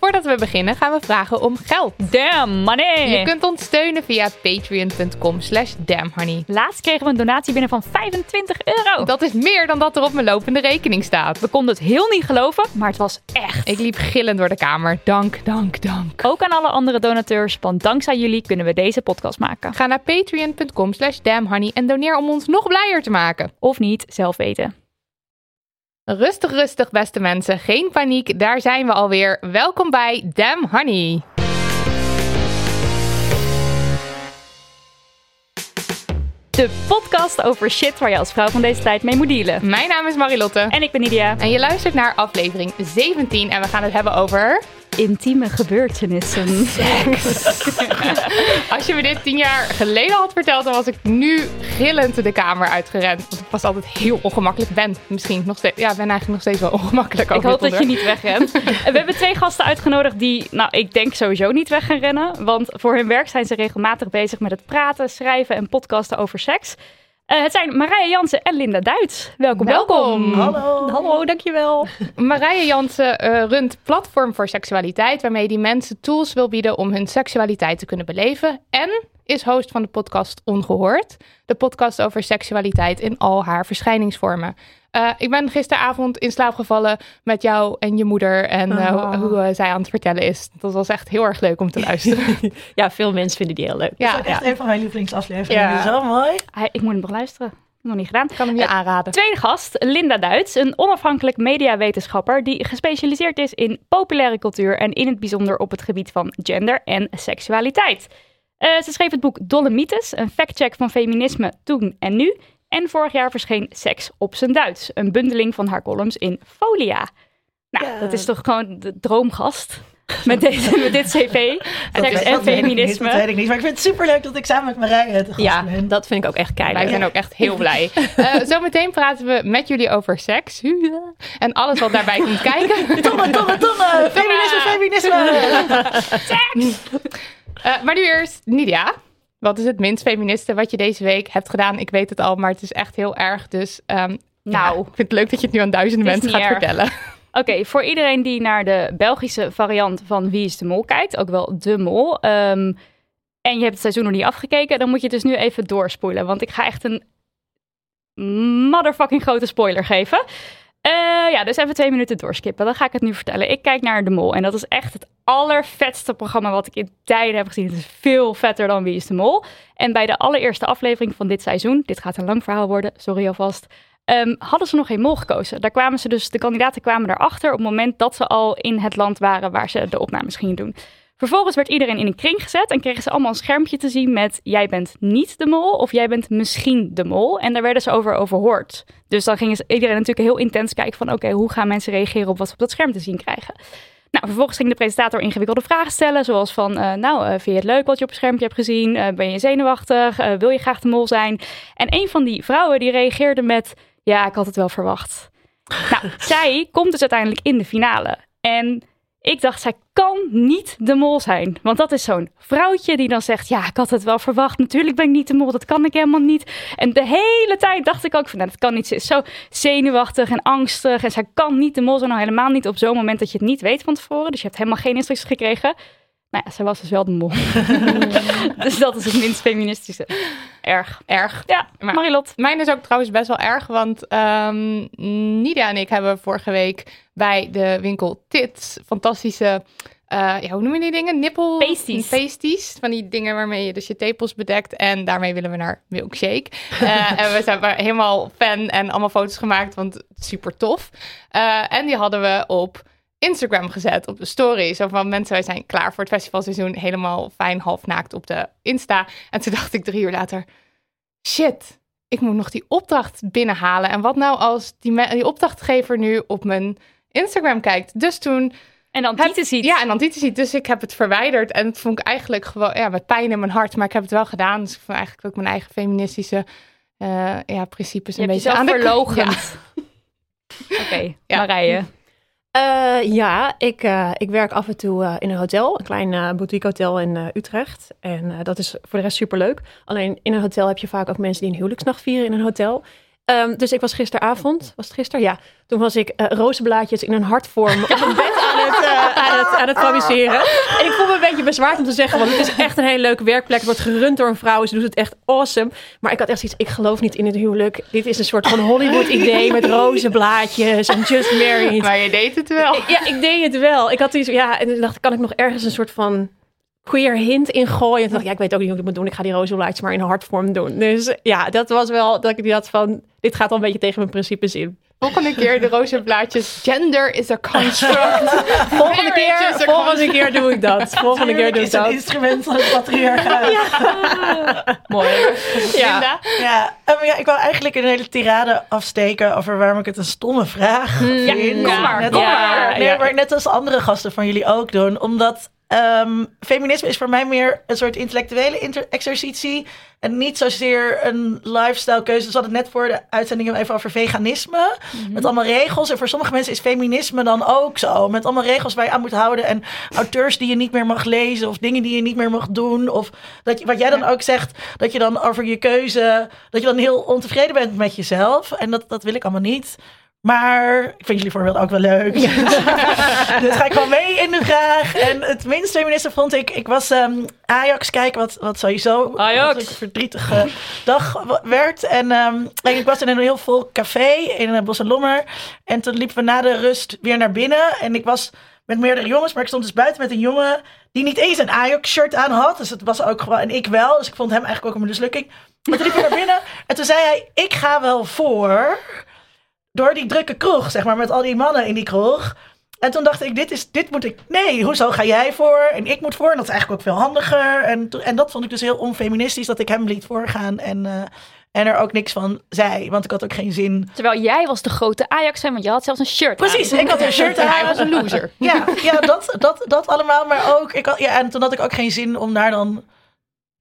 Voordat we beginnen gaan we vragen om geld. Damn, money! Je kunt ons steunen via patreon.com slash damnhoney. Laatst kregen we een donatie binnen van 25 euro. Dat is meer dan dat er op mijn lopende rekening staat. We konden het heel niet geloven, maar het was echt. Ik liep gillend door de kamer. Dank, dank, dank. Ook aan alle andere donateurs, want dankzij jullie kunnen we deze podcast maken. Ga naar patreon.com slash damnhoney en doneer om ons nog blijer te maken. Of niet, zelf weten. Rustig, rustig, beste mensen. Geen paniek, daar zijn we alweer. Welkom bij Damn Honey. De podcast over shit waar je als vrouw van deze tijd mee moet dealen. Mijn naam is Marilotte. En ik ben Nidia. En je luistert naar aflevering 17 en we gaan het hebben over... Intieme gebeurtenissen. Als je me dit tien jaar geleden had verteld, dan was ik nu gillend de kamer uitgerend. Want ik was altijd heel ongemakkelijk. Ben misschien nog steeds. Ja, ben eigenlijk nog steeds wel ongemakkelijk. Ik hoop dat je niet wegrent. we hebben twee gasten uitgenodigd die, nou, ik denk sowieso niet weg gaan rennen. Want voor hun werk zijn ze regelmatig bezig met het praten, schrijven en podcasten over seks. Uh, het zijn Marije Jansen en Linda Duits. Welkom, welkom. Hallo. Hallo, dankjewel. Marije Jansen uh, runt Platform voor Seksualiteit, waarmee die mensen tools wil bieden om hun seksualiteit te kunnen beleven. En is host van de podcast Ongehoord. De podcast over seksualiteit in al haar verschijningsvormen. Uh, ik ben gisteravond in slaap gevallen met jou en je moeder en uh, oh. hoe uh, zij aan het vertellen is. Dat was echt heel erg leuk om te luisteren. ja, veel mensen vinden die heel leuk. Ja, dat is echt ja. een van mijn lievelingsafleveringen. Ja. Zo mooi. Ik moet hem nog luisteren. Nog niet gedaan. Ik kan hem je aanraden. Tweede gast, Linda Duits, een onafhankelijk mediawetenschapper die gespecialiseerd is in populaire cultuur en in het bijzonder op het gebied van gender en seksualiteit. Ze schreef het boek Dolle Mythes, een factcheck van feminisme toen en nu. En vorig jaar verscheen Seks op zijn Duits, een bundeling van haar columns in Folia. Nou, ja. dat is toch gewoon de droomgast met, deze, met dit cv. Seks en feminisme. Dat weet ik niet, maar ik vind het superleuk dat ik samen met Marije te gast ja, ben. dat vind ik ook echt keihard. Wij zijn ook echt heel blij. uh, zometeen praten we met jullie over seks. En alles wat daarbij komt kijken. Tomme, tomme, tomme. Feminisme, feminisme. Seks. Uh, maar nu eerst Nidia. Wat is het minst feministe wat je deze week hebt gedaan? Ik weet het al, maar het is echt heel erg. Dus um, nou, ja, ik vind het leuk dat je het nu aan duizenden mensen gaat erg. vertellen. Oké, okay, voor iedereen die naar de Belgische variant van Wie is de Mol kijkt, ook wel De Mol. Um, en je hebt het seizoen nog niet afgekeken, dan moet je dus nu even doorspoelen. Want ik ga echt een motherfucking grote spoiler geven. Uh, ja, dus even twee minuten doorskippen. Dan ga ik het nu vertellen. Ik kijk naar De Mol en dat is echt het allervetste programma wat ik in tijden heb gezien. Het is veel vetter dan Wie is de Mol. En bij de allereerste aflevering van dit seizoen, dit gaat een lang verhaal worden, sorry alvast, um, hadden ze nog geen mol gekozen. Daar kwamen ze dus, de kandidaten kwamen daarachter op het moment dat ze al in het land waren waar ze de opnames gingen doen. Vervolgens werd iedereen in een kring gezet en kregen ze allemaal een schermpje te zien met jij bent niet de mol of jij bent misschien de mol. En daar werden ze over overhoord. Dus dan ging iedereen natuurlijk heel intens kijken van oké, okay, hoe gaan mensen reageren op wat ze op dat scherm te zien krijgen. Nou, vervolgens ging de presentator ingewikkelde vragen stellen, zoals van, uh, nou, uh, vind je het leuk wat je op het schermpje hebt gezien? Uh, ben je zenuwachtig? wil je graag de mol zijn? En een van die vrouwen die reageerde met, ja, ik had het wel verwacht. nou, zij komt dus uiteindelijk in de finale. En ik dacht, zij kan niet de mol zijn. Want dat is zo'n vrouwtje die dan zegt: Ja, ik had het wel verwacht. Natuurlijk ben ik niet de mol. Dat kan ik helemaal niet. En de hele tijd dacht ik ook: van, nou, Dat kan niet. Ze is zo zenuwachtig en angstig. En zij kan niet de mol zijn. Nou, helemaal niet op zo'n moment dat je het niet weet van tevoren. Dus je hebt helemaal geen instructies gekregen. Nou ja, zij was dus wel de mol. dus dat is het minst feministische. Erg. Erg. Ja, Maar- Marilot. Mijn is ook trouwens best wel erg, want ehm Nidia en ik hebben vorige week bij de winkel Tits fantastische, eh, ja, hoe noem je die dingen? Nippel... Pasties. Pasties, van die dingen waarmee je dus je tepels bedekt. En daarmee willen we naar Milkshake. Eh, en we zijn maar helemaal fan en allemaal foto's gemaakt, want super tof. Eh, en die hadden we op Instagram gezet, op de story. Zo van mensen, wij zijn klaar voor het festivalseizoen. Helemaal fijn, half naakt op de Insta. En toen dacht ik drie uur later, shit, ik moet nog die opdracht binnenhalen. En wat nou als die, opdrachtgever nu op mijn Instagram kijkt? Dus toen... En dan Tieten ziet. Ja, en ziet. Dus ik heb het verwijderd. En het vond ik eigenlijk gewoon ja, met pijn in mijn hart. Maar ik heb het wel gedaan. Dus ik vond eigenlijk ook mijn eigen feministische eh, ja, principes een beetje aan de verlogend. Oké, Ja. Marije. Eh, ja, ik, eh, ik werk af en toe eh, in een hotel, een klein boutique hotel in Utrecht. En dat is voor de rest superleuk. Alleen in een hotel heb je vaak ook mensen die een huwelijksnacht vieren in een hotel. Ehm, dus ik was gisteravond, was het gisteren? Ja. Toen was ik rozenblaadjes in een hartvorm op een bed het, eh, aan het, aan het fabriceren. En ik voel me een beetje bezwaard om te zeggen, want het is echt een hele leuke werkplek. Het wordt gerund door een vrouw, ze doet het echt awesome. Maar ik had echt zoiets, ik geloof niet in het huwelijk. Dit is een soort van Hollywood idee met rozenblaadjes en just married. Maar je deed het wel. Ja, ik deed het wel. Ik had iets, ja, en dacht ik, kan ik nog ergens een soort van queer hint ingooien? En dacht ik, ja, ik weet ook niet hoe ik het moet doen. Ik ga die rozenblaadjes maar in hartvorm doen. Dus ja, dat was wel dat ik die had van, dit gaat wel een beetje tegen mijn principes in. Volgende keer de rozenblaadjes. Gender is a construct. Volgende keer, Marriage is a volgende keer doe ik dat. Volgende keer doe ik is een dat. instrument van het patriarchaat. Mooi. Ja. Linda? Ja, eh, ja, ik wou eigenlijk een hele tirade afsteken over waarom ik het een stomme vraag vind. kom maar, Net, kom ja, maar. Nee, Ja. maar net als andere gasten van jullie ook doen. Omdat ehm, feminisme is voor mij meer een soort intellectuele exercitie. En niet zozeer een lifestyle keuze. Dus we hadden het net voor de uitzending even over veganisme. Met allemaal regels. En voor sommige mensen is feminisme dan ook zo. Met allemaal regels waar je aan moet houden. En auteurs die je niet meer mag lezen. Of dingen die je niet meer mag doen. Of dat je, wat jij dan ook zegt. Dat je dan over je keuze. Dat je dan heel ontevreden bent met jezelf. En dat, dat wil ik allemaal niet. Maar ik vind jullie voorbeeld ook wel leuk. dus ga ik gewoon mee in de vraag. En het minst feministe vond ik... Ik was ehm, Ajax kijken, wat, wat sowieso Ajax. wat een verdrietige dag werd. En, en ik was in een heel vol café in een Bos en Lommer. En toen liepen we na de rust weer naar binnen. En ik was met meerdere jongens, maar ik stond dus buiten met een jongen... die niet eens een Ajax-shirt aan had. Dus het was ook gewoon... En ik wel, dus ik vond hem eigenlijk ook een mislukking. Maar toen liep hij naar binnen en toen zei hij... Ik ga wel voor door die drukke kroeg, zeg maar, met al die mannen in die kroeg. En toen dacht ik, dit, is, dit moet ik... Nee, hoezo ga jij voor? En ik moet voor. En dat is eigenlijk ook veel handiger. En, en dat vond ik dus heel onfeministisch, dat ik hem liet voorgaan. En, eh, en er ook niks van zei, want ik had ook geen zin. Terwijl jij was de grote Ajax fan, want je had zelfs een shirt Precies, aan. ik had een shirt aan. Hij was een loser. Ja, ja dat, dat, dat allemaal. Maar ook, ik had, ja, en toen had ik ook geen zin om daar dan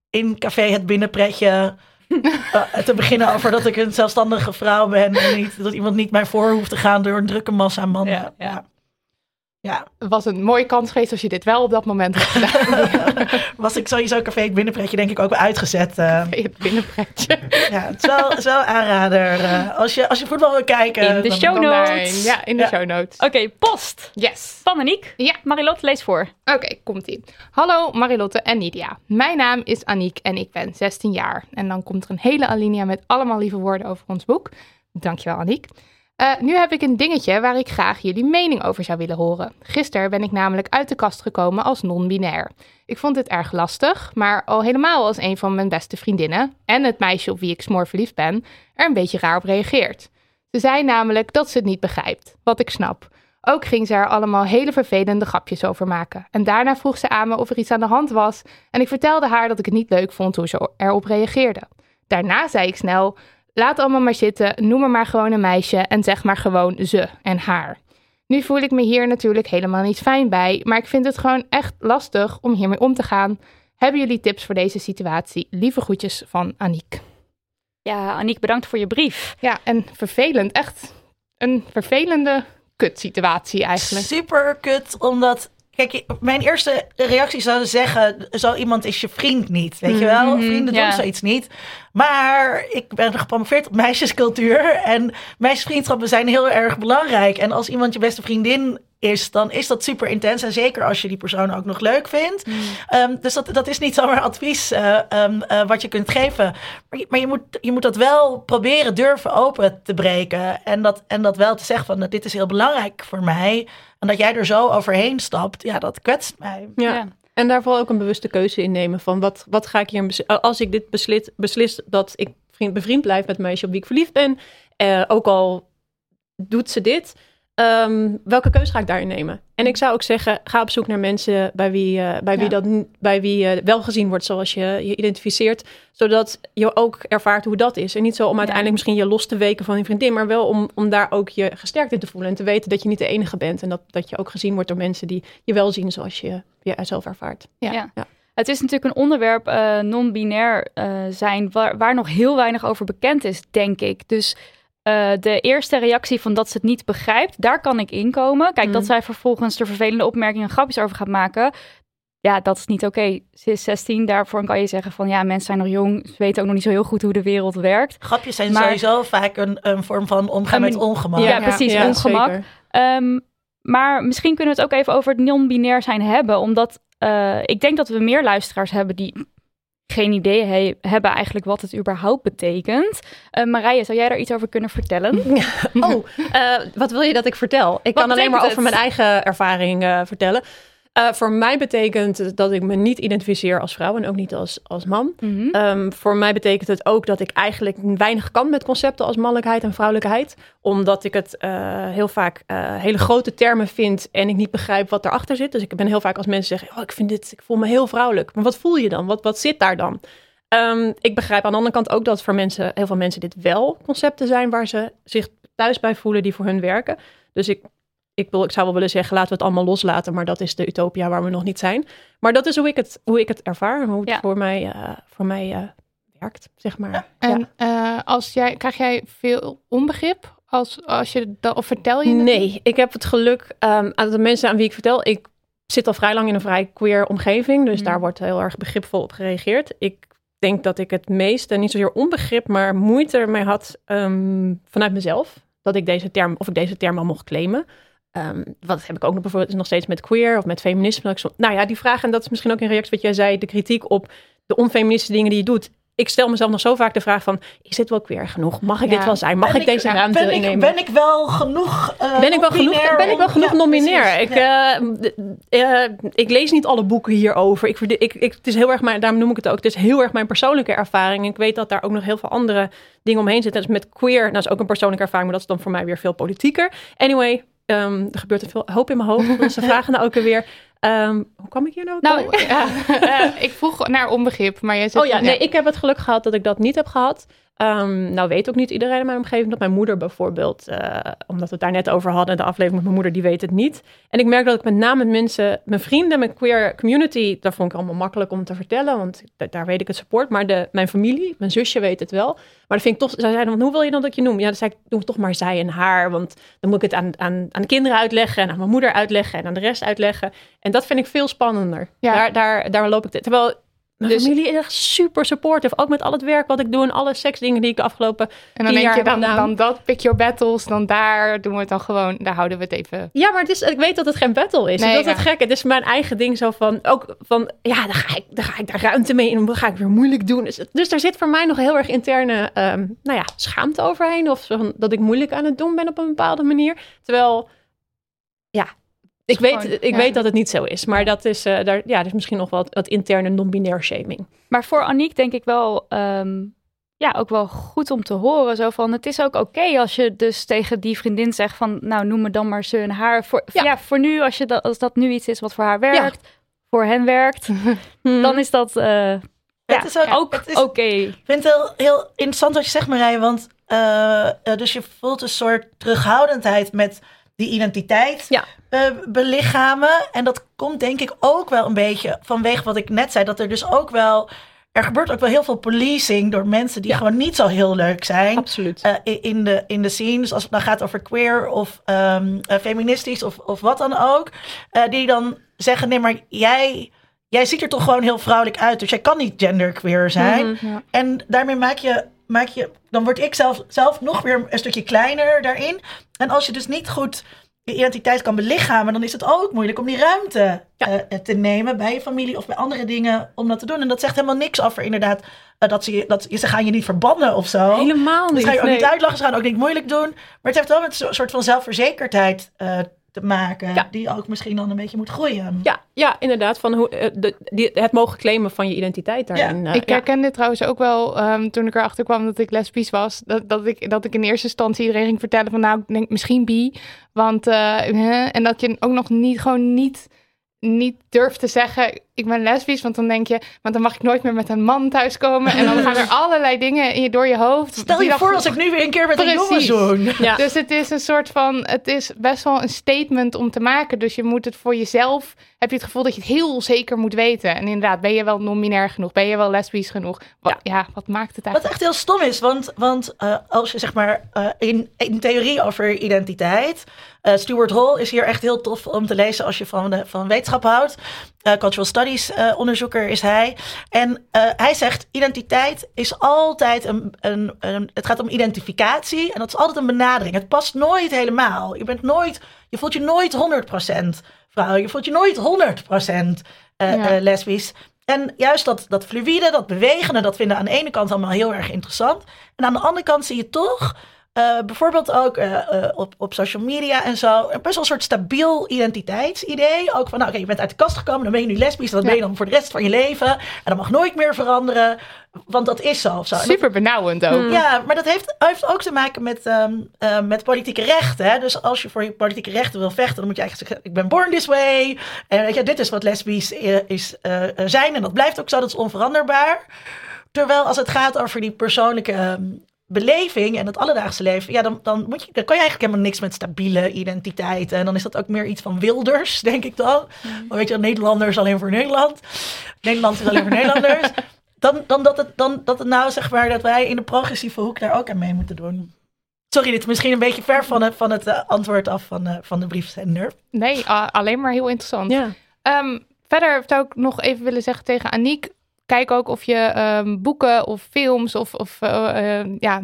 in café het binnenpretje te beginnen over dat ik een zelfstandige vrouw ben. En niet, dat iemand niet mij voor hoeft te gaan door een drukke massa mannen. Ja. Ja. Was een mooie kans geweest als je dit wel op dat moment had gedaan. was ik sowieso café het binnenpretje denk ik ook wel uitgezet. eh. Het binnenpretje. ja, het is wel, het is wel een aanrader. eh, als, je, als je voetbal wil kijken. In de dan- show notes. Ja, in de Ja. show notes. Oké, post. Yes. Van Aniek. Ja. Marilot, lees voor. Oké, komt-ie. Hallo Marilotte en Nidia. Mijn naam is Aniek en ik ben 16 jaar. En dan komt er een hele alinea met allemaal lieve woorden over ons boek. Dankjewel Aniek. Eh, nu heb ik een dingetje waar ik graag jullie mening over zou willen horen. Gisteren ben ik namelijk uit de kast gekomen als non-binair. Ik vond dit erg lastig, maar al helemaal als een van mijn beste vriendinnen en het meisje op wie ik smoor verliefd ben, er een beetje raar op reageert. Ze zei namelijk dat ze het niet begrijpt, wat ik snap. Ook ging ze er allemaal hele vervelende grapjes over maken. En daarna vroeg ze aan me of er iets aan de hand was. En ik vertelde haar dat ik het niet leuk vond hoe ze erop reageerde. Daarna zei ik snel: Laat allemaal maar zitten, noem me maar gewoon een meisje en zeg maar gewoon ze en haar. Nu voel ik me hier natuurlijk helemaal niet fijn bij, maar ik vind het gewoon echt lastig om hiermee om te gaan. Hebben jullie tips voor deze situatie? Lieve groetjes van Aniek. Ja, Aniek, bedankt voor je brief. Ja, en vervelend, echt een vervelende kutsituatie eigenlijk. Super kut, omdat... Kijk, mijn eerste reactie zou zeggen... Zo iemand is je vriend niet, weet je wel? Vrienden ja. doen zoiets niet. Maar ik ben gepromoveerd op meisjescultuur. En meisjesvriendschappen zijn heel erg belangrijk. En als iemand je beste vriendin is, dan is dat super intens. En zeker als je die persoon ook nog leuk vindt. Um, dus dat, dat is niet zomaar advies uh, um, uh, wat je kunt geven. Maar, je, maar je, moet, je moet dat wel proberen durven open te breken. En dat, en dat wel te zeggen van, nou, dit is heel belangrijk voor mij. En dat jij er zo overheen stapt, ja, dat kwetst mij. Ja. ja. En daarvoor ook een bewuste keuze innemen van wat, wat ga ik hier als ik dit beslis, beslis dat ik vriend, bevriend blijf met een meisje op wie ik verliefd ben, uh, ook al doet ze dit, um, welke keuze ga ik daarin nemen? En ik zou ook zeggen, ga op zoek naar mensen bij wie, uh, bij wie, dat, bij wie uh, wel gezien wordt zoals je je identificeert, zodat je ook ervaart hoe dat is. En niet zo om uiteindelijk misschien je los te weken van je vriendin, maar wel om, om daar ook je gesterkt in te voelen en te weten dat je niet de enige bent en dat, dat je ook gezien wordt door mensen die je wel zien zoals je jezelf ervaart. ja. ja. Het is natuurlijk een onderwerp, uh, non-binair uh, zijn, waar, waar, nog heel weinig over bekend is, denk ik. Dus uh, de eerste reactie van dat ze het niet begrijpt, daar kan ik inkomen. Kijk, mm. dat zij vervolgens er vervelende opmerkingen en grapjes over gaat maken. Ja, dat is niet oké. Okay. Ze is 16, daarvoor kan je zeggen van ja, mensen zijn nog jong. Ze weten ook nog niet zo heel goed hoe de wereld werkt. Grapjes zijn maar, sowieso vaak een, een vorm van omgaan met ongemak. Ja, ja precies, ja, ongemak. Um, maar misschien kunnen we het ook even over het non-binair zijn hebben. Omdat uh, ik denk dat we meer luisteraars hebben die geen idee he hebben eigenlijk wat het überhaupt betekent. Uh, Marije, zou jij daar iets over kunnen vertellen? oh, uh, wat wil je dat ik vertel? Ik wat kan alleen maar het? over mijn eigen ervaring uh, vertellen. Uh, voor mij betekent het dat ik me niet identificeer als vrouw en ook niet als, als man. Mm -hmm. um, voor mij betekent het ook dat ik eigenlijk weinig kan met concepten als mannelijkheid en vrouwelijkheid. Omdat ik het uh, heel vaak uh, hele grote termen vind en ik niet begrijp wat erachter zit. Dus ik ben heel vaak als mensen zeggen, oh, ik vind dit, ik voel me heel vrouwelijk. Maar wat voel je dan? Wat, wat zit daar dan? Um, ik begrijp aan de andere kant ook dat voor mensen, heel veel mensen dit wel concepten zijn waar ze zich thuis bij voelen die voor hun werken. Dus ik ik, wil, ik zou wel willen zeggen, laten we het allemaal loslaten. Maar dat is de utopia waar we nog niet zijn. Maar dat is hoe ik het, hoe ik het ervaar. En hoe het ja. voor mij, uh, voor mij uh, werkt, zeg maar. En ja. uh, als jij, krijg jij veel onbegrip? Als, als je dat, of vertel je het? Nee, ik heb het geluk um, aan de mensen aan wie ik vertel. Ik zit al vrij lang in een vrij queer omgeving. Dus mm. daar wordt heel erg begripvol op gereageerd. Ik denk dat ik het meeste, niet zozeer onbegrip, maar moeite ermee had um, vanuit mezelf. Dat ik deze term, of ik deze term al mocht claimen. Um, wat heb ik ook nog bijvoorbeeld nog steeds met queer of met feminisme. Nou ja, die vraag, en dat is misschien ook in reactie wat jij zei, de kritiek op de onfeministische dingen die je doet. Ik stel mezelf nog zo vaak de vraag van, is dit wel queer genoeg? Mag ik ja. dit wel zijn? Mag ik deze ruimte ben innemen? Ik, ben ik wel genoeg uh, ben ik wel genoeg, ben ik wel genoeg ja, nominair? Ik, ja. uh, uh, ik lees niet alle boeken hierover. Ik, ik, ik, het is heel erg mijn, daarom noem ik het ook, het is heel erg mijn persoonlijke ervaring. Ik weet dat daar ook nog heel veel andere dingen omheen zitten. Dus met queer, nou, dat is ook een persoonlijke ervaring, maar dat is dan voor mij weer veel politieker. Anyway, Um, er gebeurt er veel hoop in mijn hoofd. Ze vragen nou ook weer. Um, hoe kwam ik hier nou? Nou, ja, uh, ik vroeg naar onbegrip, maar jij zegt... Oh ja, nee, ik heb het geluk gehad dat ik dat niet heb gehad. Um, nou weet ook niet iedereen in mijn omgeving dat mijn moeder bijvoorbeeld, uh, omdat we het daar net over hadden, de aflevering met mijn moeder, die weet het niet. En ik merk dat ik met name met mensen, mijn vrienden, mijn queer community, daar vond ik allemaal makkelijk om te vertellen, want daar weet ik het support. Maar de, mijn familie, mijn zusje weet het wel. Maar dat vind ik toch, zij zeiden, hoe wil je dan dat ik je noem? Ja, dan zei ik, doe toch maar zij en haar, want dan moet ik het aan, aan, aan de kinderen uitleggen en aan mijn moeder uitleggen en aan de rest uitleggen. En dat vind ik veel spannender. Ja. Daar, daar, daar loop ik, te, terwijl mijn dus, familie is echt super supportive. Ook met al het werk wat ik doe en alle seksdingen die ik de afgelopen En dan denk je dan, dan dat, pick your battles, dan daar doen we het dan gewoon, daar houden we het even. Ja, maar het is, ik weet dat het geen battle is. Nee, dat is het gekke. Het is mijn eigen ding zo van, ook van, ja, dan ga ik, dan ga ik daar ruimte mee in. Dan ga ik weer moeilijk doen. Dus, dus daar zit voor mij nog heel erg interne, um, nou ja, schaamte overheen. Of zo, dat ik moeilijk aan het doen ben op een bepaalde manier. Terwijl, ja, ik, weet, ik ja. weet dat het niet zo is, maar dat is, uh, daar, ja, dat is misschien nog wel wat, wat interne non-binair shaming. Maar voor Aniek denk ik wel, um, ja, ook wel goed om te horen. Zo van, het is ook oké okay als je dus tegen die vriendin zegt van, nou noem me dan maar ze en haar. Voor, ja. ja. voor nu, als, je dat, als dat nu iets is wat voor haar werkt, ja. voor hen werkt, dan is dat uh, ja, het is ook, ook oké. Okay. Ik vind het heel, heel interessant wat je zegt Marije, want uh, dus je voelt een soort terughoudendheid met die identiteit ja. uh, belichamen. En dat komt denk ik ook wel een beetje vanwege wat ik net zei. Dat er dus ook wel... Er gebeurt ook wel heel veel policing door mensen die ja. gewoon niet zo heel leuk zijn. Absoluut. Uh, in, de, in de scene. Dus als het dan gaat over queer of um, uh, feministisch of, of wat dan ook. Uh, die dan zeggen, nee maar jij... Jij ziet er toch gewoon heel vrouwelijk uit. Dus jij kan niet genderqueer zijn. Mhm, ja. En daarmee maak je maak je, dan word ik zelf, zelf nog weer een stukje kleiner daarin. En als je dus niet goed je identiteit kan belichamen, dan is het ook moeilijk om die ruimte Ja. eh, te nemen bij je familie of bij andere dingen om dat te doen. En dat zegt helemaal niks over inderdaad eh, dat, ze, dat ze gaan je niet verbannen of zo. Helemaal Dus niet. ga je ook nee. niet uitlachen, ze gaan ook niet moeilijk doen. Maar het heeft wel met een soort van zelfverzekerdheid eh, te maken, Ja. die ook misschien dan een beetje moet groeien. Ja, ja, inderdaad. Van hoe, eh, de, die, het mogen claimen van je identiteit daarin. eh, ik ja. herken dit trouwens ook wel ehm, toen ik erachter kwam dat ik lesbisch was. Dat, dat, ik, dat ik in eerste instantie iedereen ging vertellen van nou, ik denk misschien bi. Want, eh, hè, en dat je ook nog niet, gewoon niet, niet durft te zeggen ik ben lesbisch. Want dan denk je, want dan mag ik nooit meer met een man thuiskomen. En dan gaan er allerlei dingen in je, door je hoofd. Stel je voor als ik nu weer een keer met een jongen. Ja. Dus het is een soort van, het is best wel een statement om te maken. Dus je moet het voor jezelf, heb je het gevoel dat je het heel zeker moet weten. En inderdaad, ben je wel non-binair genoeg? Ben je wel lesbisch genoeg? Wat, ja. wat maakt het Wat eigenlijk? echt heel stom is, want, want eh, als je zeg maar eh, in, in theorie over identiteit. eh, Stuart Hall is hier echt heel tof om te lezen als je van, de, van wetenschap houdt. Eh, cultural studies eh, onderzoeker is hij. En eh, hij zegt: identiteit is altijd een, een, een. Het gaat om identificatie en dat is altijd een benadering. Het past nooit helemaal. Je bent nooit. Je voelt je nooit 100% vrouw. Je voelt je nooit 100% eh, Ja. lesbisch. En juist dat, dat fluïde, dat bewegende, dat vinden aan de ene kant allemaal heel erg interessant. En aan de andere kant zie je toch, eh, bijvoorbeeld ook eh, eh, op, op social media en zo, best wel een soort stabiel identiteitsidee. Ook van, nou oké, je bent uit de kast gekomen, dan ben je nu lesbisch, dat Ja. ben je dan voor de rest van je leven. En dat mag nooit meer veranderen, want dat is zo of zo. Super benauwend ook. ja, maar dat heeft, heeft ook te maken met, ehm, eh, met politieke rechten. Hè? Dus als je voor je politieke rechten wil vechten, dan moet je eigenlijk zeggen: Ik ben born this way. En weet je, dit is wat lesbisch is, zijn. En dat blijft ook zo, dat is onveranderbaar. Terwijl als het gaat over die persoonlijke ehm, beleving en het alledaagse leven, ja, dan, dan, moet je, dan kan je eigenlijk helemaal niks met stabiele identiteit. En dan is dat ook meer iets van wilders, denk ik dan. Maar weet je, Nederlanders alleen voor Nederland. Nederland is alleen voor Nederlanders. Dan, dan, dat het, dan dat het nou zeg maar dat wij in de progressieve hoek daar ook aan mee moeten doen. Sorry, dit is misschien een beetje ver van het, van het eh, antwoord af van, eh, van de briefzender. Nee, alleen maar heel interessant. Ja. Ehm, verder zou ik nog even willen zeggen tegen Aniek. Kijk ook of je ehm, boeken of films of, of eh, eh, ja,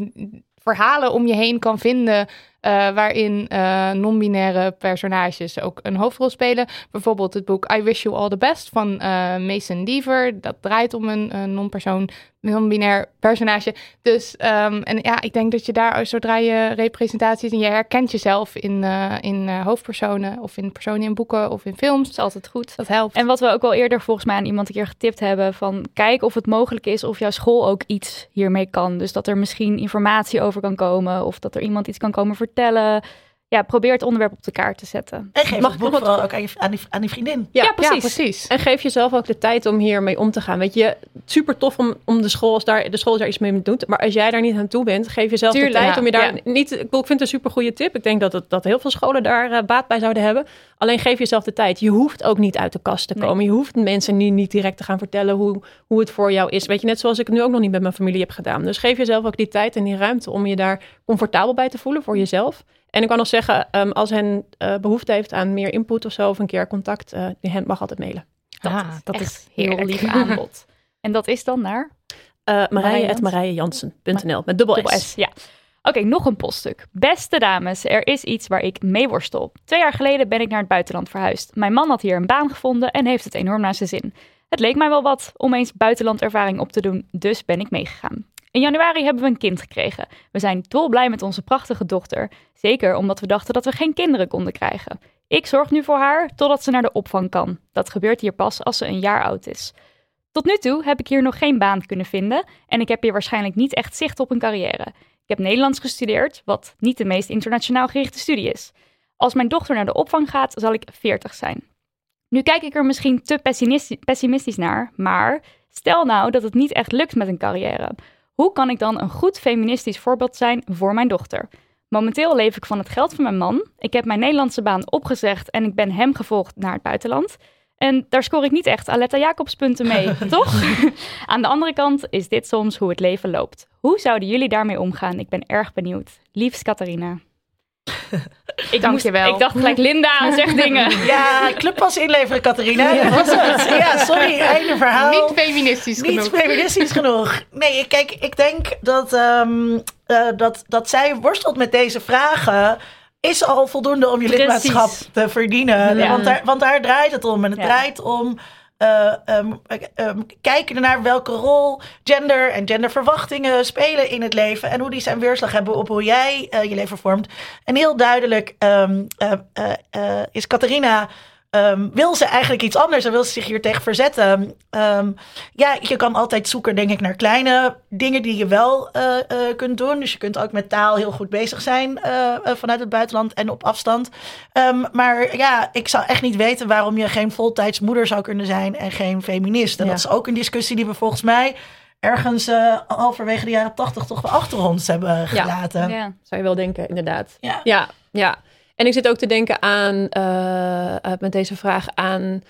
verhalen om je heen kan vinden. eh, waarin eh, non-binaire personages ook een hoofdrol spelen. Bijvoorbeeld het boek I Wish You All the Best van Mason Deaver. Dat draait om een non-persoon, non-binair personage. Dus ehm, en ja, ik denk dat je daar, zodra je representaties en je herkent jezelf in, eh, in eh, hoofdpersonen of in personen in boeken of in films. Dat is altijd goed. Dat helpt. En wat we ook al eerder volgens mij aan iemand een keer getipt hebben: van kijk of het mogelijk is of jouw school ook iets hiermee kan. Dus dat er misschien informatie over kan komen of dat er iemand iets kan komen vertellen. Ja, probeer het onderwerp op de kaart te zetten. En geef Mag het boek wat- vooral ook aan, je, aan, die, aan die vriendin. Ja, Ja, precies. Ja, precies. En geef jezelf ook de tijd om hiermee om te gaan. Weet je, super tof om, om de school, als daar, de school daar iets mee doet. Maar als jij daar niet aan toe bent, geef jezelf Tuurlijk, de tijd ja. om je daar Ja. niet. Ik, bedoel, ik vind het een super goede tip. Ik denk dat, het, dat heel veel scholen daar eh, baat bij zouden hebben. Alleen geef jezelf de tijd. Je hoeft ook niet uit de kast te Nee. komen. Je hoeft mensen niet, niet direct te gaan vertellen hoe, hoe het voor jou is. Weet je, net zoals ik het nu ook nog niet met mijn familie heb gedaan. Dus geef jezelf ook die tijd en die ruimte om je daar comfortabel bij te voelen voor jezelf. En ik kan nog zeggen, ehm, als hen eh, behoefte heeft aan meer input of zo, of een keer contact, eh die hen mag altijd mailen. Dat Ah, is dat echt is heel heerlijk. lief aanbod. En dat is dan naar Uh, met dubbel. S. Ja. Oké, nog een poststuk. Beste dames, er is iets waar ik mee worstel. Twee jaar geleden ben ik naar het buitenland verhuisd. Mijn man had hier een baan gevonden en heeft het enorm naar zijn zin. Het leek mij wel wat om eens buitenlandervaring op te doen, dus ben ik meegegaan. In januari hebben we een kind gekregen. We zijn dolblij met onze prachtige dochter. Zeker omdat we dachten dat we geen kinderen konden krijgen. Ik zorg nu voor haar totdat ze naar de opvang kan. Dat gebeurt hier pas als ze een jaar oud is. Tot nu toe heb ik hier nog geen baan kunnen vinden en ik heb hier waarschijnlijk niet echt zicht op een carrière. Ik heb Nederlands gestudeerd, wat niet de meest internationaal gerichte studie is. Als mijn dochter naar de opvang gaat, zal ik 40 zijn. Nu kijk ik er misschien te pessimisti- pessimistisch naar, maar stel nou dat het niet echt lukt met een carrière. Hoe kan ik dan een goed feministisch voorbeeld zijn voor mijn dochter? Momenteel leef ik van het geld van mijn man. Ik heb mijn Nederlandse baan opgezegd en ik ben hem gevolgd naar het buitenland. En daar scoor ik niet echt Aletta Jacobs punten mee, toch? Aan de andere kant is dit soms hoe het leven loopt. Hoe zouden jullie daarmee omgaan? Ik ben erg benieuwd. Liefst Catharina. Ik Dank moest- je wel. Ik dacht gelijk, Linda, zeg dingen. Ja, clubpas inleveren, Catharina. Dat was het. Ja, sorry, einde verhaal. Niet feministisch Niet genoeg. feministisch genoeg. Nee, kijk, ik denk dat, ehm, eh, dat, dat zij worstelt met deze vragen. is al voldoende om je Precies. lidmaatschap te verdienen. Ja. Want, daar, want daar draait het om. En het Ja. draait om ehm, kijken naar welke rol gender en genderverwachtingen spelen in het leven. En hoe die zijn weerslag hebben op hoe jij eh, je leven vormt. En heel duidelijk ehm, eh, eh, eh, is Catharina. Ehm, wil ze eigenlijk iets anders en wil ze zich hier tegen verzetten? Ehm, ja, je kan altijd zoeken, denk ik, naar kleine dingen die je wel eh, eh, kunt doen. Dus je kunt ook met taal heel goed bezig zijn eh, vanuit het buitenland en op afstand. Ehm, maar ja, ik zou echt niet weten waarom je geen voltijds moeder zou kunnen zijn en geen feminist. En Ja. dat is ook een discussie die we volgens mij ergens eh, halverwege de jaren tachtig toch wel achter ons hebben gelaten. Ja. Zou je wel denken, inderdaad. Ja. Ja, ja. En ik zit ook te denken aan, eh, eh, met deze vraag aan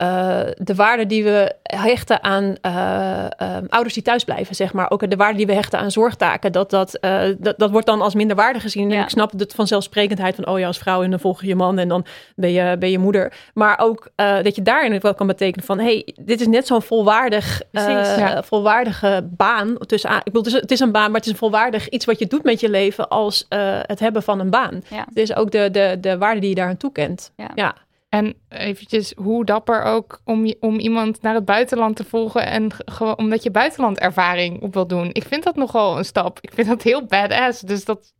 eh, de waarde die we hechten aan eh, ehm, ouders die thuis blijven, zeg maar. Ook de waarde die we hechten aan zorgtaken. Dat, dat, eh, dat, dat wordt dan als minder waarde gezien. En ik snap de vanzelfsprekendheid van, oh ja, als vrouw en dan volg je je man en dan ben je, ben je moeder. Maar ook dat je daarin wel kan betekenen van, hey, dit is net zo'n volwaardig, Precies, ja. volwaardige baan. Tussen, aan- ik bedoel, het is, een baan, maar het is een volwaardig iets wat je doet met je leven als het hebben van een baan. Ja. Het is ook de, de, de waarde die je daaraan toekent. Ja. En eventjes, hoe dapper ook om, je- om iemand naar het buitenland te volgen en gewoon omdat je buitenlandervaring op wil doen. Ik vind dat nogal een stap. Ik vind dat heel badass. Dus dat,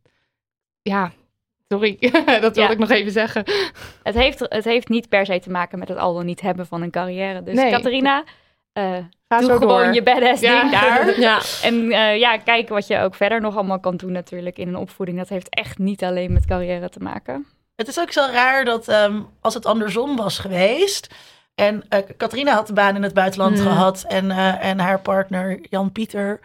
ja, sorry, dat wil Ja. ik nog even zeggen. Het, heeft, het heeft niet per se te maken met het al dan niet hebben van een carrière. Dus Nee. Catharina, eh, Ga doe gewoon door. je badass Ja. ding daar. Ja. En eh, ja, kijk wat je ook verder nog allemaal kan doen natuurlijk in een opvoeding. Dat heeft echt niet alleen met carrière te maken. Het is ook zo raar dat ehm, als het andersom was geweest. En eh Catharina had een baan in het buitenland Hmm. gehad. En, eh, en haar partner Jan-Pieter,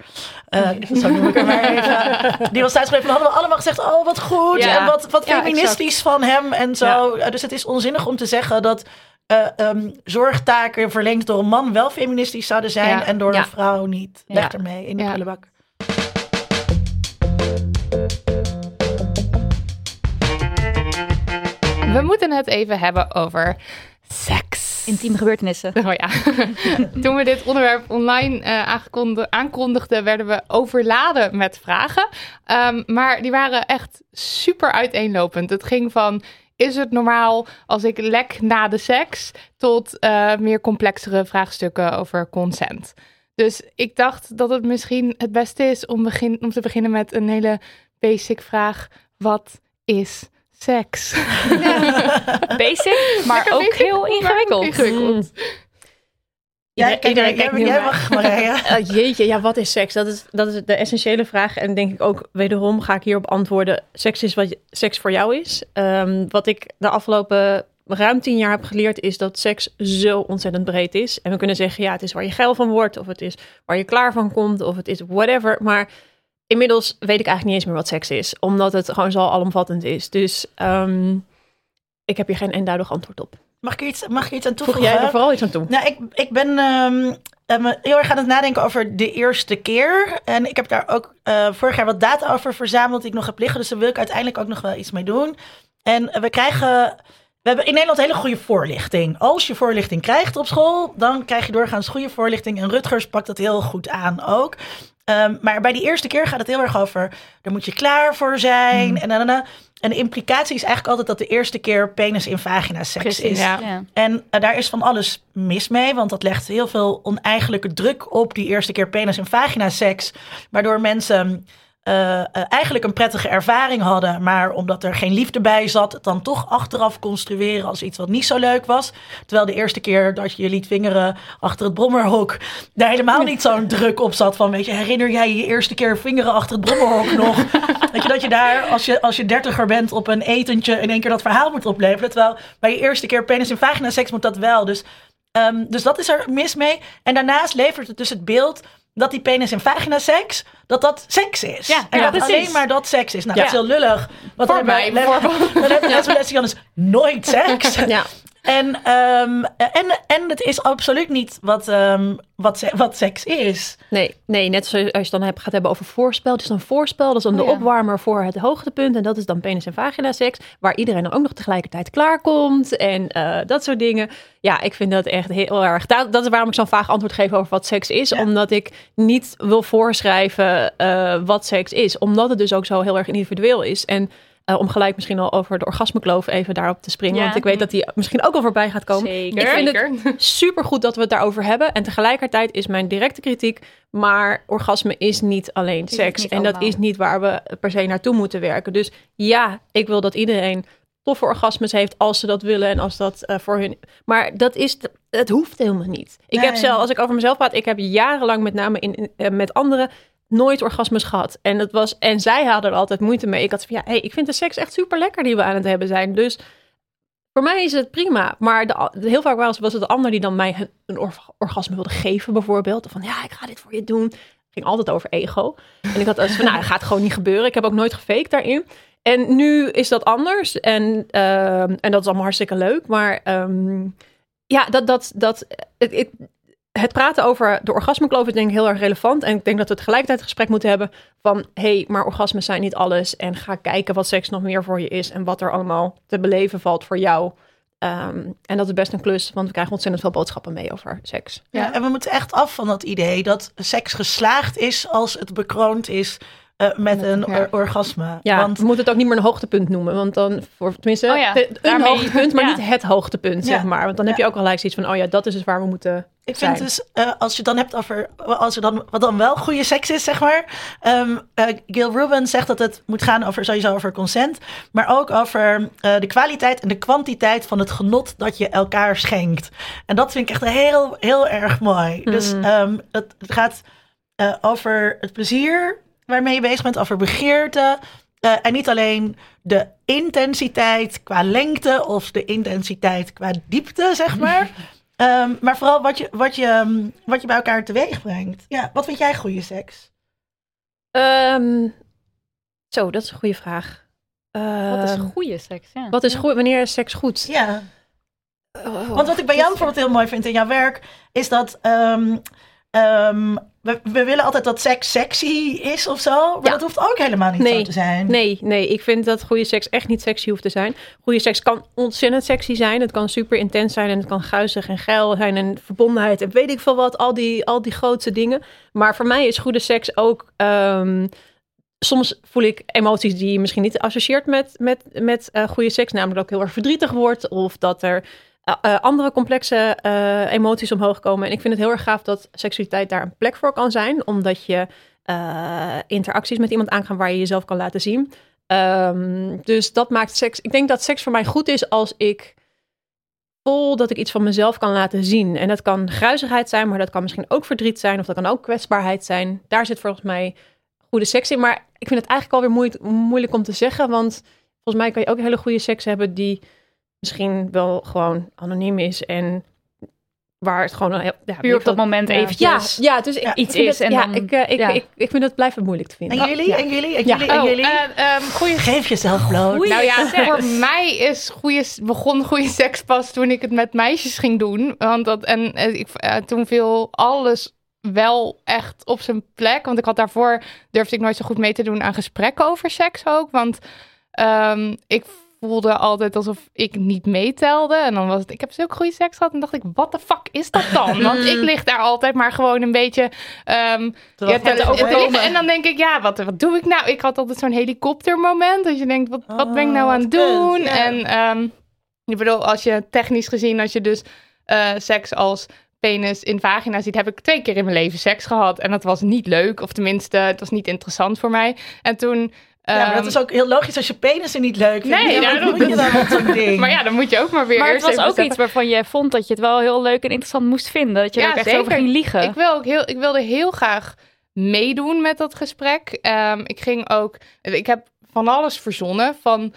eh, zo noem ik hem maar even. Die was thuisgebleven. Dan hadden we allemaal gezegd, oh wat goed. Ja. En wat, wat Ja, feministisch van hem en zo. Eh, dus het is onzinnig om te zeggen dat eh, ehm, zorgtaken verlengd door een man wel feministisch zouden zijn. En door een vrouw niet. Weg ermee in de prullenbak. We moeten het even hebben over seks. Intieme gebeurtenissen. Oh ja. Toen we dit onderwerp online eh, aankondigden, werden we overladen met vragen. Ehm, maar die waren echt super uiteenlopend. Het ging van. Is het normaal als ik lek na de seks? Tot eh, meer complexere vraagstukken over consent. Dus ik dacht dat het misschien het beste is om, begin, om te beginnen met een hele basic vraag. Wat is seks? Basic, maar Lekker ook basic, heel maar ingewikkeld. ingewikkeld. Ja, Iedereen- kijk, iedereen jij, kijkt nu jij naar- mag, Marija. Eh, jeetje, ja, wat is seks? Dat is, dat is de essentiële vraag. En denk ik ook, wederom ga ik hierop antwoorden. Seks is wat je- seks voor jou is. Ehm, wat ik de afgelopen ruim tien jaar heb geleerd... is dat seks zo ontzettend breed is. En we kunnen zeggen, ja, het is waar je geil van wordt... of het is waar je klaar van komt, of het is whatever. Maar inmiddels weet ik eigenlijk niet eens meer wat seks is. Omdat het gewoon zo alomvattend is. Dus ehm, ik heb hier geen eenduidig antwoord op. Mag ik er iets, mag ik iets aan Voeg toevoegen? jij er vooral iets aan toe? Nou, ik, ik ben ehm, ehm, heel erg aan het nadenken over de eerste keer. En ik heb daar ook eh, vorig jaar wat data over verzameld die ik nog heb liggen. Dus daar wil ik uiteindelijk ook nog wel iets mee doen. En eh, we krijgen... We hebben in Nederland hele goede voorlichting. Als je voorlichting krijgt op school, dan krijg je doorgaans goede voorlichting. En Rutgers pakt dat heel goed aan ook. Ehm, maar bij die eerste keer gaat het heel erg over, daar moet je klaar voor zijn. En, dan, dan, dan. en de implicatie is eigenlijk altijd dat de eerste keer penis in vagina seks Precies, is. ja. Ja. En eh, daar is van alles mis mee, want dat legt heel veel oneigenlijke druk op die eerste keer penis en vagina seks. Waardoor mensen eh, eigenlijk een prettige ervaring hadden, maar omdat er geen liefde bij zat, het dan toch achteraf construeren als iets wat niet zo leuk was. Terwijl de eerste keer dat je je liet vingeren achter het brommerhok, daar helemaal niet zo'n druk op zat van, weet je, herinner jij je eerste keer vingeren achter het brommerhok nog? Weet je, dat je daar, als je, als je dertiger bent op een etentje, in één keer dat verhaal moet opleveren. Terwijl bij je eerste keer penis en vagina seks moet dat wel. Dus, ehm, dus dat is er mis mee. En daarnaast levert het dus het beeld dat die penis en vagina seks, dat dat seks is. Ja, en ja, dat precies. alleen maar dat seks is. Nou, Ja. dat is heel lullig. Want Voor dan mij hebben- bijvoorbeeld. Dan hebben lesbiennes nooit seks. Ja. En, ehm, en, en het is absoluut niet wat, ehm, wat, se- wat seks is. Nee, nee, net zoals als je het dan hebt, gaat hebben over voorspel. Het is dan voorspel, dat is dan Oh de ja. opwarmer voor het hoogtepunt. En dat is dan penis- en vagina seks. Waar iedereen dan ook nog tegelijkertijd klaarkomt. En eh, dat soort dingen. Ja, ik vind dat echt heel erg. Dat, dat is waarom ik zo'n vaag antwoord geef over wat seks is. Ja. Omdat ik niet wil voorschrijven eh, wat seks is. Omdat het dus ook zo heel erg individueel is. En Eh, om gelijk misschien al over de orgasmekloof even daarop te springen. Ja. Want ik weet dat die misschien ook al voorbij gaat komen. Zeker. Ik vind het Zeker. super goed dat we het daarover hebben. En tegelijkertijd is mijn directe kritiek. Maar orgasme is niet alleen seks. niet en dat is niet waar we per se naartoe moeten werken. Dus ja, ik wil dat iedereen toffe orgasmes heeft als ze dat willen en als dat eh, voor hun. Maar dat is, het hoeft helemaal niet. Ik heb zelf, als ik over mezelf praat, ik heb jarenlang met name in, in- eh, met anderen nooit orgasmes gehad. En dat was en zij hadden er altijd moeite mee. Ik had van ja, ik vind de seks echt super lekker die we aan het hebben zijn. Dus voor mij is het prima. Maar de, heel vaak was, was het de ander die dan mij een, een or- orgasme wilde geven, bijvoorbeeld. Van ja, ik ga dit voor je doen. ging altijd over ego. En ik had als van nou, dat gaat gewoon niet gebeuren. Ik heb ook nooit gefaked daarin. En nu is dat anders. En, ehm, en dat is allemaal hartstikke leuk. Maar ehm, ja, dat, dat, dat, het, het, het praten over de orgasmekloof is denk ik heel erg relevant. En ik denk dat we tegelijkertijd een gesprek moeten hebben van... hé, hey, maar orgasmes zijn niet alles. En ga kijken wat seks nog meer voor je is. En wat er allemaal te beleven valt voor jou. Ehm, en dat is best een klus, want we krijgen ontzettend veel boodschappen mee over seks. Ja, en we moeten echt af van dat idee dat seks geslaagd is als het bekroond is eh, met een Ja. or- orgasme. Ja, Want we moeten het ook niet meer een hoogtepunt noemen. Want dan, voor, tenminste, Oh ja, een daarmee- hoogtepunt, maar ja. niet het hoogtepunt, Ja. zeg maar. Want dan heb je ook al gelijk zoiets van, oh ja, dat is dus waar we moeten ik zijn. vind dus, eh, als je dan hebt over als er dan, wat dan wel goede seks is, zeg maar. Ehm eh, Gil Rubin zegt dat het moet gaan over sowieso over consent, maar ook over eh, de kwaliteit en de kwantiteit van het genot dat je elkaar schenkt. En dat vind ik echt heel, heel erg mooi. Dus ehm, het, het gaat over het plezier waarmee je bezig bent, over begeerte. en niet alleen de intensiteit qua lengte of de intensiteit qua diepte, zeg maar. Ehm, maar vooral wat je, wat, je, ehm, wat je bij elkaar teweeg brengt. Ja, wat vind jij goede seks? Ehm, zo, dat is een goede vraag. Wat is goede seks? Ja. wat is goed? Wanneer is seks goed? Ja, Oh, want wat ik bij jou bijvoorbeeld heel mooi vind in jouw werk, is dat ehm, ehm, we, we willen altijd dat seks sexy is of zo. Maar Ja. dat hoeft ook helemaal niet Nee. zo te zijn. Nee, nee, ik vind dat goede seks echt niet sexy hoeft te zijn. Goede seks kan ontzettend sexy zijn. Het kan super intens zijn en het kan guizig en geil zijn en verbondenheid en weet ik veel wat. Al die, al die grootste dingen. Maar voor mij is goede seks ook... ehm, soms voel ik emoties die je misschien niet associeert met, met, met eh, goede seks. Namelijk dat ik heel erg verdrietig word of dat er eh, eh, andere complexe eh, emoties omhoog komen. En ik vind het heel erg gaaf dat seksualiteit daar een plek voor kan zijn. Omdat je interacties met iemand aangaan waar je jezelf kan laten zien. Ehm, dus dat maakt seks. Ik denk dat seks voor mij goed is als ik voel dat ik iets van mezelf kan laten zien. En dat kan gruizigheid zijn, maar dat kan misschien ook verdriet zijn. Of dat kan ook kwetsbaarheid zijn. Daar zit volgens mij goede seks in. Maar ik vind het eigenlijk alweer moeilijk, moeilijk om te zeggen. Want volgens mij kan je ook hele goede seks hebben die misschien wel gewoon anoniem is. En waar het gewoon... Heel, ja, Puur op dat moment ja, eventjes. ja, dus Ja, ik iets is en ja, dan- ik, eh, ik, ja. ik, ik vind het blijven moeilijk te En vinden. jullie, Ja. en jullie, en Ja. jullie, en Oh, jullie? eh, ehm, goeie Geef jezelf bloot. Nou ja, seks. voor mij is goede, begon goede seks pas toen ik het met meisjes ging doen. Want dat, en eh, ik, toen viel alles wel echt op zijn plek. Want ik had daarvoor, durfde ik nooit zo goed mee te doen aan gesprekken over seks ook. Want ehm, ik voelde altijd alsof ik niet meetelde. En dan was het, ik heb zulke goede seks gehad. En dacht ik, wat de fuck is dat dan? Want ik lig daar altijd maar gewoon een beetje... ehm, Terwijl ja, te-. En dan denk ik, ja, wat, wat doe ik nou? Ik had altijd zo'n helikoptermoment. Dat je denkt, wat, wat ben ik nou Oh, aan het doen? ja. En ehm, ik bedoel, als je technisch gezien, als je dus eh, seks als penis in vagina ziet, heb ik twee keer in mijn leven seks gehad. En dat was niet leuk, of tenminste, het was niet interessant voor mij. En toen... Ja, maar dat ehm, is ook heel logisch als je penissen niet leuk vindt. Nee, Ja, moet je dan met zo'n ding? Maar ja, dan moet je ook maar weer Maar het eerst was even ook iets waarvan jij vond dat je het wel heel leuk en interessant moest vinden. Dat je er Ja, ook echt zeker. over ging liegen. Ik, wil ook heel, ik wilde heel graag meedoen met dat gesprek. Ehm, ik ging ook. Ik heb van alles verzonnen. Van.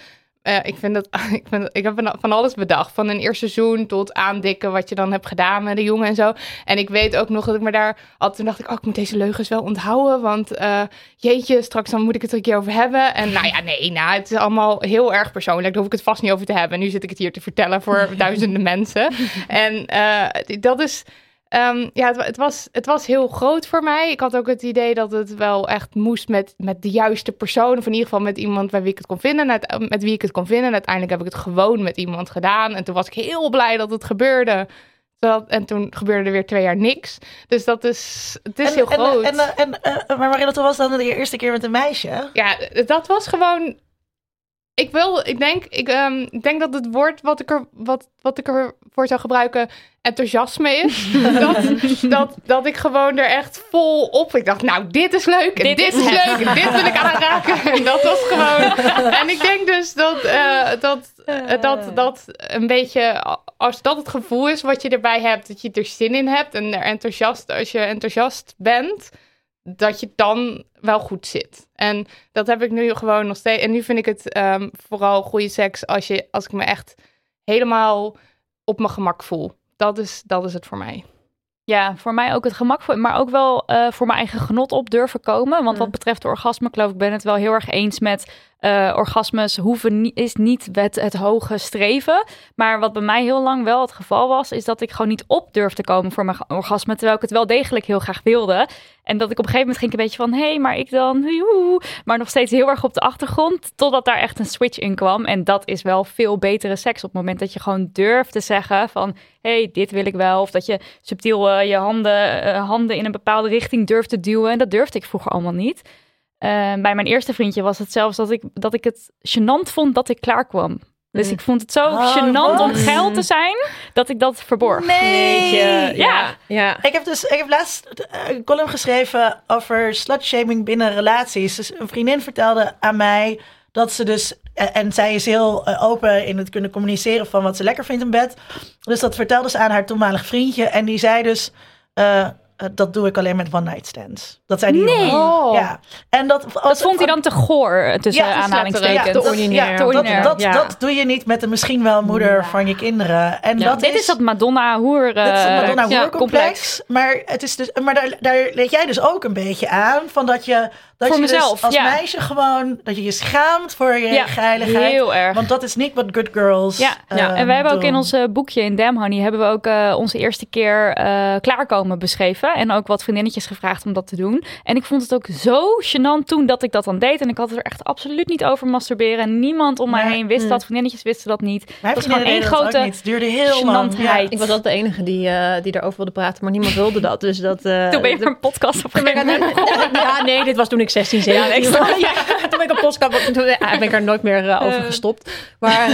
Eh, ik, vind dat, ik, vind, ik heb van- alles bedacht. Van een eerste seizoen tot aandikken wat je dan hebt gedaan met de jongen en zo. En ik weet ook nog dat ik me daar had. Toen dacht ik, oh, ik moet deze leugens wel onthouden. Want eh, jeetje, straks dan moet ik het er een keer over hebben. En nou ja, nee, nou, het is allemaal heel erg persoonlijk. Daar hoef ik het vast niet over te hebben. Nu zit ik het hier te vertellen voor duizenden mensen. En eh, dat is. Ehm, ja, het, wa- het, was, het was heel groot voor mij. Ik had ook het idee dat het wel echt moest met, met de juiste persoon. Of in ieder geval met iemand bij wie ik het kon vinden. En uit- met wie ik het kon vinden. En uiteindelijk heb ik het gewoon met iemand gedaan. En toen was ik heel blij dat het gebeurde. Dat, en toen gebeurde er weer twee jaar niks. Dus dat is, het is en, heel en, groot. En, en, en, eh, maar Marilla, toen was dan de eerste keer met een meisje. ja, dat was gewoon... ik wil, ik denk, ik, ehm, denk dat het woord wat ik er, wat, wat ik ervoor zou gebruiken, enthousiasme is. dat, dat, dat ik gewoon er echt vol op. Ik dacht, nou, dit is leuk. En dit, is leuk. En dit wil ik aanraken. En dat was gewoon. En ik denk dus dat, eh, dat, eh, dat, dat een beetje, als dat het gevoel is wat je erbij hebt, dat je er zin in hebt en er enthousiast, als je enthousiast bent, dat je dan wel goed zit. En dat heb ik nu gewoon nog steeds. En nu vind ik het ehm, vooral goede seks als, je, als ik me echt helemaal op mijn gemak voel. Dat is, dat is het voor mij. Ja, voor mij ook het gemak, maar ook wel eh, voor mijn eigen genot op durven komen. Want wat betreft de orgasme, geloof ik, ben het wel heel erg eens met uh, orgasmes hoeven is niet het, hoge streven. Maar wat bij mij heel lang wel het geval was, is dat ik gewoon niet op durfde komen voor mijn orgasme. Terwijl ik het wel degelijk heel graag wilde. En dat ik op een gegeven moment ging een beetje van, hé, hey, maar ik dan, maar nog steeds heel erg op de achtergrond. Totdat daar echt een switch in kwam. En dat is wel veel betere seks op het moment dat je gewoon durft te zeggen van, hé, hey, dit wil ik wel. Of dat je subtiel uh, je handen, uh, handen in een bepaalde richting durft te duwen. En dat durfde ik vroeger allemaal niet. Uh, bij mijn eerste vriendje was het zelfs dat ik, dat ik het gênant vond dat ik klaar kwam. Dus mm. ik vond het zo oh, gênant wat? om geil te zijn, dat ik dat verborg. Nee! Ja. ja. ja. Ik heb dus ik heb laatst een column geschreven over slutshaming binnen relaties. Dus een vriendin vertelde aan mij dat ze dus... En zij is heel open in het kunnen communiceren van wat ze lekker vindt in bed. Dus dat vertelde ze aan haar toenmalig vriendje. En die zei dus... Uh, dat doe ik alleen met one night stands. Dat zei die nee. jongen. Ja. En dat, als, dat vond hij dan te goor, tussen ja, aanhalingstekens. Ja, te ordinair. Ja, te ordinair. Dat, dat, dat, doe je niet met de misschien wel moeder van je kinderen. En dat dit is, dat Madonna-hoer uh, het Madonna-hoer-complex. Maar, het is dus, maar daar, daar leed jij dus ook een beetje aan. Van dat je, dat voor je mezelf, dus als meisje gewoon... Dat je je schaamt voor je ja, geiligheid. heel erg. Want dat is niet wat good girls Ja, ja. en we hebben ook in ons boekje in Damn Honey... hebben we ook uh, onze eerste keer uh, klaarkomen beschreven. En ook wat vriendinnetjes gevraagd om dat te doen. En ik vond het ook zo gênant toen dat ik dat dan deed. En ik had het er echt absoluut niet over masturberen. En niemand om mij heen wist mm. dat. Vriendinnetjes wisten dat niet. Dat was gewoon één grote Het duurde heel lang. Ja, ik was altijd de enige die, uh, die daarover wilde praten. Maar niemand wilde dat. Dus dat uh, toen ben je er een podcast op Ja, nee, dit was toen ik 16, 17 ja, was. Ja, toen ben ik een podcast toen ja, ben ik er nooit meer uh, over gestopt. Maar,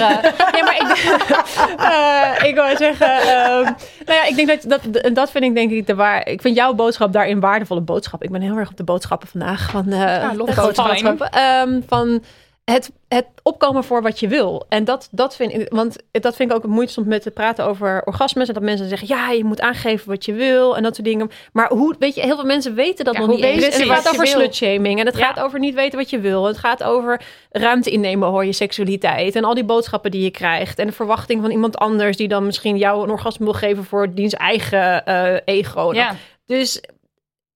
nee, maar ik, ik wou zeggen... Uh, nou ja, ik denk dat, dat... Dat vind ik denk ik de waar... Ik vind jouw boodschap daarin waardevolle boodschap. Ik ben heel erg op de boodschappen vandaag. Van, uh, ja, boodschappen. Um, van het, het opkomen voor wat je wil. En dat, dat vind ik, want dat vind ik ook moeite soms met te praten over orgasmes. En dat mensen zeggen, ja, je moet aangeven wat je wil en dat soort dingen. Maar hoe, weet je, heel veel mensen weten dat ja, nog niet eens. En het gaat over slutshaming. En het ja. gaat over niet weten wat je wil. Het gaat over ruimte innemen, hoor je seksualiteit. En al die boodschappen die je krijgt. En de verwachting van iemand anders die dan misschien jou een orgasme wil geven voor diens eigen uh, ego. Ja. Dus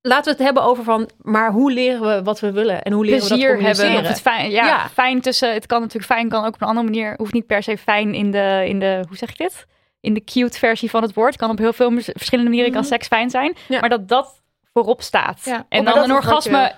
laten we het hebben over van, maar hoe leren we wat we willen en hoe leren Plezier we dat hebben. Of het fijn, ja, ja, fijn tussen. Het kan natuurlijk fijn, kan ook op een andere manier. Hoeft niet per se fijn in de, in de hoe zeg ik dit? In de cute versie van het woord. Kan op heel veel verschillende manieren kan seks fijn zijn. Ja. Maar dat dat voorop staat. Ja. En dan een orgasme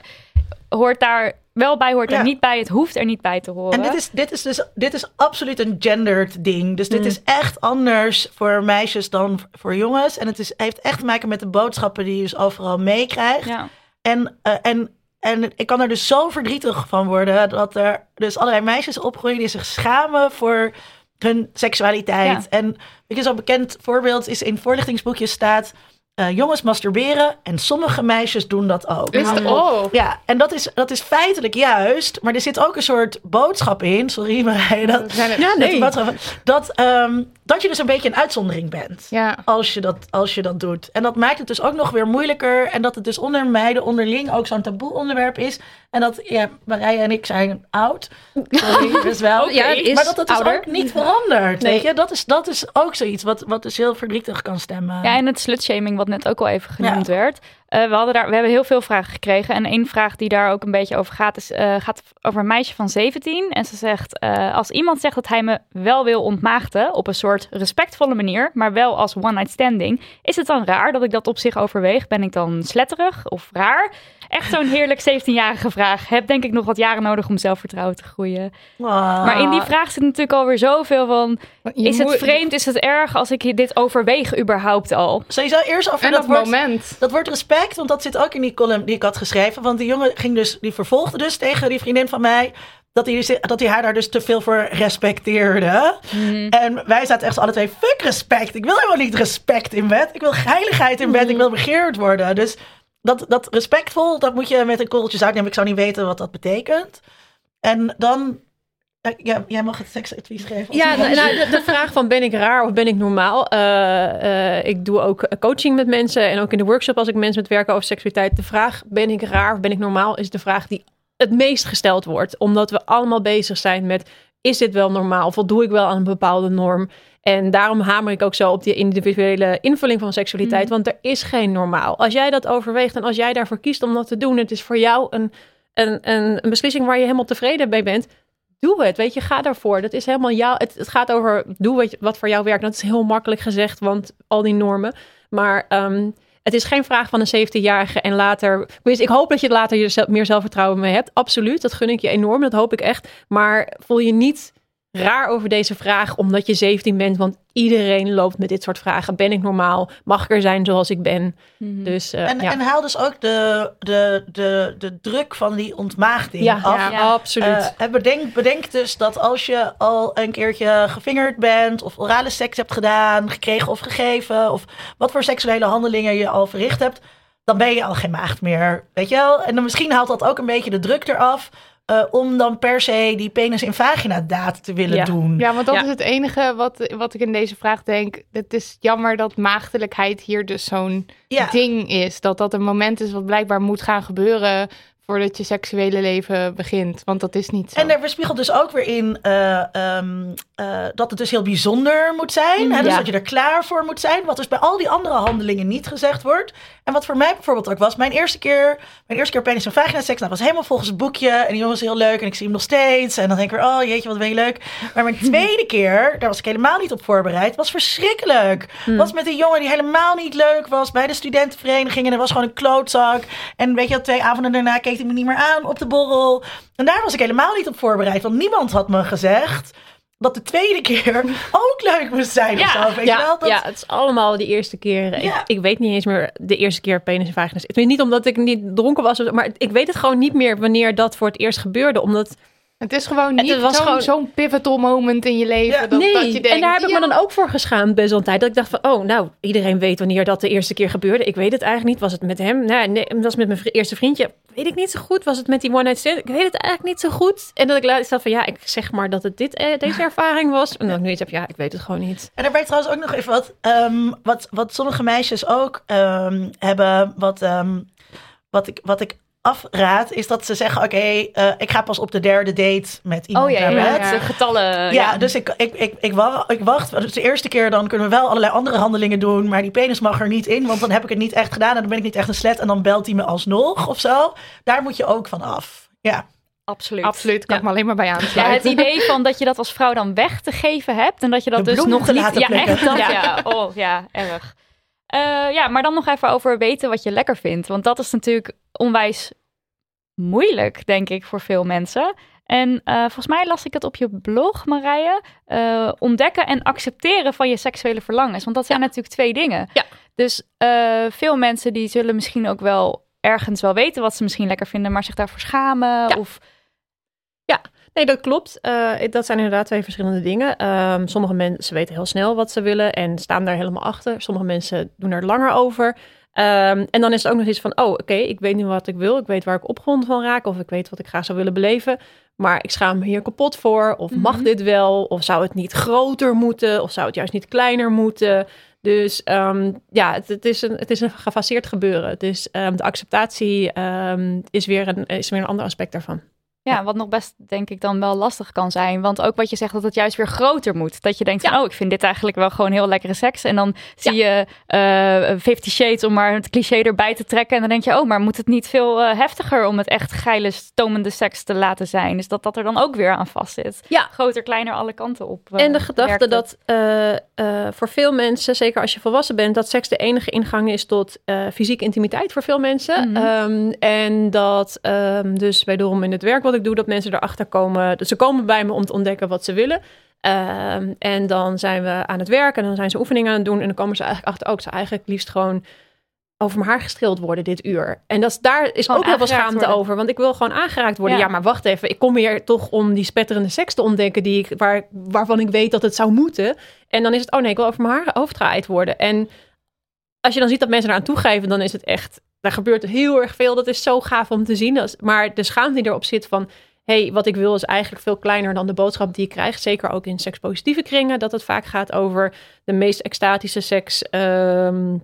hoort daar wel bij, hoort er Ja. niet bij. Het hoeft er niet bij te horen. En dit is, dit is dus dit is absoluut een gendered ding. Dus dit Mm. is echt anders voor meisjes dan voor jongens. En het is, heeft echt te maken met de boodschappen die je dus overal meekrijgt. Ja. En, eh, en, en ik kan er dus zo verdrietig van worden dat er dus allerlei meisjes opgroeien die zich schamen voor hun seksualiteit. Ja. En weet je, zo'n bekend voorbeeld is in voorlichtingsboekjes staat... eh, jongens masturberen en sommige meisjes doen dat ook. Is het, oh. Ja, en dat is, dat is feitelijk juist, maar er zit ook een soort boodschap in. Sorry, Marije, dat, Zijn het- Ja, dat, nee. dat, ehm, dat je dus een beetje een uitzondering bent. Ja. Als je, dat, als je dat doet. En dat maakt het dus ook nog weer moeilijker. En dat het dus onder meiden onderling ook zo'n taboe onderwerp is. En dat, ja, Marije en ik zijn oud. Sorry, dus wel. Ja, is maar dat het dus ouder. ook niet verandert. Nee. Weet je? Dat, is, dat is ook zoiets wat, wat dus heel verdrietig kan stemmen. Ja, en het slutshaming, wat net ook al even genoemd Ja. werd. Eh, we, hadden daar, we hebben heel veel vragen gekregen. En één vraag die daar ook een beetje over gaat, is, eh, gaat over een meisje van 17. En ze zegt, eh, als iemand zegt dat hij me wel wil ontmaagden... op een soort respectvolle manier, maar wel als one-night standing... is het dan raar dat ik dat op zich overweeg? Ben ik dan sletterig of raar? Echt zo'n heerlijk 17-jarige vraag. Heb denk ik nog wat jaren nodig om zelfvertrouwen te groeien. Ah. Maar in die vraag zit natuurlijk alweer zoveel van... Je Is het vreemd? Is het erg als ik dit overweeg überhaupt al? Sowieso eerst over En dat dat moment. dat woord respect, want dat zit ook in die column die ik had geschreven. Want die jongen ging dus, die vervolgde dus tegen die vriendin van mij. dat hij, dat hij haar daar dus te veel voor respecteerde. Mhm. En wij zaten echt alle twee, fuck respect. Ik wil helemaal niet respect in bed. Ik wil heiligheid in bed. Ik wil begeerd worden. Dus dat, dat respectvol, dat moet je met een korreltje zout nemen. Ik zou niet weten wat dat betekent. En dan, ja, jij mag het seksadvies geven. Ja, nou, nou, de, de vraag van ben ik raar of ben ik normaal? Eh, eh, ik doe ook coaching met mensen en ook in de workshop als ik mensen met werken over seksualiteit. De vraag ben ik raar of ben ik normaal is de vraag die het meest gesteld wordt. Omdat we allemaal bezig zijn met is dit wel normaal? Voldoe ik wel aan een bepaalde norm? En daarom hamer ik ook zo op die individuele invulling van seksualiteit. Want er is geen normaal. Als jij dat overweegt en als jij daarvoor kiest om dat te doen, het is voor jou een, een, een, een beslissing waar je helemaal tevreden mee bent. Doe het, weet je, ga daarvoor. Dat is helemaal jou. Het, het gaat over doe wat, wat voor jou werkt. Dat is heel makkelijk gezegd, want al die normen. Maar ehm, het is geen vraag van een 17-jarige en later. Ik hoop dat je later meer zelfvertrouwen mee hebt. Absoluut, dat gun ik je enorm. Dat hoop ik echt. Maar voel je niet raar over deze vraag omdat je 17 bent. Want iedereen loopt met dit soort vragen. Ben ik normaal? Mag ik er zijn zoals ik ben? Mhm. Dus eh, En, ja. en haal dus ook de, de, de, de druk van die ontmaagding ja, af. ja, Ja. absoluut. Eh, en bedenk, bedenk dus dat als je al een keertje gevingerd bent, of orale seks hebt gedaan, gekregen of gegeven, of wat voor seksuele handelingen je al verricht hebt, dan ben je al geen maagd meer. Weet je wel? En dan misschien haalt dat ook een beetje de druk eraf. Eh, om dan per se die penis in vagina daad te willen Ja. doen. Ja, want dat Ja. is het enige wat, wat ik in deze vraag denk. Het is jammer dat maagdelijkheid hier dus zo'n Ja. ding is. Dat dat een moment is wat blijkbaar moet gaan gebeuren voordat je seksuele leven begint. Want dat is niet zo. En er weerspiegelt dus ook weer in eh, ehm, eh, dat het dus heel bijzonder moet zijn. Hè? Dus Ja. dat je er klaar voor moet zijn. Wat dus bij al die andere handelingen niet gezegd wordt. En wat voor mij bijvoorbeeld ook was. Mijn eerste keer, mijn eerste keer penis en vagina seks. Nou, was helemaal volgens het boekje. En die jongen was heel leuk. En ik zie hem nog steeds. En dan denk ik weer, oh jeetje, wat ben je leuk. Maar mijn tweede keer, daar was ik helemaal niet op voorbereid. Was verschrikkelijk. Was met een jongen die helemaal niet leuk was. Bij de studentenvereniging. En hij was gewoon een klootzak. En weet je, twee avonden daarna keek hij me niet meer aan op de borrel. En daar was ik helemaal niet op voorbereid. Want niemand had me gezegd dat de tweede keer ook leuk moest zijn. of zo, weet je ja, wel? Dat, ja, het is allemaal die eerste keer. Ik, Ja. ik weet niet eens meer de eerste keer penis en vagina. Het is niet omdat ik niet dronken was, maar ik weet het gewoon niet meer wanneer dat voor het eerst gebeurde. Omdat het is gewoon Het niet was zo'n gewoon- zo'n pivotal moment in je leven. Ja, dat, nee, dat je denkt, en daar heb ik ja, me dan ook voor geschaamd best wel een tijd. Dat ik dacht van, oh, nou, iedereen weet wanneer dat de eerste keer gebeurde. Ik weet het eigenlijk niet. Was het met hem? Nee, nee dat was met mijn eerste vriendje. Weet ik niet zo goed. Was het met die one night stand? Ik weet het eigenlijk niet zo goed. En dat ik later dacht van, ja, ik zeg maar dat het dit, eh, deze ervaring was. En dat ik nu iets heb, ja, ik weet het gewoon niet. En daarbij trouwens ook nog even wat, ehm, wat, wat sommige meisjes ook ehm, hebben, wat, ehm, wat, ik, wat ik afraad, is dat ze zeggen, oké, eh, ik ga pas op de derde date met iemand Oh ja, naar ja, bed. ja. de getallen. Ja, ja. dus ik, ik, ik, ik, wa- ik wacht. Dus de eerste keer dan kunnen we wel allerlei andere handelingen doen. Maar die penis mag er niet in. Want dan heb ik het niet echt gedaan. En dan ben ik niet echt een slet. En dan belt hij me alsnog of zo. Daar moet je ook van af. Ja. absoluut. Absoluut, kan Ja. ik me alleen maar bij Ja, het aansluiten. idee van dat je dat als vrouw dan weg te geven hebt en dat je dat De dus nog te niet... laten ja, echt dat, Ja. ja. Oh, ja, erg. Eh, ja, maar dan nog even over weten wat je lekker vindt. Want dat is natuurlijk onwijs moeilijk, denk ik, voor veel mensen. En eh, volgens mij las ik het op je blog, Marije. Eh, ontdekken en accepteren van je seksuele verlangens. Want dat zijn natuurlijk twee dingen. Ja. Dus veel mensen die zullen misschien ook wel ergens wel weten wat ze misschien lekker vinden, maar zich daarvoor schamen. Ja. Of Nee, dat klopt. Eh, dat zijn inderdaad twee verschillende dingen. Ehm, sommige mensen weten heel snel wat ze willen en staan daar helemaal achter. Sommige mensen doen er langer over. Ehm, en dan is het ook nog iets van, oh, oké, ik weet nu wat ik wil. Ik weet waar ik opgewonden van raak. Of ik weet wat ik graag zou willen beleven. Maar ik schaam me hier kapot voor. Of mag Mhm. dit wel? Of zou het niet groter moeten? Of zou het juist niet kleiner moeten? Dus ehm, ja, het, het, is een, het is een gefaseerd gebeuren. Dus de acceptatie is, weer een, is weer een ander aspect daarvan. Ja, wat nog best denk ik dan wel lastig kan zijn. Want ook wat je zegt dat het juist weer groter moet. Dat je denkt van, Ja. oh, ik vind dit eigenlijk wel gewoon heel lekkere seks. En dan zie je eh Fifty Shades om maar het cliché erbij te trekken. En dan denk je, oh, maar moet het niet veel eh, heftiger om het echt geile, stomende seks te laten zijn? Dus dat dat er dan ook weer aan vast zit. Ja. Groter, kleiner, alle kanten op. eh, En de gedachte dat voor veel mensen, zeker als je volwassen bent, dat seks de enige ingang is tot fysieke intimiteit voor veel mensen. Mhm. Ehm, en dat um, dus bij Dorum in het werk wat ik doe, dat mensen erachter komen. Dus ze komen bij me om te ontdekken wat ze willen. Um, en dan zijn we aan het werk en dan zijn ze oefeningen aan het doen. En dan komen ze eigenlijk achter ook. ze eigenlijk liefst gewoon over mijn haar gestreeld worden dit uur. En dat, is- daar is Gewoon ook heel veel schaamte worden. over. Want ik wil gewoon aangeraakt worden. Ja. Ja. maar wacht even. Ik kom hier toch om die spetterende seks te ontdekken... Die ik, waar, waarvan ik weet dat het zou moeten. En dan is het, oh nee, ik wil over mijn haar overgedraaid worden. En als je dan ziet dat mensen eraan toegeven... dan is het echt, daar gebeurt heel erg veel. Dat is zo gaaf om te zien. Maar de schaamte die erop zit van... hey, wat ik wil is eigenlijk veel kleiner dan de boodschap die je krijgt. Zeker ook in sekspositieve kringen. Dat het vaak gaat over de meest extatische seks... ehm,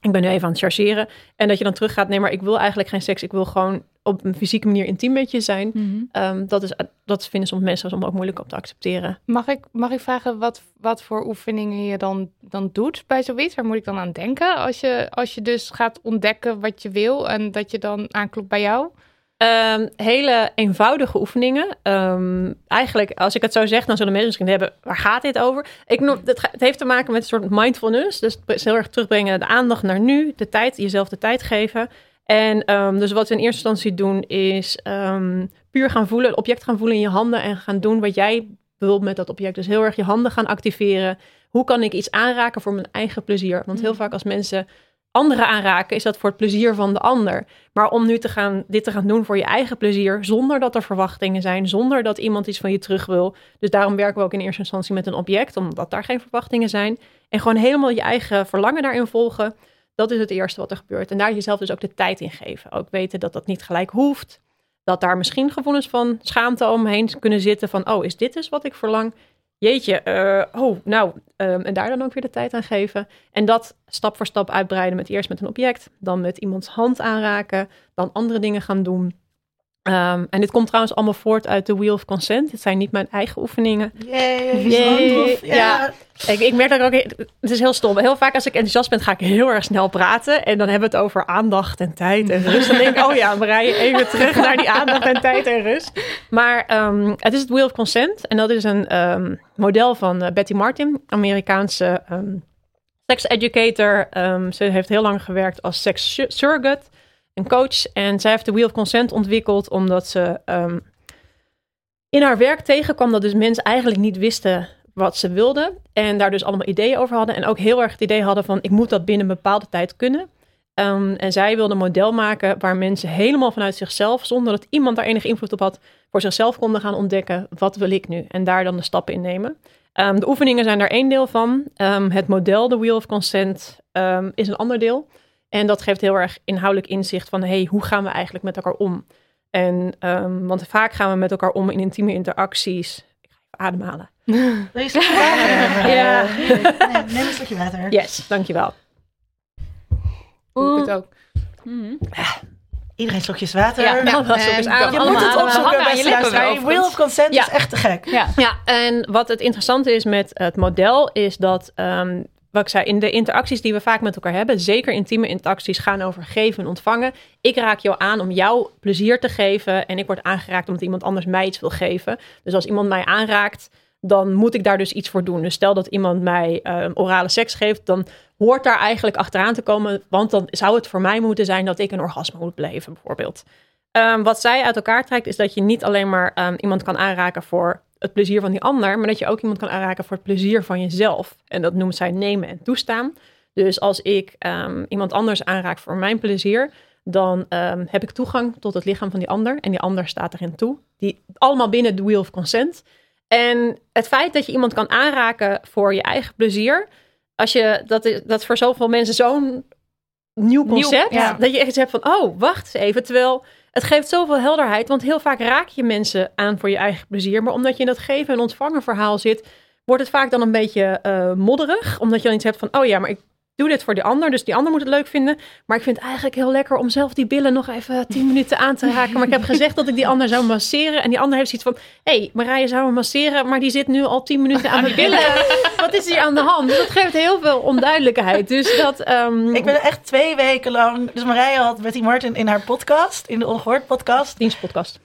ik ben nu even aan het chargeren. En dat je dan teruggaat, nee, maar ik wil eigenlijk geen seks. Ik wil gewoon op een fysieke manier intiem met je zijn. Ehm, dat, is, dat vinden soms mensen soms ook moeilijk om te accepteren. Mag ik, mag ik vragen wat, wat voor oefeningen je dan, dan doet bij zoiets? Waar moet ik dan aan denken als je, als je dus gaat ontdekken wat je wil en dat je dan aanklopt bij jou? Ehm, hele eenvoudige oefeningen. Ehm, eigenlijk, als ik het zo zeg, dan zullen mensen misschien hebben, waar gaat dit over? Ik noem, het, het heeft te maken met een soort mindfulness. Dus heel erg terugbrengen, de aandacht naar nu, de tijd, jezelf de tijd geven. En ehm, dus wat we in eerste instantie doen, is ehm, puur gaan voelen, het object gaan voelen in je handen en gaan doen wat jij wil met dat object. Dus heel erg je handen gaan activeren. Hoe kan ik iets aanraken voor mijn eigen plezier? Want heel vaak als mensen anderen aanraken, is dat voor het plezier van de ander. Maar om nu te gaan, dit te gaan doen voor je eigen plezier, zonder dat er verwachtingen zijn, zonder dat iemand iets van je terug wil. Dus daarom werken we ook in eerste instantie met een object, omdat daar geen verwachtingen zijn. En gewoon helemaal je eigen verlangen daarin volgen. Dat is het eerste wat er gebeurt. En daar jezelf dus ook de tijd in geven. Ook weten dat dat niet gelijk hoeft. Dat daar misschien gevoelens van schaamte omheen kunnen zitten. Van, oh, is dit dus wat ik verlang? Jeetje, eh, oh, nou, ehm, en daar dan ook weer de tijd aan geven. En dat stap voor stap uitbreiden met eerst met een object, dan met iemands hand aanraken, dan andere dingen gaan doen. Ehm, en dit komt trouwens allemaal voort uit de Wheel of Consent. Dit zijn niet mijn eigen oefeningen. Yay. Ja. Ja. Ik, ik merk dat ik ook, het is heel stom. Heel vaak als ik enthousiast ben, ga ik heel erg snel praten. En dan hebben we het over aandacht en tijd en rust. Dan denk ik, oh ja, Marije, even terug naar die aandacht en tijd en rust. Maar ehm, het is het Wheel of Consent. En dat is een ehm, model van eh, Betty Martin, Amerikaanse ehm sex educator. Ehm, ze heeft heel lang gewerkt als sex su- surrogate en coach. En zij heeft de Wheel of Consent ontwikkeld omdat ze ehm, in haar werk tegenkwam dat dus mensen eigenlijk niet wisten wat ze wilden. En daar dus allemaal ideeën over hadden. En ook heel erg het idee hadden van ik moet dat binnen een bepaalde tijd kunnen. Ehm, en zij wilde een model maken waar mensen helemaal vanuit zichzelf, zonder dat iemand daar enige invloed op had, voor zichzelf konden gaan ontdekken wat wil ik nu. En daar dan de stappen in nemen. Ehm, de oefeningen zijn daar één deel van. Het model, de Wheel of Consent, is een ander deel. En dat geeft heel erg inhoudelijk inzicht van hey, hoe gaan we eigenlijk met elkaar om? En ehm, want vaak gaan we met elkaar om in intieme interacties. Ik ga even ademhalen. Wil je een slokje water hebben? Ja. Eh, Neem, een slokje water. Yes, dankjewel. Doe ik het ook. Iedereen slokjes water. Ja, En eens je moet het opzoeken, aan je lippen Wheel of Consent Ja. is echt te gek. Ja. Ja, en wat het interessante is met het model is dat, ehm, wat ik zei, in de interacties die we vaak met elkaar hebben, zeker intieme interacties gaan over geven en ontvangen. Ik raak jou aan om jou plezier te geven en ik word aangeraakt omdat iemand anders mij iets wil geven. Dus als iemand mij aanraakt, dan moet ik daar dus iets voor doen. Dus stel dat iemand mij ehm, orale seks geeft, dan hoort daar eigenlijk achteraan te komen, want dan zou het voor mij moeten zijn dat ik een orgasme moet beleven, bijvoorbeeld. Ehm, wat zij uit elkaar trekt, is dat je niet alleen maar ehm, iemand kan aanraken voor het plezier van die ander, maar dat je ook iemand kan aanraken voor het plezier van jezelf. En dat noemt zij nemen en toestaan. Dus als ik ehm, iemand anders aanraak voor mijn plezier, dan ehm, heb ik toegang tot het lichaam van die ander. En die ander staat erin toe. Die, allemaal binnen de Wheel of Consent. En het feit dat je iemand kan aanraken voor je eigen plezier, als je, dat, is, dat is voor zoveel mensen zo'n nieuw concept, ja. dat je echt hebt van, oh, wacht eens even. Terwijl het geeft zoveel helderheid, want heel vaak raak je mensen aan voor je eigen plezier. Maar omdat je in dat geven en ontvangen verhaal zit, wordt het vaak dan een beetje eh, modderig. Omdat je dan iets hebt van, oh ja, maar ik doe dit voor die ander, dus die ander moet het leuk vinden. Maar ik vind het eigenlijk heel lekker om zelf die billen nog even tien minuten aan te raken. Maar ik heb gezegd dat ik die ander zou masseren. En die ander heeft zoiets van, hé, hey, Marije zou me masseren, maar die zit nu al tien minuten aan mijn billen. Wat is hier aan de hand? Dus dat geeft heel veel onduidelijkheid. Dus dat... ehm, Ik ben echt twee weken lang... Dus Marije had Betty Martin in haar podcast, in de Ongehoord podcast. Dienstpodcast.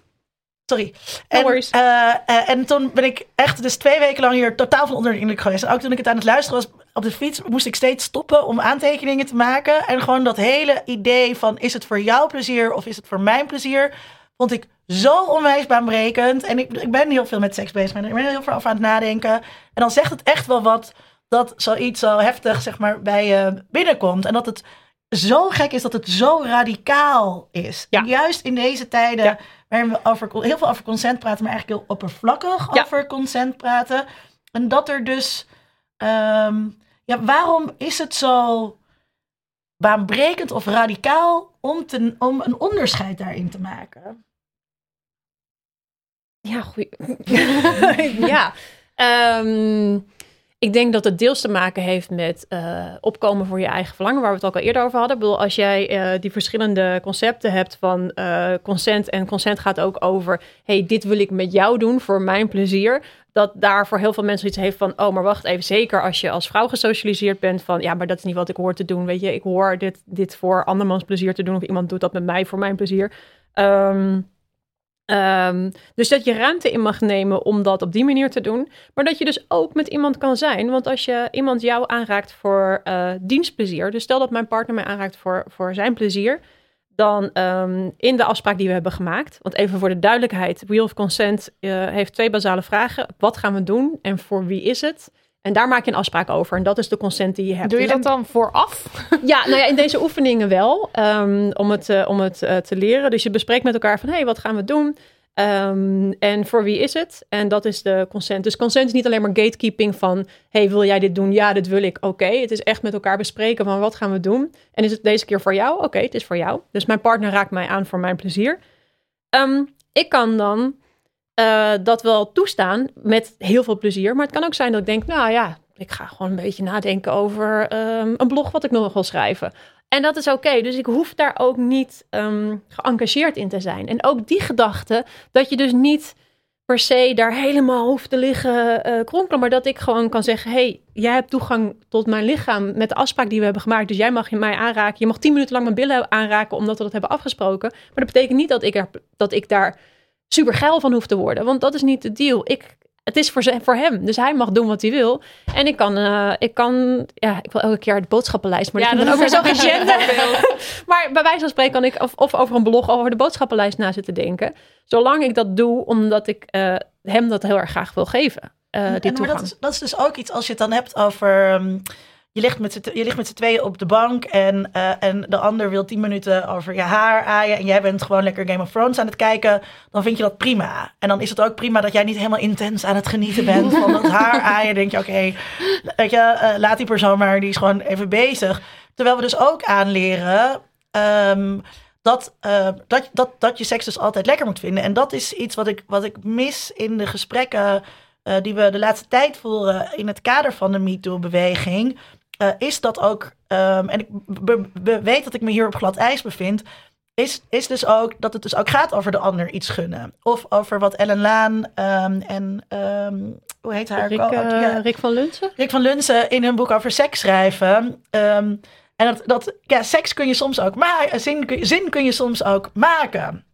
Sorry. No En, worries. eh, eh, en toen ben ik echt dus twee weken lang hier totaal van onder de indruk geweest. En ook toen ik het aan het luisteren was op de fiets, moest ik steeds stoppen om aantekeningen te maken. En gewoon dat hele idee van is het voor jouw plezier of is het voor mijn plezier, vond ik zo onwijs baanbrekend. En ik, ik ben heel veel met seks bezig, maar ik ben er heel veel over aan het nadenken. En dan zegt het echt wel wat dat zoiets zo heftig zeg maar bij je binnenkomt. En dat het zo gek is dat het zo radicaal is. Ja. Juist in deze tijden Ja. Waarin we over, heel veel over consent praten, maar eigenlijk heel oppervlakkig Ja. over consent praten. En dat er dus, ehm, ja, waarom is het zo baanbrekend of radicaal om, te, om een onderscheid daarin te maken? Ja, goeie. ja. Ehm, ik denk dat het deels te maken heeft met eh, opkomen voor je eigen verlangen, waar we het ook al eerder over hadden. Ik bedoel, als jij eh, die verschillende concepten hebt van eh, consent en consent gaat ook over, hey, dit wil ik met jou doen voor mijn plezier. Dat daar voor heel veel mensen iets heeft van, oh, maar wacht even, zeker als je als vrouw gesocialiseerd bent van, ja, maar dat is niet wat ik hoor te doen. Weet je, ik hoor dit, dit voor andermans plezier te doen of iemand doet dat met mij voor mijn plezier. Ehm, Ehm, dus dat je ruimte in mag nemen om dat op die manier te doen. Maar dat je dus ook met iemand kan zijn. Want als je iemand jou aanraakt voor eh, dienstplezier. Dus stel dat mijn partner mij aanraakt voor, voor zijn plezier. Dan ehm, in de afspraak die we hebben gemaakt. Want even voor de duidelijkheid. Wheel of Consent eh, heeft twee basale vragen. Wat gaan we doen en voor wie is het? En daar maak je een afspraak over. En dat is de consent die je hebt. Doe je Dus- dat dan vooraf? ja, nou ja, in deze oefeningen wel. ehm, om het, eh, om het eh, te leren. Dus je bespreekt met elkaar van, hé, hey, wat gaan we doen? Ehm, en voor wie is het? En dat is de consent. Dus consent is niet alleen maar gatekeeping van, hey, wil jij dit doen? Ja, dit wil ik. Oké. Het is echt met elkaar bespreken van, wat gaan we doen? En is het deze keer voor jou? Oké, het is voor jou. Dus mijn partner raakt mij aan voor mijn plezier. Ehm, ik kan dan eh, dat wel toestaan met heel veel plezier. Maar het kan ook zijn dat ik denk, nou ja, ik ga gewoon een beetje nadenken over ehm, een blog wat ik nog wil schrijven. En dat is oké. Dus ik hoef daar ook niet ehm geëngageerd in te zijn. En ook die gedachte dat je dus niet per se daar helemaal hoeft te liggen eh, kronkelen. Maar dat ik gewoon kan zeggen, hey, jij hebt toegang tot mijn lichaam met de afspraak die we hebben gemaakt. Dus jij mag mij aanraken. Je mag tien minuten lang mijn billen aanraken omdat we dat hebben afgesproken. Maar dat betekent niet dat ik, dat ik daar super geil van hoef te worden. Want dat is niet de deal. Ik, het is voor, voor hem. Dus hij mag doen wat hij wil. En ik kan, eh, ik kan, ja, ik wil elke keer de boodschappenlijst. Maar Ja, dat is dat ook weer zo maar bij wijze van spreken kan ik of, of over een blog over de boodschappenlijst na zitten denken. Zolang ik dat doe, omdat ik eh, hem dat heel erg graag wil geven. eh, die En, maar dat is, dat is dus ook iets als je het dan hebt over. ehm, je ligt met z'n je ligt met z'n tweeën op de bank en, eh, en de ander wil tien minuten over je haar aaien. En jij bent gewoon lekker Game of Thrones aan het kijken. Dan vind je dat prima. En dan is het ook prima dat jij niet helemaal intens aan het genieten bent van dat haar aaien. Denk je, oké, weet je, eh, laat die persoon maar, die is gewoon even bezig. Terwijl we dus ook aanleren. ehm, dat, eh, dat, dat, dat je seks dus altijd lekker moet vinden. En dat is iets wat ik, wat ik mis in de gesprekken die we de laatste tijd voeren in het kader van de MeToo-beweging. Eh, is dat ook, ehm, en ik be- be- weet dat ik me hier op glad ijs bevind, is, is dus ook dat het dus ook gaat over de ander iets gunnen. Of over wat Ellen Laan ehm, en ehm, hoe heet haar? Rick, eh, ja, Rick van Lunsen? Rick van Lunsen in hun boek over seks schrijven. En dat, dat ja, seks kun je soms ook maken. Zin, kun je- zin kun je soms ook maken.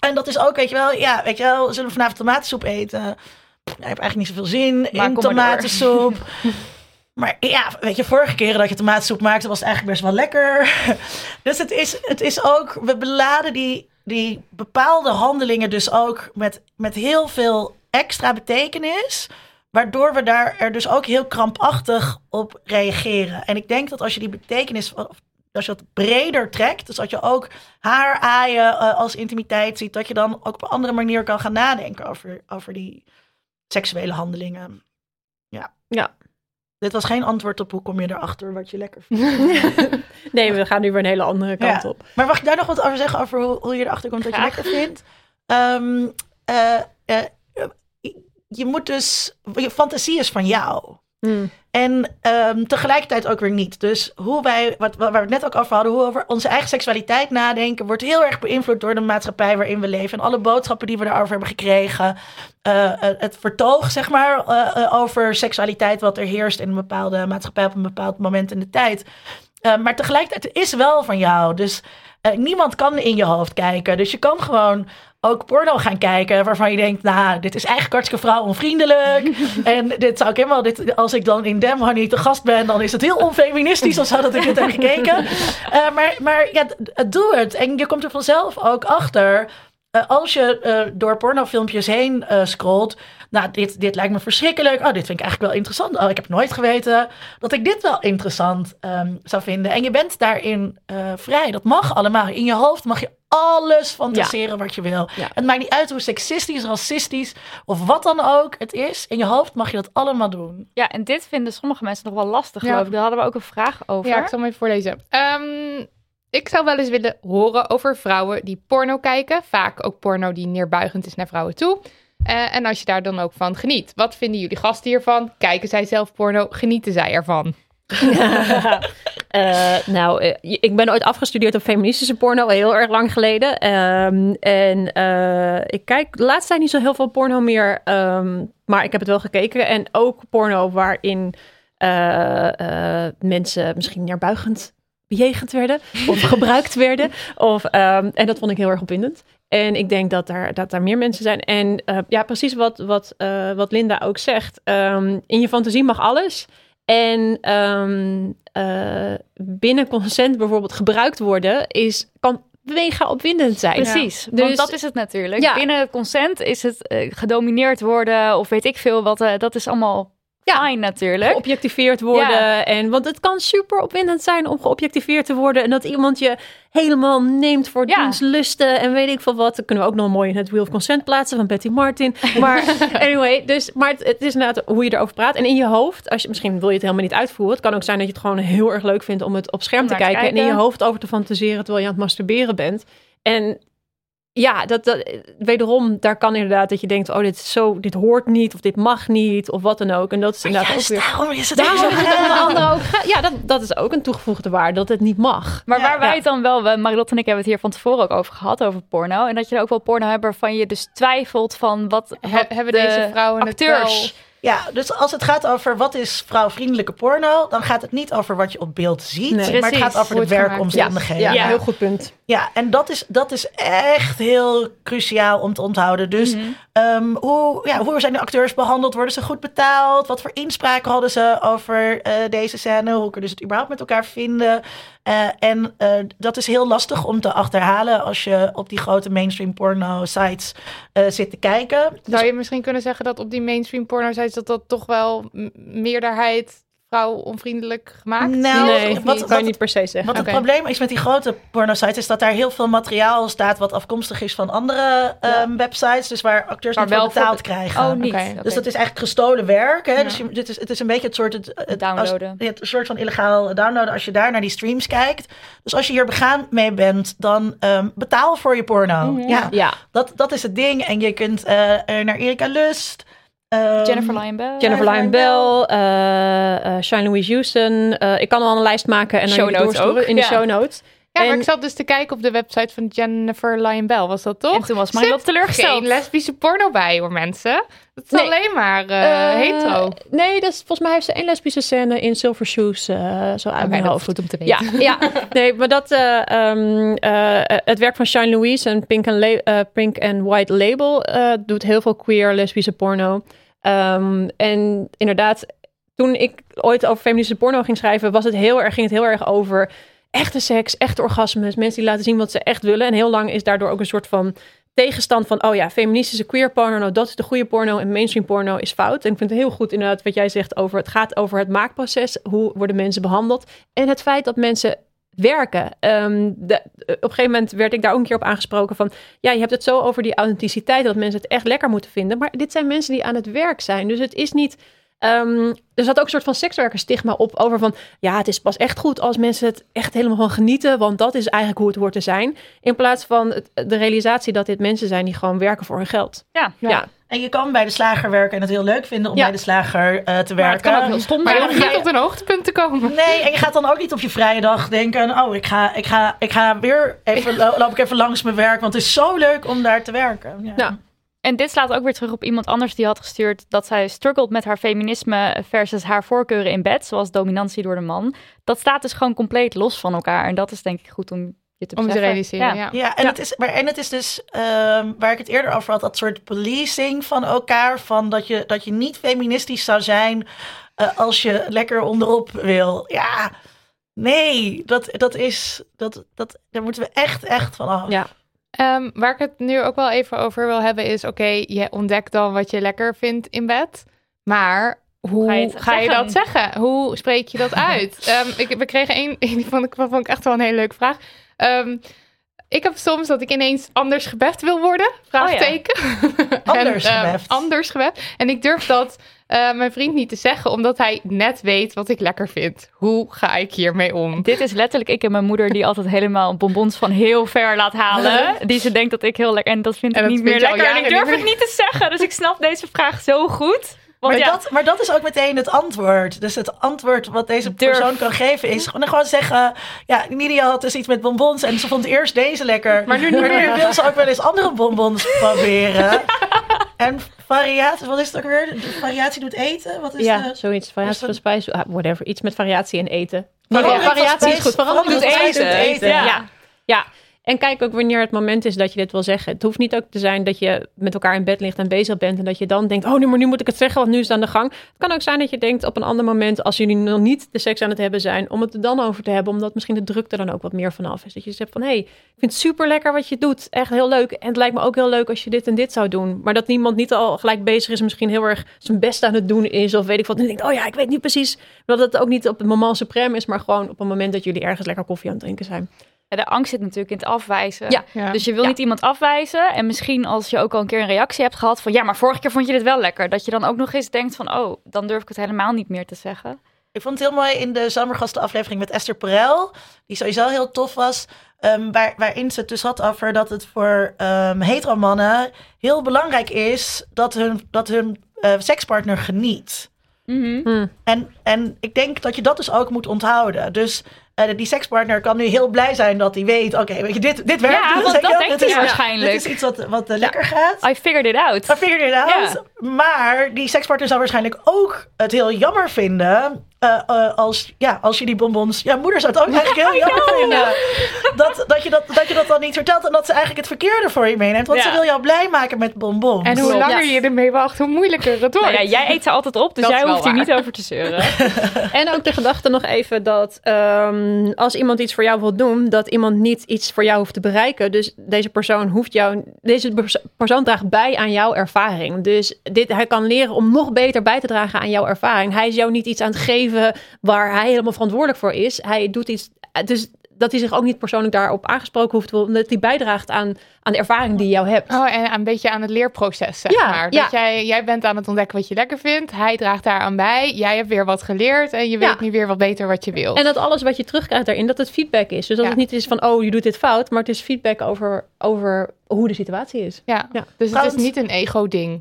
En dat is ook, weet je wel, ja, weet je wel, zullen we vanavond tomatensoep eten? Pff, ik heb eigenlijk niet zoveel zin Maar in tomatensoep. Maar ja, weet je, vorige keren dat je tomatensoep maakte, was het eigenlijk best wel lekker. Dus het is, het is ook, we beladen die, die bepaalde handelingen dus ook met, met heel veel extra betekenis. Waardoor we daar er dus ook heel krampachtig op reageren. En ik denk dat als je die betekenis, als je dat breder trekt, dus dat je ook haar aaien eh, als intimiteit ziet, dat je dan ook op een andere manier kan gaan nadenken over, over die seksuele handelingen. Ja. Ja. Dit was geen antwoord op hoe kom je erachter wat je lekker vindt. nee, we gaan nu weer een hele andere kant Ja. op. Maar mag ik daar nog wat over zeggen over hoe, hoe je erachter komt wat je lekker vindt? Ehm, eh, eh, je moet dus, je fantasie is van jou. Hmm. En ehm, tegelijkertijd ook weer niet. Dus hoe wij, wat, waar we het net ook over hadden, hoe we over onze eigen seksualiteit nadenken, wordt heel erg beïnvloed door de maatschappij waarin we leven. En alle boodschappen die we daarover hebben gekregen. Eh, eh, het vertoog, zeg maar, eh, over seksualiteit wat er heerst in een bepaalde maatschappij op een bepaald moment in de tijd. Maar tegelijkertijd het is wel van jou. Dus eh, niemand kan in je hoofd kijken. Dus je kan gewoon ook porno gaan kijken waarvan je denkt, nou, dit is eigenlijk hartstikke vrouwonvriendelijk. en dit zou ik helemaal, dit, als ik dan in Dem Honey te gast ben, dan is het heel onfeministisch of zo dat ik dit heb gekeken. Eh, maar, maar ja, doe het. En je komt er vanzelf ook achter eh, als je eh, door pornofilmpjes heen eh, scrolt, nou, dit, dit lijkt me verschrikkelijk. Oh, dit vind ik eigenlijk wel interessant. Oh, ik heb nooit geweten dat ik dit wel interessant ehm, zou vinden. En je bent daarin eh, vrij. Dat mag allemaal. In je hoofd mag je alles fantaseren wat je wil. Ja. Het maakt niet uit hoe seksistisch, racistisch of wat dan ook het is. In je hoofd mag je dat allemaal doen. Ja, en dit vinden sommige mensen nog wel lastig, Ja. geloof ik. Daar hadden we ook een vraag over. Ja, ik zal hem even voorlezen. Ehm, ik zou wel eens willen horen over vrouwen die porno kijken. Vaak ook porno die neerbuigend is naar vrouwen toe. Eh, en als je daar dan ook van geniet. Wat vinden jullie gasten hiervan? Kijken zij zelf porno? Genieten zij ervan? Eh, nou, eh, ik ben ooit afgestudeerd op feministische porno, heel erg lang geleden. Ehm, en ik kijk de laatste tijd niet zo heel veel porno meer, ehm, maar ik heb het wel gekeken. En ook porno waarin mensen misschien neerbuigend bejegend werden of gebruikt werden. Of, ehm, en dat vond ik heel erg opwindend. En ik denk dat daar, dat daar meer mensen zijn. En eh, ja, precies wat, wat, eh, wat Linda ook zegt. Ehm, in je fantasie mag alles. En ehm, eh, binnen consent bijvoorbeeld gebruikt worden is, kan mega opwindend zijn. Precies, Dus- want dat is het natuurlijk. Ja. Binnen consent is het gedomineerd worden of weet ik veel wat. dat is allemaal Ja. fijn natuurlijk. geobjectiveerd worden. Ja. En, want het kan super opwindend zijn om geobjectiveerd te worden. En dat iemand je helemaal neemt voor Ja. diens lusten en weet ik veel wat. Dan kunnen we ook nog mooi in het Wheel of Consent plaatsen van Betty Martin. Maar anyway, dus, maar het, het is inderdaad hoe je erover praat. En in je hoofd, als je, misschien wil je het helemaal niet uitvoeren. Het kan ook zijn dat je het gewoon heel erg leuk vindt om het op scherm te kijken. En in je hoofd over te fantaseren terwijl je aan het masturberen bent. En ja, dat, dat, wederom, daar kan inderdaad dat je denkt, oh, dit, is zo, dit hoort niet, of dit mag niet, of wat dan ook. En dat is inderdaad ook Juist weer... daarom is het Daarom zo is het onder andere ook... Ja, dat, dat is ook een toegevoegde waarde, dat het niet mag. Maar Ja. waar wij Ja. het dan wel, we, Marilotte en ik hebben het hier van tevoren ook over gehad, over porno. En dat je er ook wel porno hebt waarvan je dus twijfelt van wat, He- wat hebben de deze vrouwen acteurs... het Ja, dus als het gaat over wat is vrouwvriendelijke porno, dan gaat het niet over wat je op beeld ziet, Nee. maar het gaat over de werkomstandigheden. Ja, Ja. heel goed punt. Ja, en dat is, dat is echt heel cruciaal om te onthouden. Dus Mhm. ehm, hoe, ja, hoe zijn de acteurs behandeld? Worden ze goed betaald? Wat voor inspraak hadden ze over eh, deze scène? Hoe kunnen ze het überhaupt met elkaar vinden? Eh, en eh, dat is heel lastig om te achterhalen als je op die grote mainstream porno sites zit te kijken. Zou je misschien kunnen zeggen dat op die mainstream porno sites dat dat toch wel meerderheid vrouw onvriendelijk gemaakt Nou, nee, wat- kan je niet per se zeggen. Wat het probleem is met die grote porno-sites, is dat daar heel veel materiaal staat wat afkomstig is van andere ehm, websites. Dus waar acteurs Maar niet voor wel voor betaald krijgen. Oh, niet. Dus dat is eigenlijk gestolen werk. Hè? Ja. Dus je, dit is, het is een beetje het soort... Het, het, Downloaden. Als, het soort van illegaal downloaden als je daar naar die streams kijkt. Dus als je hier begaan mee bent, dan ehm, betaal voor je porno. Mhm. Ja, Ja, dat, dat is het ding. En je kunt eh, er naar Erika Lust. Ehm, Jennifer Lyon Bell. Jennifer Lyon Bell, eh, eh, Shine Louise Houston. Eh, ik kan al een lijst maken en dan Show jullie notes doorsturen ook, in de ja. show notes. Ja, maar ik zat dus te kijken op de website van Jennifer Lyon Bell. Was dat toch? En toen was Marilotte Zit teleurgesteld. geen lesbische porno bij hoor mensen. Dat is Nee. alleen maar eh, Eh, hetero. Nee, dat is, volgens mij heeft ze één lesbische scène in Silver Shoes, eh, zo uit dat hoofd. is goed om te Ja, weten. ja, nee, maar dat, eh, ehm, eh, het werk van Shine Louise en Pink and, La- Pink and White Label eh, doet heel veel queer lesbische porno. Ehm, en inderdaad, toen ik ooit over feministische porno ging schrijven, was het heel erg, ging het heel erg over echte seks, echte orgasmes, mensen die laten zien wat ze echt willen. En heel lang is daardoor ook een soort van tegenstand van, oh ja, feministische queer porno, nou dat is de goede porno en mainstream porno is fout. En ik vind het heel goed inderdaad wat jij zegt over, het gaat over het maakproces, hoe worden mensen behandeld en het feit dat mensen werken. Ehm, de, op een gegeven moment werd ik daar ook een keer op aangesproken van, ja, je hebt het zo over die authenticiteit, dat mensen het echt lekker moeten vinden, maar dit zijn mensen die aan het werk zijn, dus het is niet... ehm, er zat ook een soort van sekswerkerstigma op over van, ja, het is pas echt goed als mensen het echt helemaal van genieten, want dat is eigenlijk hoe het hoort te zijn. In plaats van het- de realisatie dat dit mensen zijn die gewoon werken voor hun geld. Ja. Ja, En je kan bij de slager werken en het heel leuk vinden om Ja. bij de slager eh, te Maar het werken. kan ook heel stom Maar hoeft niet op een hoogtepunt te komen. Nee, en je gaat dan ook niet op je vrije dag denken: oh, ik ga, ik ga, ik ga weer even, lo- loop ik even langs mijn werk, want het is zo leuk om daar te werken. Ja. Ja. En dit slaat ook weer terug op iemand anders die had gestuurd dat zij struggelt met haar feminisme versus haar voorkeuren in bed, zoals dominantie door de man. Dat staat dus gewoon compleet los van elkaar. En dat is denk ik goed om je te Om te beseffen. realiseren, ja. Ja, en, Het is, maar, en het is dus ehm, waar ik het eerder over had, dat soort policing van elkaar. Van dat je, dat je niet feministisch zou zijn eh, als je lekker onderop wil. Ja, nee, dat, dat is, dat, dat, daar moeten we echt, echt van af. Ja. Ehm, waar ik het nu ook wel even over wil hebben is... oké, je ontdekt dan wat je lekker vindt in bed. Maar hoe Ga ga je dat zeggen? Hoe spreek je dat uit? Ehm, ik, we kregen één, die vond ik, vond ik echt wel een hele leuke vraag. Ehm, ik heb soms dat ik ineens anders gebeft wil worden. Vraagteken. Anders gebeft. anders gebeft. En ik durf dat eh, mijn vriend niet te zeggen, omdat hij net weet wat ik lekker vind. Hoe ga ik hiermee om? Dit is letterlijk ik en mijn moeder die altijd helemaal bonbons van heel ver laat halen. Die ze denkt dat ik heel lekker... En dat vind En ik dat niet meer lekker. En ik durf het niet te zeggen. Dus ik snap deze vraag zo goed. Want Maar, ja, dat, maar dat is ook meteen het antwoord. Dus het antwoord wat deze Durf. persoon kan geven is gewoon, gewoon zeggen... Ja, Nidia had dus iets met bonbons en ze vond eerst deze lekker. Maar nu niet meer. wil ze ook wel eens andere bonbons proberen. En variatie, wat is het ook weer? De variatie doet eten? Wat is Ja, de... zoiets. Variatie van dat- spijs, ah, whatever. Iets met variatie in eten. Van variatie is spijs- goed. Verandering in eten. eten. Ja. ja. En kijk ook wanneer het moment is dat je dit wil zeggen. Het hoeft niet ook te zijn dat je met elkaar in bed ligt en bezig bent. En dat je dan denkt, oh nu, maar nu moet ik het zeggen, want nu is het aan de gang. Het kan ook zijn dat je denkt op een ander moment, als jullie nog niet de seks aan het hebben zijn, om het er dan over te hebben. Omdat misschien de druk er dan ook wat meer vanaf is. Dat je zegt van, hé, hey, ik vind het super lekker wat je doet. Echt heel leuk. En het lijkt me ook heel leuk als je dit en dit zou doen. Maar dat niemand niet al gelijk bezig is, misschien heel erg zijn best aan het doen is. Of weet ik wat. En denkt, oh ja, ik weet niet precies. Dat het ook niet op het moment supreme is, maar gewoon op een moment dat jullie ergens lekker koffie aan het drinken zijn. De angst zit natuurlijk in het afwijzen. Ja. Ja. Dus je wil Ja. niet iemand afwijzen. En misschien als je ook al een keer een reactie hebt gehad van... ja, maar vorige keer vond je dit wel lekker. Dat je dan ook nog eens denkt van... oh, dan durf ik het helemaal niet meer te zeggen. Ik vond het heel mooi in de zomergastenaflevering met Esther Perel, die sowieso heel tof was, ehm, waar, waarin ze het dus had over dat het voor um, hetero-mannen heel belangrijk is dat hun, dat hun eh, sekspartner geniet. Mhm. En, en ik denk dat je dat dus ook moet onthouden. Dus eh, die sekspartner kan nu heel blij zijn dat hij weet, oké, weet je, dit, dit werkt. Ja, dus, dat wel, denkt hij is- waarschijnlijk. Dit is iets wat, wat eh, lekker gaat. I figured it out. I figured it out. Maar die sekspartner zou waarschijnlijk ook het heel jammer vinden. Eh, eh, als, ja, als je die bonbons. Ja, moeder zou het ook eigenlijk heel jammer vinden. Dat, dat, je dat, dat je dat dan niet vertelt. En dat ze eigenlijk het verkeerde voor je meeneemt. Want Ja. ze wil jou blij maken met bonbons. En hoe Klopt. langer Ja. je ermee wacht, hoe moeilijker het wordt. Nou ja, jij eet ze altijd op, dus Dat jij hoeft hier niet over te zeuren. En ook de gedachte nog even dat ehm, als iemand iets voor jou wil doen, dat iemand niet iets voor jou hoeft te bereiken. Dus deze persoon hoeft jou, deze pers- persoon draagt bij aan jouw ervaring. Dus dit, hij kan leren om nog beter bij te dragen aan jouw ervaring. Hij is jou niet iets aan het geven waar hij helemaal verantwoordelijk voor is. Hij doet iets. Dus dat hij zich ook niet persoonlijk daarop aangesproken hoeft te worden, omdat hij bijdraagt aan, aan de ervaring die je jou hebt. Oh, en een beetje aan het leerproces, zeg Ja, maar. ja. Dat jij, jij bent aan het ontdekken wat je lekker vindt. Hij draagt daaraan bij. Jij hebt weer wat geleerd. En je weet Ja. nu weer wat beter wat je wil. En dat alles wat je terugkrijgt daarin, dat het feedback is. Dus dat het niet is van, oh, je doet dit fout, maar het is feedback over, over hoe de situatie is. ja. Ja. Dus Trouwens- het is niet een ego-ding.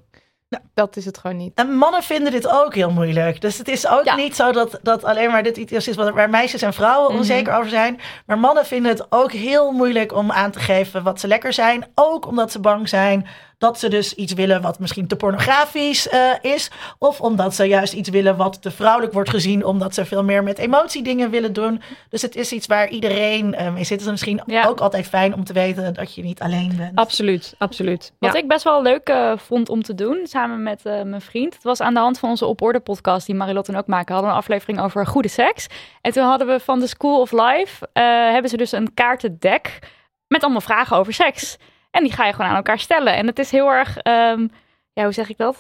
Dat is het gewoon niet. En mannen vinden dit ook heel moeilijk. Dus het is ook Ja. niet zo dat, dat alleen maar dit iets is wat- waar meisjes en vrouwen Mhm. onzeker over zijn. Maar mannen vinden het ook heel moeilijk om aan te geven wat ze lekker zijn. Ook omdat ze bang zijn dat ze dus iets willen wat misschien te pornografisch eh, is. Of omdat ze juist iets willen wat te vrouwelijk wordt gezien. Omdat ze veel meer met emotiedingen willen doen. Dus het is iets waar iedereen mee zit. Het is misschien Ja. ook altijd fijn om te weten dat je niet alleen bent. Absoluut, absoluut. Wat Ja. ik best wel leuk eh, vond om te doen, samen met mijn vriend. Het was aan de hand van onze Op Orde podcast, die Marilot en ook maken. hadden we een aflevering over goede seks. En toen hadden we van de School of Life, hebben ze dus een kaartendek met allemaal vragen over seks. En die ga je gewoon aan elkaar stellen. En het is heel erg, ehm, ja, hoe zeg ik dat?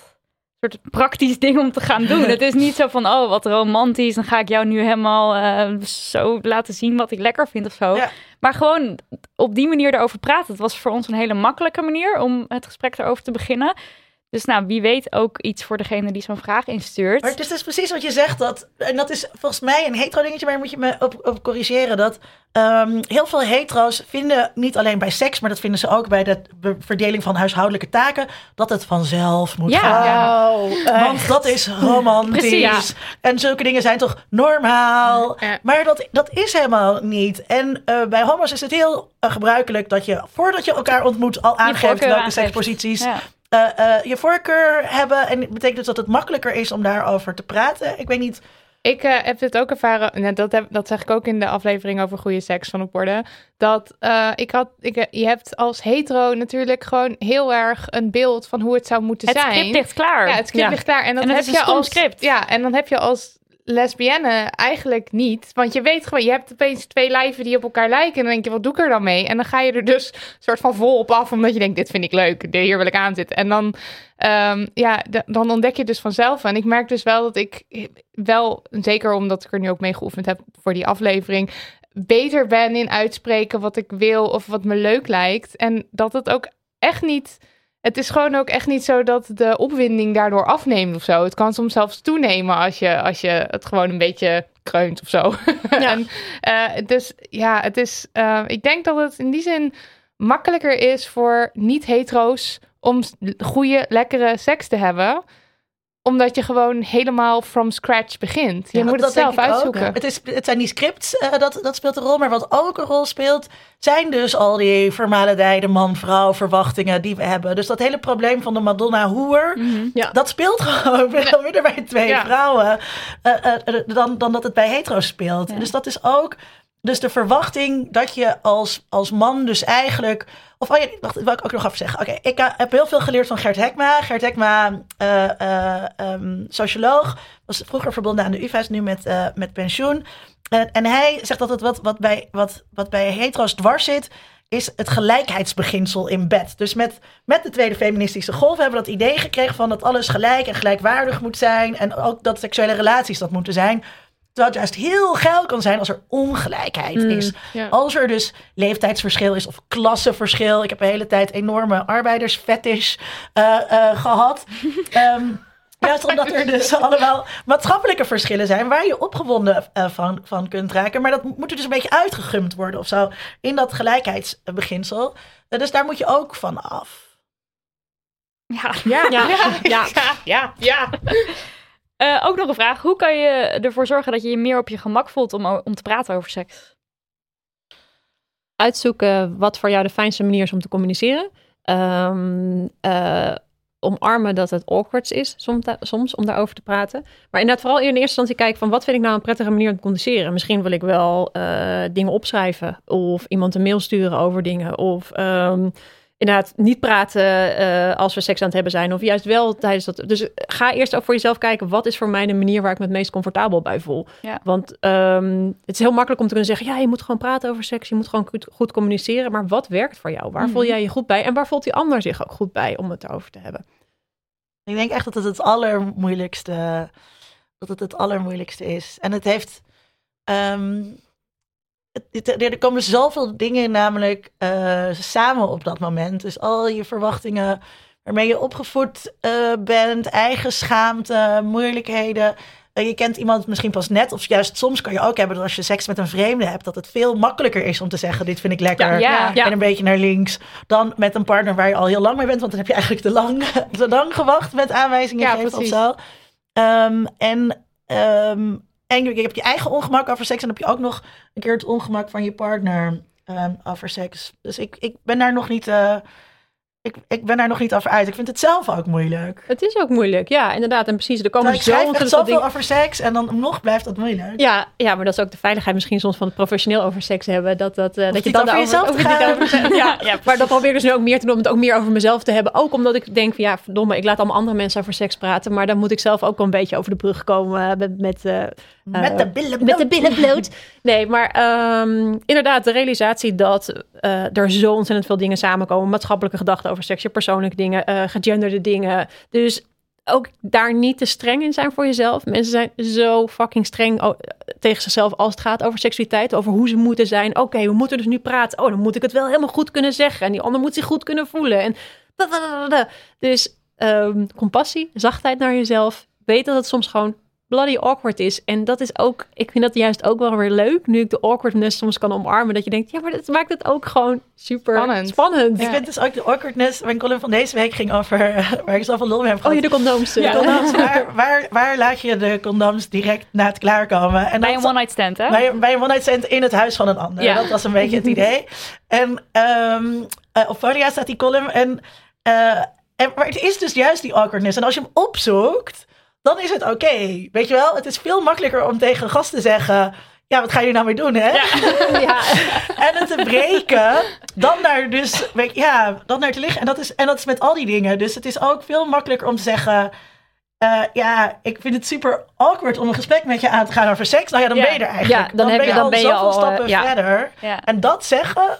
Een soort praktisch ding om te gaan doen. het is niet zo van, oh, wat romantisch. Dan ga ik jou nu helemaal eh, zo laten zien wat ik lekker vind of zo. Ja. Maar gewoon op die manier erover praten. Het was voor ons een hele makkelijke manier om het gesprek erover te beginnen. Dus nou, wie weet ook iets voor degene die zo'n vraag instuurt. Maar het is dus precies wat je zegt. Dat, en dat is volgens mij een hetero dingetje, maar daar moet je me op, op corrigeren. Dat ehm, heel veel hetero's vinden, niet alleen bij seks, maar dat vinden ze ook bij de verdeling van huishoudelijke taken, dat het vanzelf moet Ja. gaan. Ja. Want dat is romantisch. Precies. En zulke dingen zijn toch normaal. Ja. Maar dat, dat is helemaal niet. En eh, bij homo's is het heel eh, gebruikelijk dat je, voordat je elkaar ontmoet, al aangeeft welke seksposities Eh, eh, je voorkeur hebben. En dat betekent dus dat het makkelijker is om daarover te praten. Ik weet niet. Ik eh, heb dit ook ervaren, nou, dat, heb, dat zeg ik ook in de aflevering over goede seks van op orde. Dat eh, ik had, ik, je hebt als hetero natuurlijk gewoon heel erg een beeld van hoe het zou moeten Het zijn. script ligt klaar. Ja, het script Ja. ligt klaar. En, dat En het heb is een je stom als script. Ja, en dan heb je als lesbienne eigenlijk niet. Want je weet gewoon, je hebt opeens twee lijven die op elkaar lijken. En dan denk je, wat doe ik er dan mee? En dan ga je er dus soort van vol op af, omdat je denkt, dit vind ik leuk. Hier wil ik aan zitten. En dan, um, ja, dan ontdek je dus vanzelf. En ik merk dus wel dat ik wel, zeker omdat ik er nu ook mee geoefend heb voor die aflevering, beter ben in uitspreken wat ik wil of wat me leuk lijkt. En dat het ook echt niet het is gewoon ook echt niet zo dat de opwinding daardoor afneemt of zo. Het kan soms zelfs toenemen als je, als je het gewoon een beetje kreunt of zo. Ja. en, uh, dus ja, het is. Uh, ik denk dat het in die zin makkelijker is voor niet-hetero's om goede, lekkere seks te hebben omdat je gewoon helemaal from scratch begint. Je moet het zelf uitzoeken. Het, is, het zijn die scripts, uh, dat, dat speelt een rol. Maar wat ook een rol speelt, zijn dus al die vermalendijde man-vrouw verwachtingen die we hebben. Dus dat hele probleem van de Madonna-hoer, mm ja. dat speelt gewoon veel minder bij twee vrouwen uh, uh, dan, dan dat het bij hetero's speelt. Dus dat is ook dus de verwachting dat je als, als man dus eigenlijk... Of oh ik ook nog even zeggen. Oké, ik uh, heb heel veel geleerd van Gert Hekma. Gert Hekma, uh, uh, um, socioloog, was vroeger verbonden aan de UvA, nu met, met pensioen. en hij zegt dat het wat, wat, bij, wat, wat bij hetero's dwars zit, is het gelijkheidsbeginsel in bed. Dus met, met de tweede feministische golf hebben we dat idee gekregen van dat alles gelijk en gelijkwaardig moet zijn. En ook dat seksuele relaties dat moeten zijn. Terwijl het juist heel geil kan zijn als er ongelijkheid mm, is. Als er dus leeftijdsverschil is of klassenverschil. Ik heb de hele tijd enorme arbeidersfetish uh, uh, gehad. um, juist omdat er dus allemaal maatschappelijke verschillen zijn waar je opgewonden uh, van, van kunt raken. Maar dat moet er dus een beetje uitgegumd worden of zo in dat gelijkheidsbeginsel. dus daar moet je ook van af. Ja, ja, ja, ja. ja, ja. Uh, ook nog een vraag. Hoe kan je ervoor zorgen dat je je meer op je gemak voelt om, om te praten over seks? Uitzoeken wat voor jou de fijnste manier is om te communiceren. Um, uh, omarmen dat het awkward is soms, soms om daarover te praten. Maar inderdaad vooral in eerste instantie kijken van wat vind ik nou een prettige manier om te communiceren. Misschien wil ik wel uh, dingen opschrijven of iemand een mail sturen over dingen of... Um, inderdaad niet praten uh, als we seks aan het hebben zijn. Of juist wel tijdens dat. Dus ga eerst ook voor jezelf kijken. Wat is voor mij de manier waar ik me het meest comfortabel bij voel? Ja. Want um, het is heel makkelijk om te kunnen zeggen. Ja, je moet gewoon praten over seks. Je moet gewoon goed, goed communiceren. Maar wat werkt voor jou? Waar voel mhm. jij je goed bij? En waar voelt die ander zich ook goed bij om het erover te hebben? Ik denk echt dat het het allermoeilijkste, dat het het allermoeilijkste is. En het heeft. Um, er komen zoveel dingen namelijk uh, samen op dat moment. Dus al je verwachtingen waarmee je opgevoed uh, bent, eigen schaamte, moeilijkheden. Uh, je kent iemand misschien pas net, of juist soms kan je ook hebben dat als je seks met een vreemde hebt, dat het veel makkelijker is om te zeggen: Dit vind ik lekker. Ja, ja. En een beetje naar links. Dan met een partner waar je al heel lang mee bent, want dan heb je eigenlijk te lang, te lang gewacht met aanwijzingen geven of zo. Um, en um, en je hebt je eigen ongemak over seks. En heb je ook nog een keer het ongemak van je partner um, over seks. Dus ik, ik ben daar nog niet. Uh, ik, ik ben daar nog niet over uit. Ik vind het zelf ook moeilijk. Het is ook moeilijk, ja, inderdaad. En precies, er komen zo zoveel over seks en dan nog blijft dat moeilijk. Ja, ja, maar dat is ook de veiligheid misschien soms van het professioneel over seks hebben. Dat, dat, uh, dat je dan over jezelf over, over, ja, ja, maar dat probeer ik dus nu ook meer te doen om het ook meer over mezelf te hebben. Ook omdat ik denk van ja, verdomme, ik laat allemaal andere mensen over seks praten. Maar dan moet ik zelf ook wel een beetje over de brug komen uh, met... met uh, met de billen bloot. Met de billen bloot. Nee, maar um, inderdaad, de realisatie dat uh, er zo ontzettend veel dingen samenkomen. Maatschappelijke gedachten over seks, persoonlijke dingen, uh, gegenderde dingen. Dus ook daar niet te streng in zijn voor jezelf. Mensen zijn zo fucking streng tegen zichzelf als het gaat over seksualiteit, over hoe ze moeten zijn. Oké, we moeten dus nu praten. Oh, dan moet ik het wel helemaal goed kunnen zeggen. En die ander moet zich goed kunnen voelen. En dus um, compassie, zachtheid naar jezelf. Weet dat het soms gewoon bloody awkward is. En dat is ook, ik vind dat juist ook wel weer leuk, nu ik de awkwardness soms kan omarmen. Dat je denkt, ja, maar dat maakt het ook gewoon super spannend. spannend. Ik vind dus ook de awkwardness, mijn column van deze week ging over, waar ik zoveel lol mee heb gehad. Oh, je de condooms. Ja. condooms waar, waar, waar laat je de condooms direct na het klaarkomen? En bij een one-night stand, hè? Bij, bij een one-night stand in het huis van een ander. Ja. Dat was een beetje het idee. En um, uh, op Folia staat die column en... Uh, en, maar het is dus juist die awkwardness. En als je hem opzoekt, dan is het oké. Weet je wel? Het is veel makkelijker om tegen een gast te zeggen... Ja, wat ga je nou mee doen, hè? Ja. ja. en het te breken, dan naar dus... Ja, dan naar te liggen. En dat, is, en dat is met al die dingen. Dus het is ook veel makkelijker om te zeggen... eh, ja, ik vind het super awkward om een gesprek met je aan te gaan over seks. Nou ja, dan Ja. ben je er eigenlijk. Ja, dan heb je- dan al ben je zoveel al, eh, stappen ja. verder. Ja. En dat zeggen,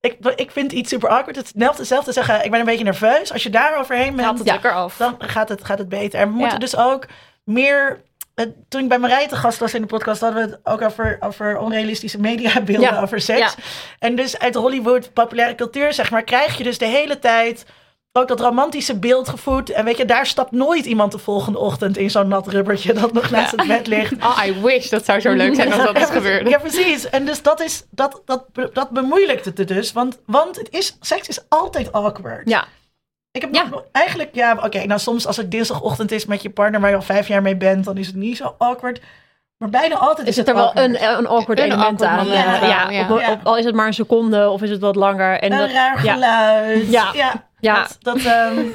ik, ik vind iets super awkward. Hetzelfde zeggen, ik ben een beetje nerveus. Als je daar overheen bent, het lekker af. dan gaat het, gaat het beter. En we moeten dus ook meer... eh, Toen ik bij Marije te gast was in de podcast, hadden we het ook over, over onrealistische mediabeelden Ja. over seks. Ja. En dus uit Hollywood, populaire cultuur, zeg maar, krijg je dus de hele tijd ook dat romantische beeld gevoed. En weet je, daar stapt nooit iemand de volgende ochtend in zo'n nat rubbertje dat nog naast het bed ligt. Oh, I wish. Dat zou zo leuk zijn als dat is gebeurd. Ja, precies. En dus dat, is, dat, dat, dat bemoeilijkt het er dus. Want, want het is, seks is altijd awkward. Ja. Ik heb Ja. nog- eigenlijk, ja, oké, nou soms als het dinsdagochtend is met je partner waar je al vijf jaar mee bent, dan is het niet zo awkward. Maar bijna altijd Is het er wel een, een awkward Een element awkward aan? Ja, ja, ja. Op, Ja. op- al is het maar een seconde of is het wat langer. En een dat, raar ja. geluid. Ja. Ja. Ja. Dat, dat, ehm,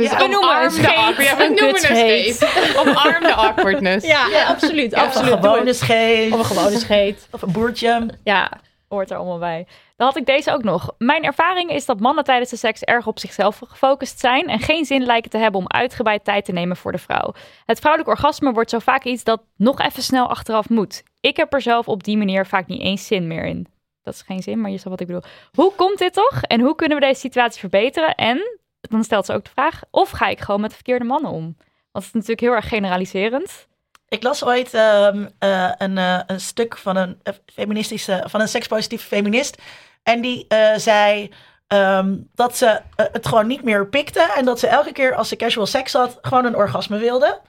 Dus Ja, we noemen het awkward. Ja, we Een noemen het scheet. Omarm de awkwardness. ja, ja, absoluut. of een absoluut. Gewone het. scheet. Of een gewone scheet. Of een boertje. Ja, hoort er allemaal bij. Dan had ik deze ook nog. Mijn ervaring is dat mannen tijdens de seks erg op zichzelf gefocust zijn en geen zin lijken te hebben om uitgebreid tijd te nemen voor de vrouw. Het vrouwelijk orgasme wordt zo vaak iets dat nog even snel achteraf moet. Ik heb er zelf op die manier vaak niet eens zin meer in. Dat is geen zin, maar je snapt wat ik bedoel. Hoe komt dit toch? En hoe kunnen we deze situatie verbeteren? En, dan stelt ze ook de vraag, of ga ik gewoon met de verkeerde mannen om? Want het is natuurlijk heel erg generaliserend. Ik las ooit ehm, eh, een, eh, een stuk van een eh, feministische, van een sekspositieve feminist. En die zei ehm, dat ze het gewoon niet meer pikte. En dat ze elke keer als ze casual seks had, gewoon een orgasme wilde.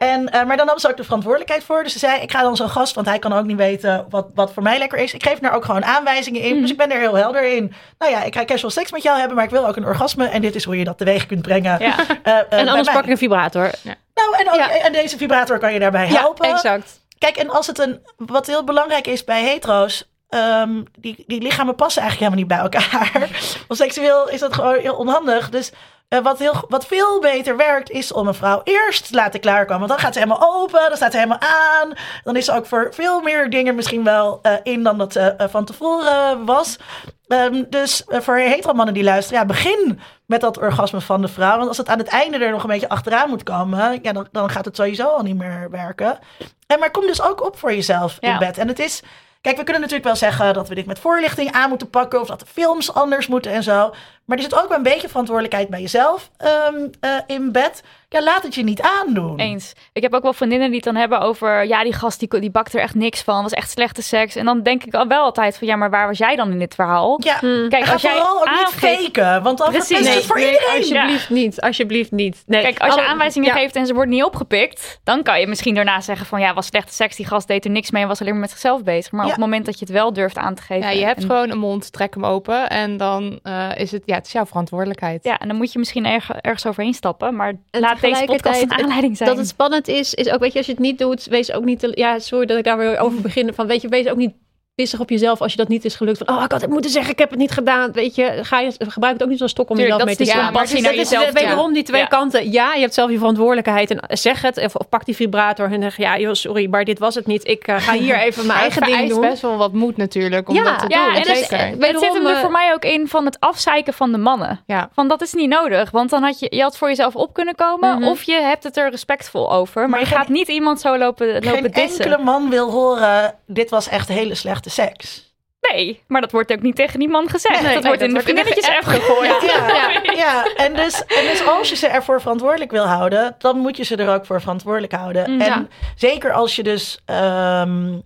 En, eh, maar dan nam ze ook de verantwoordelijkheid voor. Dus ze zei, ik ga dan zo'n gast, want hij kan ook niet weten wat, wat voor mij lekker is. Ik geef daar ook gewoon aanwijzingen in. Dus ik ben er heel helder in. Nou ja, ik ga casual seks met jou hebben, maar ik wil ook een orgasme. En dit is hoe je dat teweeg kunt brengen. Ja. eh, eh, En anders pak ik een vibrator. Nou, en, ook, Ja. en deze vibrator kan je daarbij helpen. Ja, exact. Kijk, en als het een. Wat heel belangrijk is bij hetero's. ehm, die, die lichamen passen eigenlijk helemaal niet bij elkaar. Want seksueel is dat gewoon heel onhandig. Dus eh, wat, heel, wat veel beter werkt, is om een vrouw eerst te laten klaarkomen. Want dan gaat ze helemaal open, dan staat ze helemaal aan. Dan is ze ook voor veel meer dingen misschien wel eh, in dan dat ze eh, van tevoren was. Ehm, dus voor hetero mannen die luisteren, ja, begin met dat orgasme van de vrouw. Want als het aan het einde er nog een beetje achteraan moet komen, ja, dan, dan gaat het sowieso al niet meer werken. En maar kom dus ook op voor jezelf Ja. in bed. En het is, kijk, we kunnen natuurlijk wel zeggen dat we dit met voorlichting aan moeten pakken, of dat de films anders moeten en zo. Maar er zit ook wel een beetje verantwoordelijkheid bij jezelf ehm, eh, in bed. Ja, laat het je niet aandoen. Eens. Ik heb ook wel vriendinnen die het dan hebben over... ja, die gast die, die bakt er echt niks van. was echt slechte seks. En dan denk ik al wel altijd van... ja, maar waar was jij dan in dit verhaal? Ja, Kijk, en ga als jij vooral ook aangeeft... niet faken, want dan Precies. verpest Nee, het voor nee, iedereen. alsjeblieft niet. Alsjeblieft niet. Nee. Kijk, als je aanwijzingen ja. geeft en ze wordt niet opgepikt... dan kan je misschien daarna zeggen van... ja, was slechte seks, die gast deed er niks mee... en was alleen maar met zichzelf bezig. Maar Ja. op het moment dat je het wel durft aan te geven... Ja, je hebt en, gewoon een mond, trek hem open. En dan eh, is het, ja, het is jouw verantwoordelijkheid. Ja, en dan moet je misschien erg, ergens overheen stappen. Maar En laat deze podcast een aanleiding zijn. Dat het spannend is, is ook, weet je, als je het niet doet, wees ook niet, te, ja, sorry dat ik daar weer over begin, van, weet je, wees ook niet pissig op jezelf als je dat niet is gelukt. Van, oh, ik had het moeten zeggen, ik heb het niet gedaan. Weet je, ga je, gebruik het ook niet als stok om Tuurlijk, jezelf mee dat te is slaan. compassie dat naar is jezelf, de- ja. wederom die twee Ja. kanten. Ja, je hebt zelf je verantwoordelijkheid en zeg het. Of, of pak die vibrator en zeg, ja, joh, sorry, maar dit was het niet. Ik eh, ga hier even mijn Maar het eigen ding doen. best wel wat moed natuurlijk om Ja, dat te ja, doen. en dus- zeker. eh, het zit hem er eh, voor mij ook in van het afzeiken van de mannen. Ja. Van dat is niet nodig, want dan had je, je had voor jezelf op kunnen komen Mhm. of je hebt het er respectvol over. Maar, Maar je geen- gaat niet iemand zo lopen, lopen Geen dissen. enkele man wil horen, dit was echt hele slechte seks. Nee, maar dat wordt ook niet tegen die man gezegd. Nee, dat nee, wordt in dat de vriendinnetjes app gegooid. Ja, ja. En, dus, en dus als je ze ervoor verantwoordelijk wil houden, dan moet je ze er ook voor verantwoordelijk houden. Mm, en ja. zeker als je dus ehm,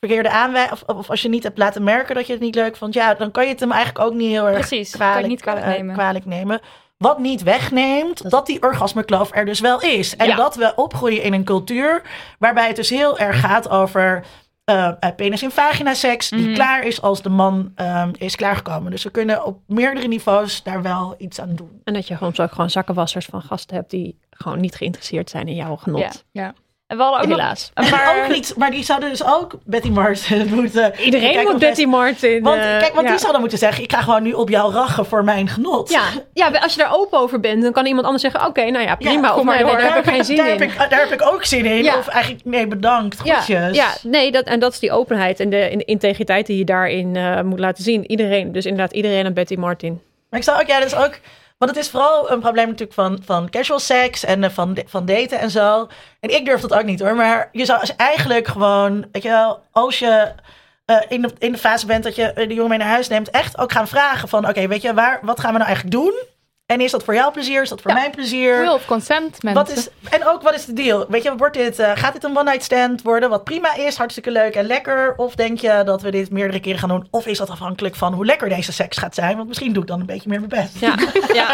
verkeerde aanwijzingen, of, of als je niet hebt laten merken dat je het niet leuk vond, ja, dan kan je het hem eigenlijk ook niet heel erg Precies, kan je kwalijk, niet kwalijk eh, nemen. kwalijk nemen. Wat niet wegneemt dat die orgasmekloof er dus wel is. En Ja. dat we opgroeien in een cultuur waarbij het dus heel erg gaat over eh, eh, penis in vagina seks, die Mhm. klaar is als de man ehm, is klaargekomen. Dus we kunnen op meerdere niveaus daar wel iets aan doen. En dat je gewoon, zo ook gewoon zakkenwassers van gasten hebt die gewoon niet geïnteresseerd zijn in jouw genot. Ja. Ja. En we hadden ook nog Helaas. een En paar... ook niet, maar die zouden dus ook Betty Martin moeten. Iedereen moet Betty Martin. Want, eh, kijk, want ja. die zouden moeten zeggen: ik ga gewoon nu op jou rachen voor mijn genot. Ja, ja, als je daar open over bent, dan kan iemand anders zeggen: Oké, nou ja, prima. of kom maar nee, daar heb ik geen zin daar in. Heb ik, daar heb ik ook zin in. Ja. Of eigenlijk, nee, bedankt. ja, Groetjes. ja, nee, dat, en dat is die openheid en de, en de integriteit die je daarin eh, moet laten zien. Iedereen, dus inderdaad, iedereen aan Betty Martin. Maar ik zou ook, ja, dus ook Want het is vooral een probleem natuurlijk van, van casual seks en eh, van, van daten en zo. En ik durf dat ook niet hoor. Maar je zou eigenlijk gewoon, weet je wel, als je uh, in, de, in de fase bent dat je de jongen mee naar huis neemt, echt ook gaan vragen van, oké, weet je, waar, wat gaan we nou eigenlijk doen? En is dat voor jou plezier? Is dat voor Ja. mijn plezier? Will of consent, mensen. Wat is, en ook, wat is de deal? Weet je, wordt dit, eh, gaat dit een one-night stand worden? Wat prima is, hartstikke leuk en lekker. Of denk je dat we dit meerdere keren gaan doen? Of is dat afhankelijk van hoe lekker deze seks gaat zijn? Want misschien doe ik dan een beetje meer mijn best. Ja, ja,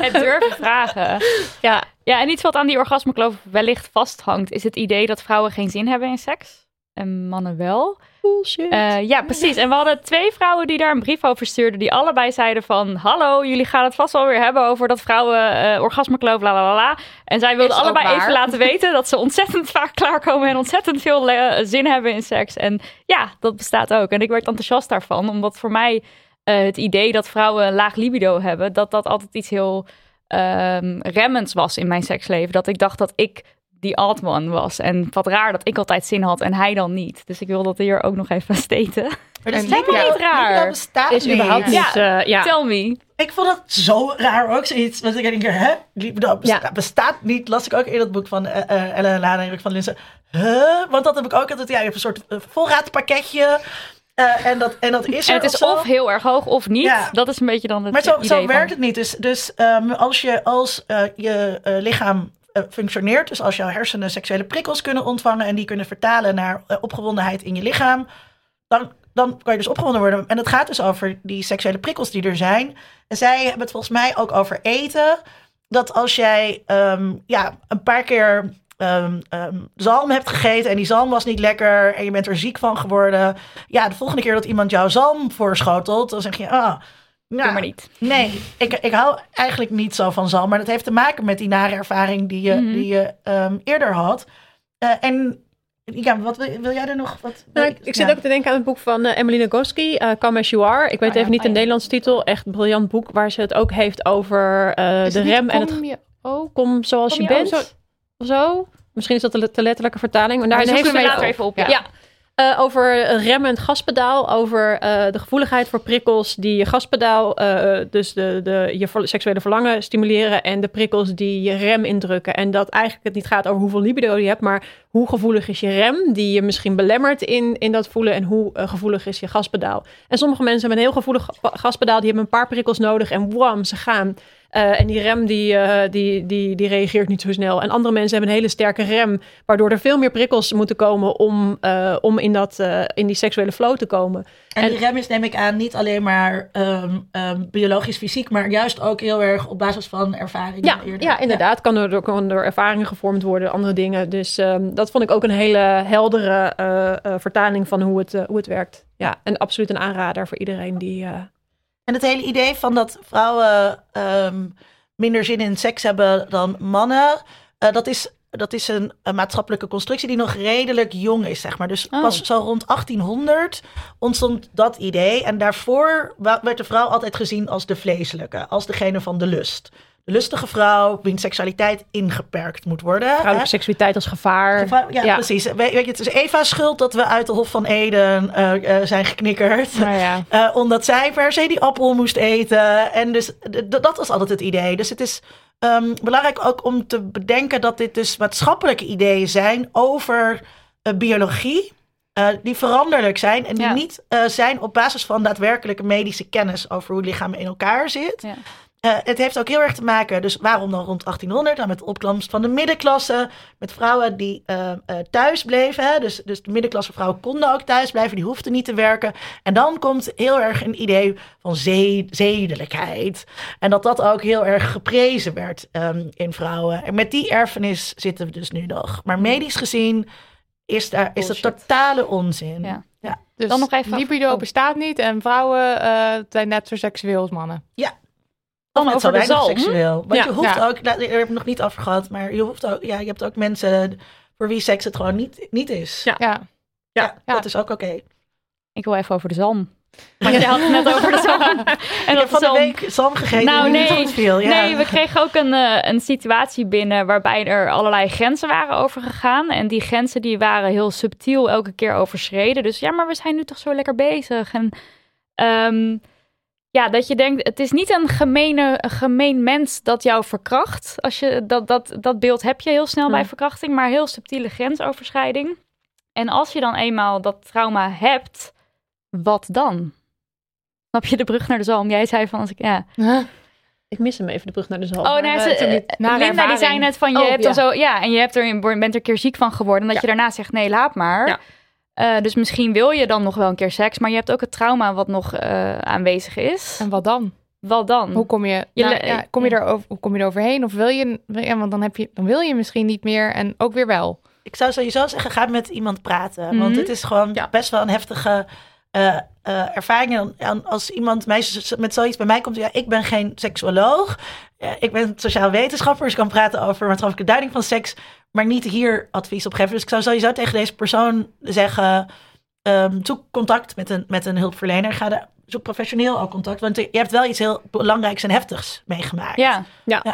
Het durven vragen. ja. Ja, en iets wat aan die orgasmekloof wellicht vasthangt, is het idee dat vrouwen geen zin hebben in seks. En mannen wel. Bullshit. Eh, ja, precies. En we hadden twee vrouwen die daar een brief over stuurden. Die allebei zeiden van... Hallo, jullie gaan het vast wel weer hebben over dat vrouwen eh orgasmekloof, la la la la. En zij wilden allebei waar. even laten weten dat ze ontzettend vaak klaarkomen... en ontzettend veel eh, zin hebben in seks. En ja, dat bestaat ook. En ik werd enthousiast daarvan. Omdat voor mij eh, het idee dat vrouwen een laag libido hebben... dat dat altijd iets heel ehm, remmends was in mijn seksleven. Dat ik dacht dat ik die odd one was. En wat raar dat ik altijd zin had en hij dan niet. Dus ik wil dat hier ook nog even steten. Maar dat is helemaal niet raar. Dat bestaat is niet. überhaupt niet. Ja. eh, ja. Tell me. Ik vond het zo raar ook zoiets. Want ik denk, hè? Libido besta- Ja. bestaat niet. Las ik ook in dat boek van eh eh, Ellen Lana en van Linsen. Huh? Want dat heb ik ook altijd. Ja, je hebt een soort voorraadpakketje. Eh, en, dat, en dat is er En het is of heel erg hoog of niet. Ja. Dat is een beetje dan het Maar zo, idee zo van- werkt het niet. Dus, dus ehm, als je, als, eh, je eh, lichaam functioneert, dus als jouw hersenen seksuele prikkels kunnen ontvangen en die kunnen vertalen naar eh, opgewondenheid in je lichaam, dan, dan kan je dus opgewonden worden. En het gaat dus over die seksuele prikkels die er zijn. En zij hebben het volgens mij ook over eten. Dat als jij ehm, ja, een paar keer ehm, ehm, zalm hebt gegeten en die zalm was niet lekker en je bent er ziek van geworden. Ja, de volgende keer dat iemand jouw zalm voorschotelt, dan zeg je, ah, Doe nou, maar niet. Nee, ik, ik hou eigenlijk niet zo van zalm. Maar dat heeft te maken met die nare ervaring die je, Mhm. die je ehm, eerder had. Eh, en ja, wat wil, wil jij er nog? Wat, Nou, ik, ik zit ja. ook te denken aan het boek van eh, Emily Nagoski, eh Come As You Are. Ik weet Oh ja, even niet oh de ja. Nederlandse titel. Echt een briljant boek waar ze het ook heeft over eh, Is de het niet rem en het kom je ook? kom zoals Kom je, bent. zo- Of zo. Misschien is dat de, de letterlijke vertaling. Maar Maar daarin heeft ze we later even op. Ja. Eh, over remmend gaspedaal, over eh, de gevoeligheid voor prikkels die je gaspedaal, eh, dus de, de, je seksuele verlangen stimuleren en de prikkels die je rem indrukken. En dat eigenlijk het niet gaat over hoeveel libido je hebt, maar hoe gevoelig is je rem die je misschien belemmert in, in dat voelen en hoe gevoelig is je gaspedaal. En sommige mensen hebben een heel gevoelig ga- gaspedaal, die hebben een paar prikkels nodig en wam, ze gaan. Eh, en die rem die, eh, die, die, die reageert niet zo snel. En andere mensen hebben een hele sterke rem, waardoor er veel meer prikkels moeten komen om, eh, om in, dat, in die seksuele flow te komen. En die rem is, neem ik aan, niet alleen maar ehm, ehm, biologisch fysiek, maar juist ook heel erg op basis van ervaringen. Ja, eerder. ja inderdaad. Kan, er, kan door ervaringen gevormd worden, andere dingen. Dus ehm, dat vond ik ook een hele heldere vertaling van hoe het, hoe het werkt. Ja, en absoluut een aanrader voor iedereen die... En het hele idee van dat vrouwen ehm, minder zin in seks hebben dan mannen, eh, dat is, dat is een, een maatschappelijke constructie die nog redelijk jong is, zeg maar. Dus Oh. pas zo rond 1800 ontstond dat idee. En daarvoor werd de vrouw altijd gezien als de vleeselijke, als degene van de lust. De lustige vrouw, wiens seksualiteit ingeperkt moet worden. hè? vrouwelijke seksualiteit als gevaar. Gevaar- ja, Ja. precies. We- Weet je, het is Eva's schuld dat we uit de Hof van Eden eh, eh, zijn geknikkerd. Nou ja. Eh, omdat zij per se die appel moest eten. En dus dat was altijd het idee. Dus het is ehm, belangrijk ook om te bedenken dat dit dus maatschappelijke ideeën zijn over biologie. die veranderlijk zijn en die Ja. niet zijn op basis van daadwerkelijke medische kennis over hoe het lichaam in elkaar zit. Ja. Eh, het heeft ook heel erg te maken, dus waarom dan rond 1800? Nou, met de opkomst van de middenklasse, met vrouwen die eh, eh, thuis bleven. Hè? Dus, dus de middenklasse vrouwen konden ook thuis blijven, die hoefden niet te werken. En dan komt heel erg een idee van zed- zedelijkheid. En dat dat ook heel erg geprezen werd ehm, in vrouwen. En met die erfenis zitten we dus nu nog. Maar medisch gezien is, daar, is het Bullshit. totale onzin. Ja. ja. Dus Dan nog even- libido oh. bestaat niet en vrouwen eh, zijn net zo seksueel als mannen. Of Dan over de weinig zalm. seksueel. Want Ja. je hoeft Ja. ook, nou, daar heb ik nog niet over gehad, maar je hoeft ook, ja, je hebt ook mensen voor wie seks het gewoon niet, niet is. Ja. Ja. Ja, Ja. dat is ook oké. Ik wil even over de zalm. Want je had het net over de zalm. En dat van de zalm- week zalm gegeten Nou, nee. Nee, we kregen ook een, eh, een situatie binnen waarbij er allerlei grenzen waren overgegaan. En die grenzen die waren heel subtiel elke keer overschreden. Dus ja, maar we zijn nu toch zo lekker bezig. En ehm, ja, dat je denkt, het is niet een, gemene, een gemeen mens dat jou verkracht. Als je, dat, dat, dat beeld heb je heel snel bij verkrachting, maar heel subtiele grensoverschrijding. En als je dan eenmaal dat trauma hebt, wat dan? Snap je de brug naar de zalm? Jij zei van als ik ja. Ik mis hem even, de brug naar de zalm. Oh, nou, eh, ze, eh, Linda die zei net van je Oh, hebt ja. dan zo ja en je hebt er, bent er een keer ziek van geworden, en dat Ja. je daarna zegt nee laat maar. Eh, dus misschien wil je dan nog wel een keer seks, maar je hebt ook het trauma wat nog eh, aanwezig is. En wat dan? Wat dan? Hoe kom je, Je nou, ja, kom je, er over, hoe kom je er overheen? Of wil je, ja, want dan, heb je, dan wil je misschien niet meer en ook weer wel. Ik zou sowieso zeggen, ga met iemand praten. Mhm. Want dit is gewoon Ja. best wel een heftige eh, eh, ervaring. En als iemand met zoiets bij mij komt, ja, ik ben geen seksuoloog. Ik ben sociaal wetenschapper, dus ik kan praten over maatschappelijke duiding van seks. Maar niet hier advies op geven. Dus ik zou sowieso tegen deze persoon zeggen, ehm, zoek contact met een, met een hulpverlener. Ga de, zoek professioneel ook contact. Want je hebt wel iets heel belangrijks en heftigs meegemaakt. ja,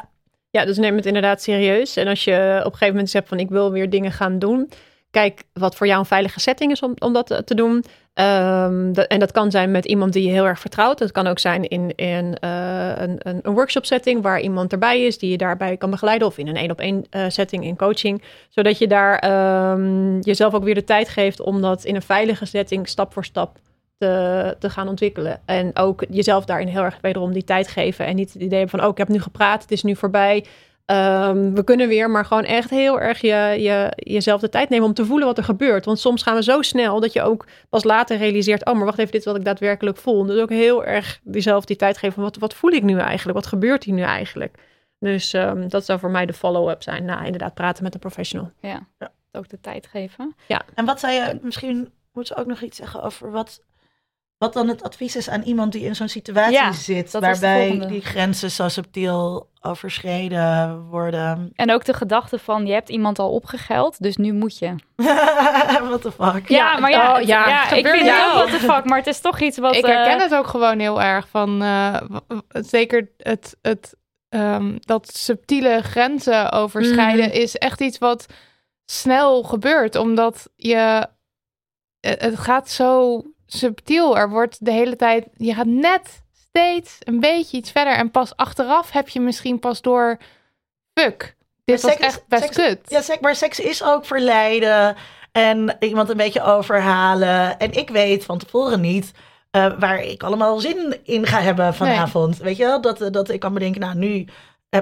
Ja, dus neem het inderdaad serieus. En als je op een gegeven moment zegt van ik wil weer dingen gaan doen. Kijk wat voor jou een veilige setting is om, om dat te- te doen. Ehm, en dat kan zijn met iemand die je heel erg vertrouwt. Dat kan ook zijn in, in eh, een, een, workshop setting waar iemand erbij is die je daarbij kan begeleiden. Of in een één op één eh, setting in coaching. Zodat je daar ehm, jezelf ook weer de tijd geeft om dat in een veilige setting stap voor stap te, te gaan ontwikkelen. En ook jezelf daarin heel erg wederom die tijd geven. En niet het idee van, oh, ik heb nu gepraat, het is nu voorbij. Ehm, we kunnen weer, maar gewoon echt heel erg je, je, jezelf de tijd nemen om te voelen wat er gebeurt. Want soms gaan we zo snel dat je ook pas later realiseert, oh, maar wacht even, dit is wat ik daadwerkelijk voel. Dus ook heel erg jezelf die tijd geven van, wat, wat voel ik nu eigenlijk? Wat gebeurt hier nu eigenlijk? Dus ehm, dat zou voor mij de follow-up zijn. Nou, inderdaad, praten met een professional. ja. Ook de tijd geven. En wat zou je, misschien moet ze ook nog iets zeggen over wat, wat dan het advies is aan iemand die in zo'n situatie Ja, zit, waarbij die grenzen zo subtiel overschreden worden. En ook de gedachte van je hebt iemand al opgegeld, dus nu moet je. What the fuck? Ja, maar ja, oh, het- ja, ja, ik gebeurt vind het ook what the fuck, maar het is toch iets wat... ik eh, herken het ook gewoon heel erg van, eh, w- zeker het, het, ehm, dat subtiele grenzen overschrijden Mhm. is echt iets wat snel gebeurt, omdat je, het het gaat zo subtiel. Er wordt de hele tijd, je gaat net steeds een beetje iets verder en pas achteraf heb je misschien pas door, fuck, dit Maar was echt best seks- kut. Ja, seks, maar seks is ook verleiden en iemand een beetje overhalen. En ik weet van tevoren niet eh, waar ik allemaal zin in ga hebben vanavond. Weet je wel, dat, dat ik kan bedenken, nou nu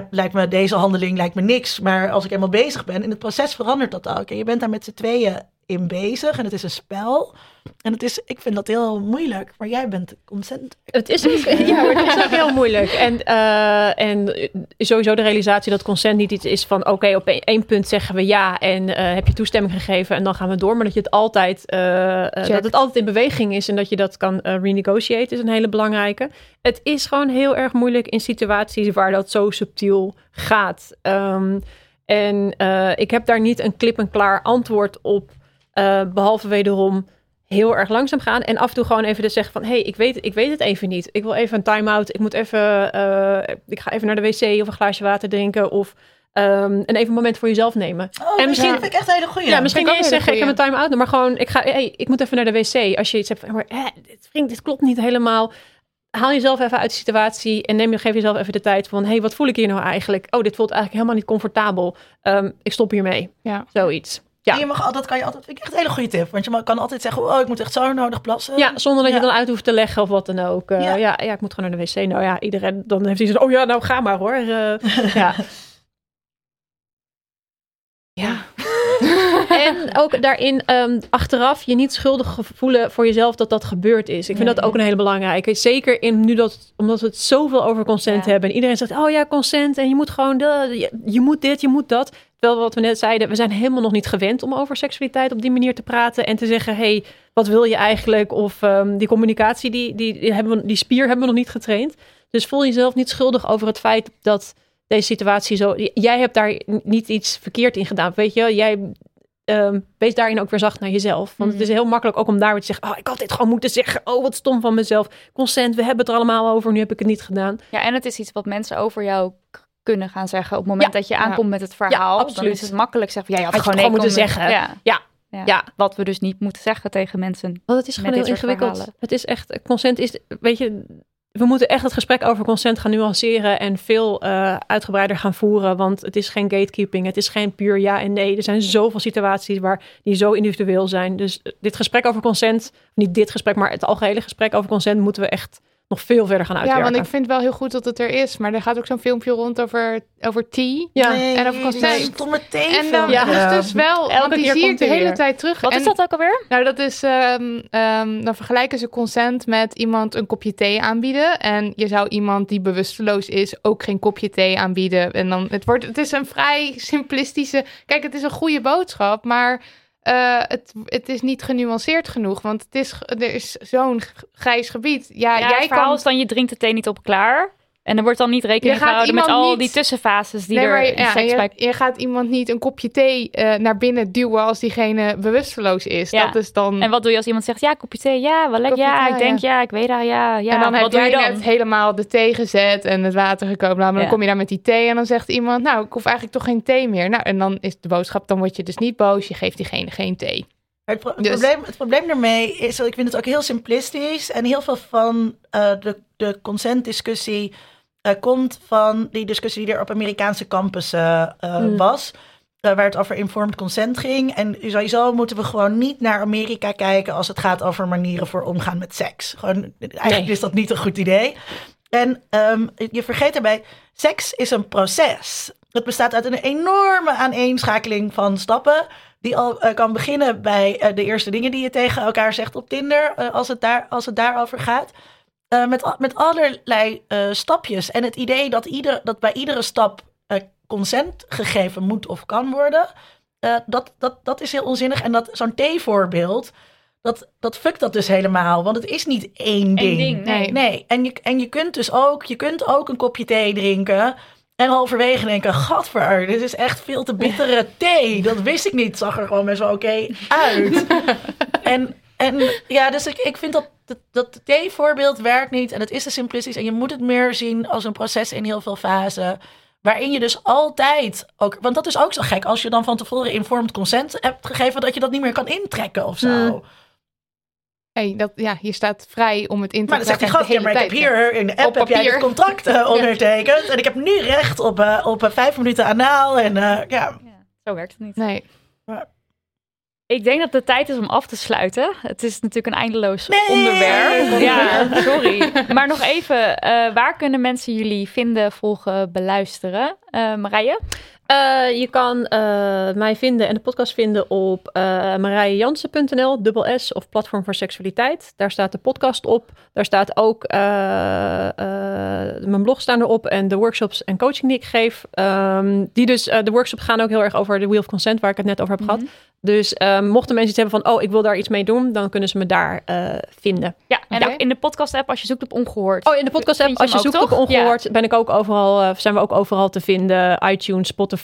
lijkt me deze handeling lijkt me niks. Maar als ik eenmaal bezig ben, in het proces verandert dat ook. En je bent daar met z'n tweeën in bezig en het is een spel. En het is, ik vind dat heel moeilijk, maar jij bent consent. Het is ook, ja, het is ook heel moeilijk. En, eh, en sowieso de realisatie dat consent niet iets is van... oké, op één, punt zeggen we ja en eh, heb je toestemming gegeven... en dan gaan we door. Maar dat je het altijd, eh, dat het altijd in beweging is... en dat je dat kan renegotiate is een hele belangrijke. Het is gewoon heel erg moeilijk in situaties waar dat zo subtiel gaat. Ehm, en ik heb daar niet een klip-en-klaar antwoord op... eh, behalve wederom heel erg langzaam gaan. En af en toe gewoon even dus zeggen van... hé, hey, ik, weet, ik weet het even niet. Ik wil even een time-out. Ik moet even... eh, ik ga even naar de wc of een glaasje water drinken. Of ehm, en even een moment voor jezelf nemen. Oh, En misschien- vind ik echt een hele goeie. Ja, misschien ook een zeggen, ik heb een time-out. Maar gewoon, ik, ga, hey, ik moet even naar de wc. Als je iets hebt van, maar, hè, dit, vriend, dit klopt niet helemaal. Haal jezelf even uit de situatie en neem, geef jezelf even de tijd van... hé, hey, wat voel ik hier nou eigenlijk? Oh, dit voelt eigenlijk helemaal niet comfortabel. Ehm, ik stop hiermee. Ja. Zoiets. Ja. En je mag altijd, kan je altijd, vind ik echt een hele goede tip. Want je kan altijd zeggen, oh, ik moet echt zo nodig plassen. Ja, zonder dat je dan uit hoeft te leggen of wat dan ook. Eh, Ja. ja. Ja, ik moet gewoon naar de wc. Nou ja, iedereen dan heeft hij zo, oh ja, nou ga maar hoor. Eh, ja. ja. en ook daarin ehm, achteraf je niet schuldig voelen voor jezelf dat dat gebeurd is. Ik vind Nee. dat ook een hele belangrijke. Zeker in nu dat, omdat we het zoveel over consent Ja. hebben. En iedereen zegt, oh ja, consent. En je moet gewoon, de, je, je moet dit, je moet dat. Terwijl wat we net zeiden, we zijn helemaal nog niet gewend om over seksualiteit op die manier te praten. En te zeggen, hey, wat wil je eigenlijk? Of ehm, die communicatie, die, die, die, hebben we, die spier hebben we nog niet getraind. Dus voel jezelf niet schuldig over het feit dat deze situatie zo... Jij hebt daar niet iets verkeerd in gedaan, weet je? Jij ehm, wees daarin ook weer zacht naar jezelf. Want het is heel makkelijk ook om daar weer te zeggen... oh, ik had dit gewoon moeten zeggen. Oh, wat stom van mezelf. Consent, we hebben het er allemaal over. Nu heb ik het niet gedaan. Ja, en het is iets wat mensen over jou kunnen gaan zeggen op het moment Ja. dat je aankomt met het verhaal. dan absoluut. is het makkelijk zeggen, ja, je had, Had je gewoon moeten zeggen. Ja. Ja. Wat we dus niet moeten zeggen tegen mensen. Want het is gewoon heel ingewikkeld. verhalen. Het is echt, consent is, weet je, we moeten echt het gesprek over consent gaan nuanceren en veel uh, uitgebreider gaan voeren. Want het is geen gatekeeping, het is geen puur ja en nee. Er zijn zoveel situaties waar die zo individueel zijn. Dus dit gesprek over consent, niet dit gesprek, maar het algehele gesprek over consent moeten we echt nog veel verder gaan uitwerken. Ja, want ik vind wel heel goed dat het er is. Maar er gaat ook zo'n filmpje rond over, over tea. Ja. en over consent. Stomme thee En dan filmpje. is dus wel, Elke want die keer zie ik komt de hele weer. tijd terug. Wat En- is dat ook alweer? Nou, dat is, ehm, ehm, dan vergelijken ze consent met iemand een kopje thee aanbieden. En je zou iemand die bewusteloos is ook geen kopje thee aanbieden. En dan, het, wordt, het is een vrij simplistische, kijk, het is een goede boodschap, maar eh, het, het is niet genuanceerd genoeg. Want het is, er is zo'n grijs gebied. Ja, Ja, jij het verhaal kan... is dan je drinkt de thee niet op klaar. En er wordt dan niet rekening gehouden met iemand al niet- die tussenfases die Nee, er in ja, seks je, bij je gaat iemand niet een kopje thee eh, naar binnen duwen als diegene bewusteloos is. Ja. Dat is dan... En wat doe je als iemand zegt, ja, kopje thee, ja, wel lekker, ja, thee, ik denk, ja. ja, ik weet dat, ja, ja. en dan wat heb doe jij je dan? net helemaal de thee gezet en het water gekomen. Nou, maar dan Ja. kom je daar met die thee en dan zegt iemand... nou, ik hoef eigenlijk toch geen thee meer. Nou, en dan is de boodschap, dan word je dus niet boos. Je geeft diegene geen thee. Het, pro- het Dus- probleem, het probleem daarmee is dat ik vind het ook heel simplistisch. En heel veel van eh, de, de consentdiscussie eh, komt van die discussie die er op Amerikaanse campussen eh, Mm. was. eh, waar het over informed consent ging. En sowieso moeten we gewoon niet naar Amerika kijken als het gaat over manieren voor omgaan met seks. Gewoon, eigenlijk Nee. is dat niet een goed idee. En ehm, je vergeet daarbij, seks is een proces. Het bestaat uit een enorme aaneenschakeling van stappen. Die al kan beginnen bij de eerste dingen die je tegen elkaar zegt op Tinder. als, het daar, als het daarover gaat. Eh, met, met allerlei eh, stapjes. En het idee dat, ieder, dat bij iedere stap eh, consent gegeven moet of kan worden. dat, dat, dat is heel onzinnig. En dat zo'n T-voorbeeld. Dat, dat fuckt dat dus helemaal. Want het is niet één ding. ding, nee. Nee, en je, en je kunt dus ook, je kunt ook een kopje thee drinken. En halverwege denken, gadver, dit is echt veel te bittere thee. Dat wist ik niet. Zag er gewoon best wel oké uit. en, en ja, dus ik, ik vind dat, dat, dat thee-voorbeeld werkt niet. En het is te simplistisch. En je moet het meer zien als een proces in heel veel fasen. Waarin je dus altijd ook... Want dat is ook zo gek. Als je dan van tevoren informed consent hebt gegeven... dat je dat niet meer kan intrekken of zo. Hmm. Hey, dat, ja, je staat vrij om het in te Maar dan zegt die trekken gast, ja, maar ik heb hier in de app heb jij papier. dit contract ondertekend. En ik heb nu recht op, eh, op eh, vijf minuten anaal. En eh, ja, Zo werkt het niet. Nee. Ik denk dat het tijd is om af te sluiten. Het is natuurlijk een eindeloos Nee. onderwerp. Ja, sorry. Maar nog even, eh, waar kunnen mensen jullie vinden, volgen, beluisteren? Eh Marije? Eh, je kan eh, mij vinden en de podcast vinden op uh, marijejansen.nl, dubbel S of Platform voor Seksualiteit. Daar staat de podcast op. Daar staat ook eh, eh, mijn blog staan erop en de workshops en coaching die ik geef. Ehm, die dus, eh, de workshops gaan ook heel erg over de Wheel of Consent, waar ik het net over heb gehad. Dus ehm, mochten mensen iets hebben van, oh, ik wil daar iets mee doen, dan kunnen ze me daar eh, vinden. Ja, en ook in de podcast-app als je zoekt op ongehoord. Oh, in de podcast app, Vind je als je zoekt op ongehoord, ben ik ook overal, eh, zijn we ook overal te vinden. iTunes, Spotify,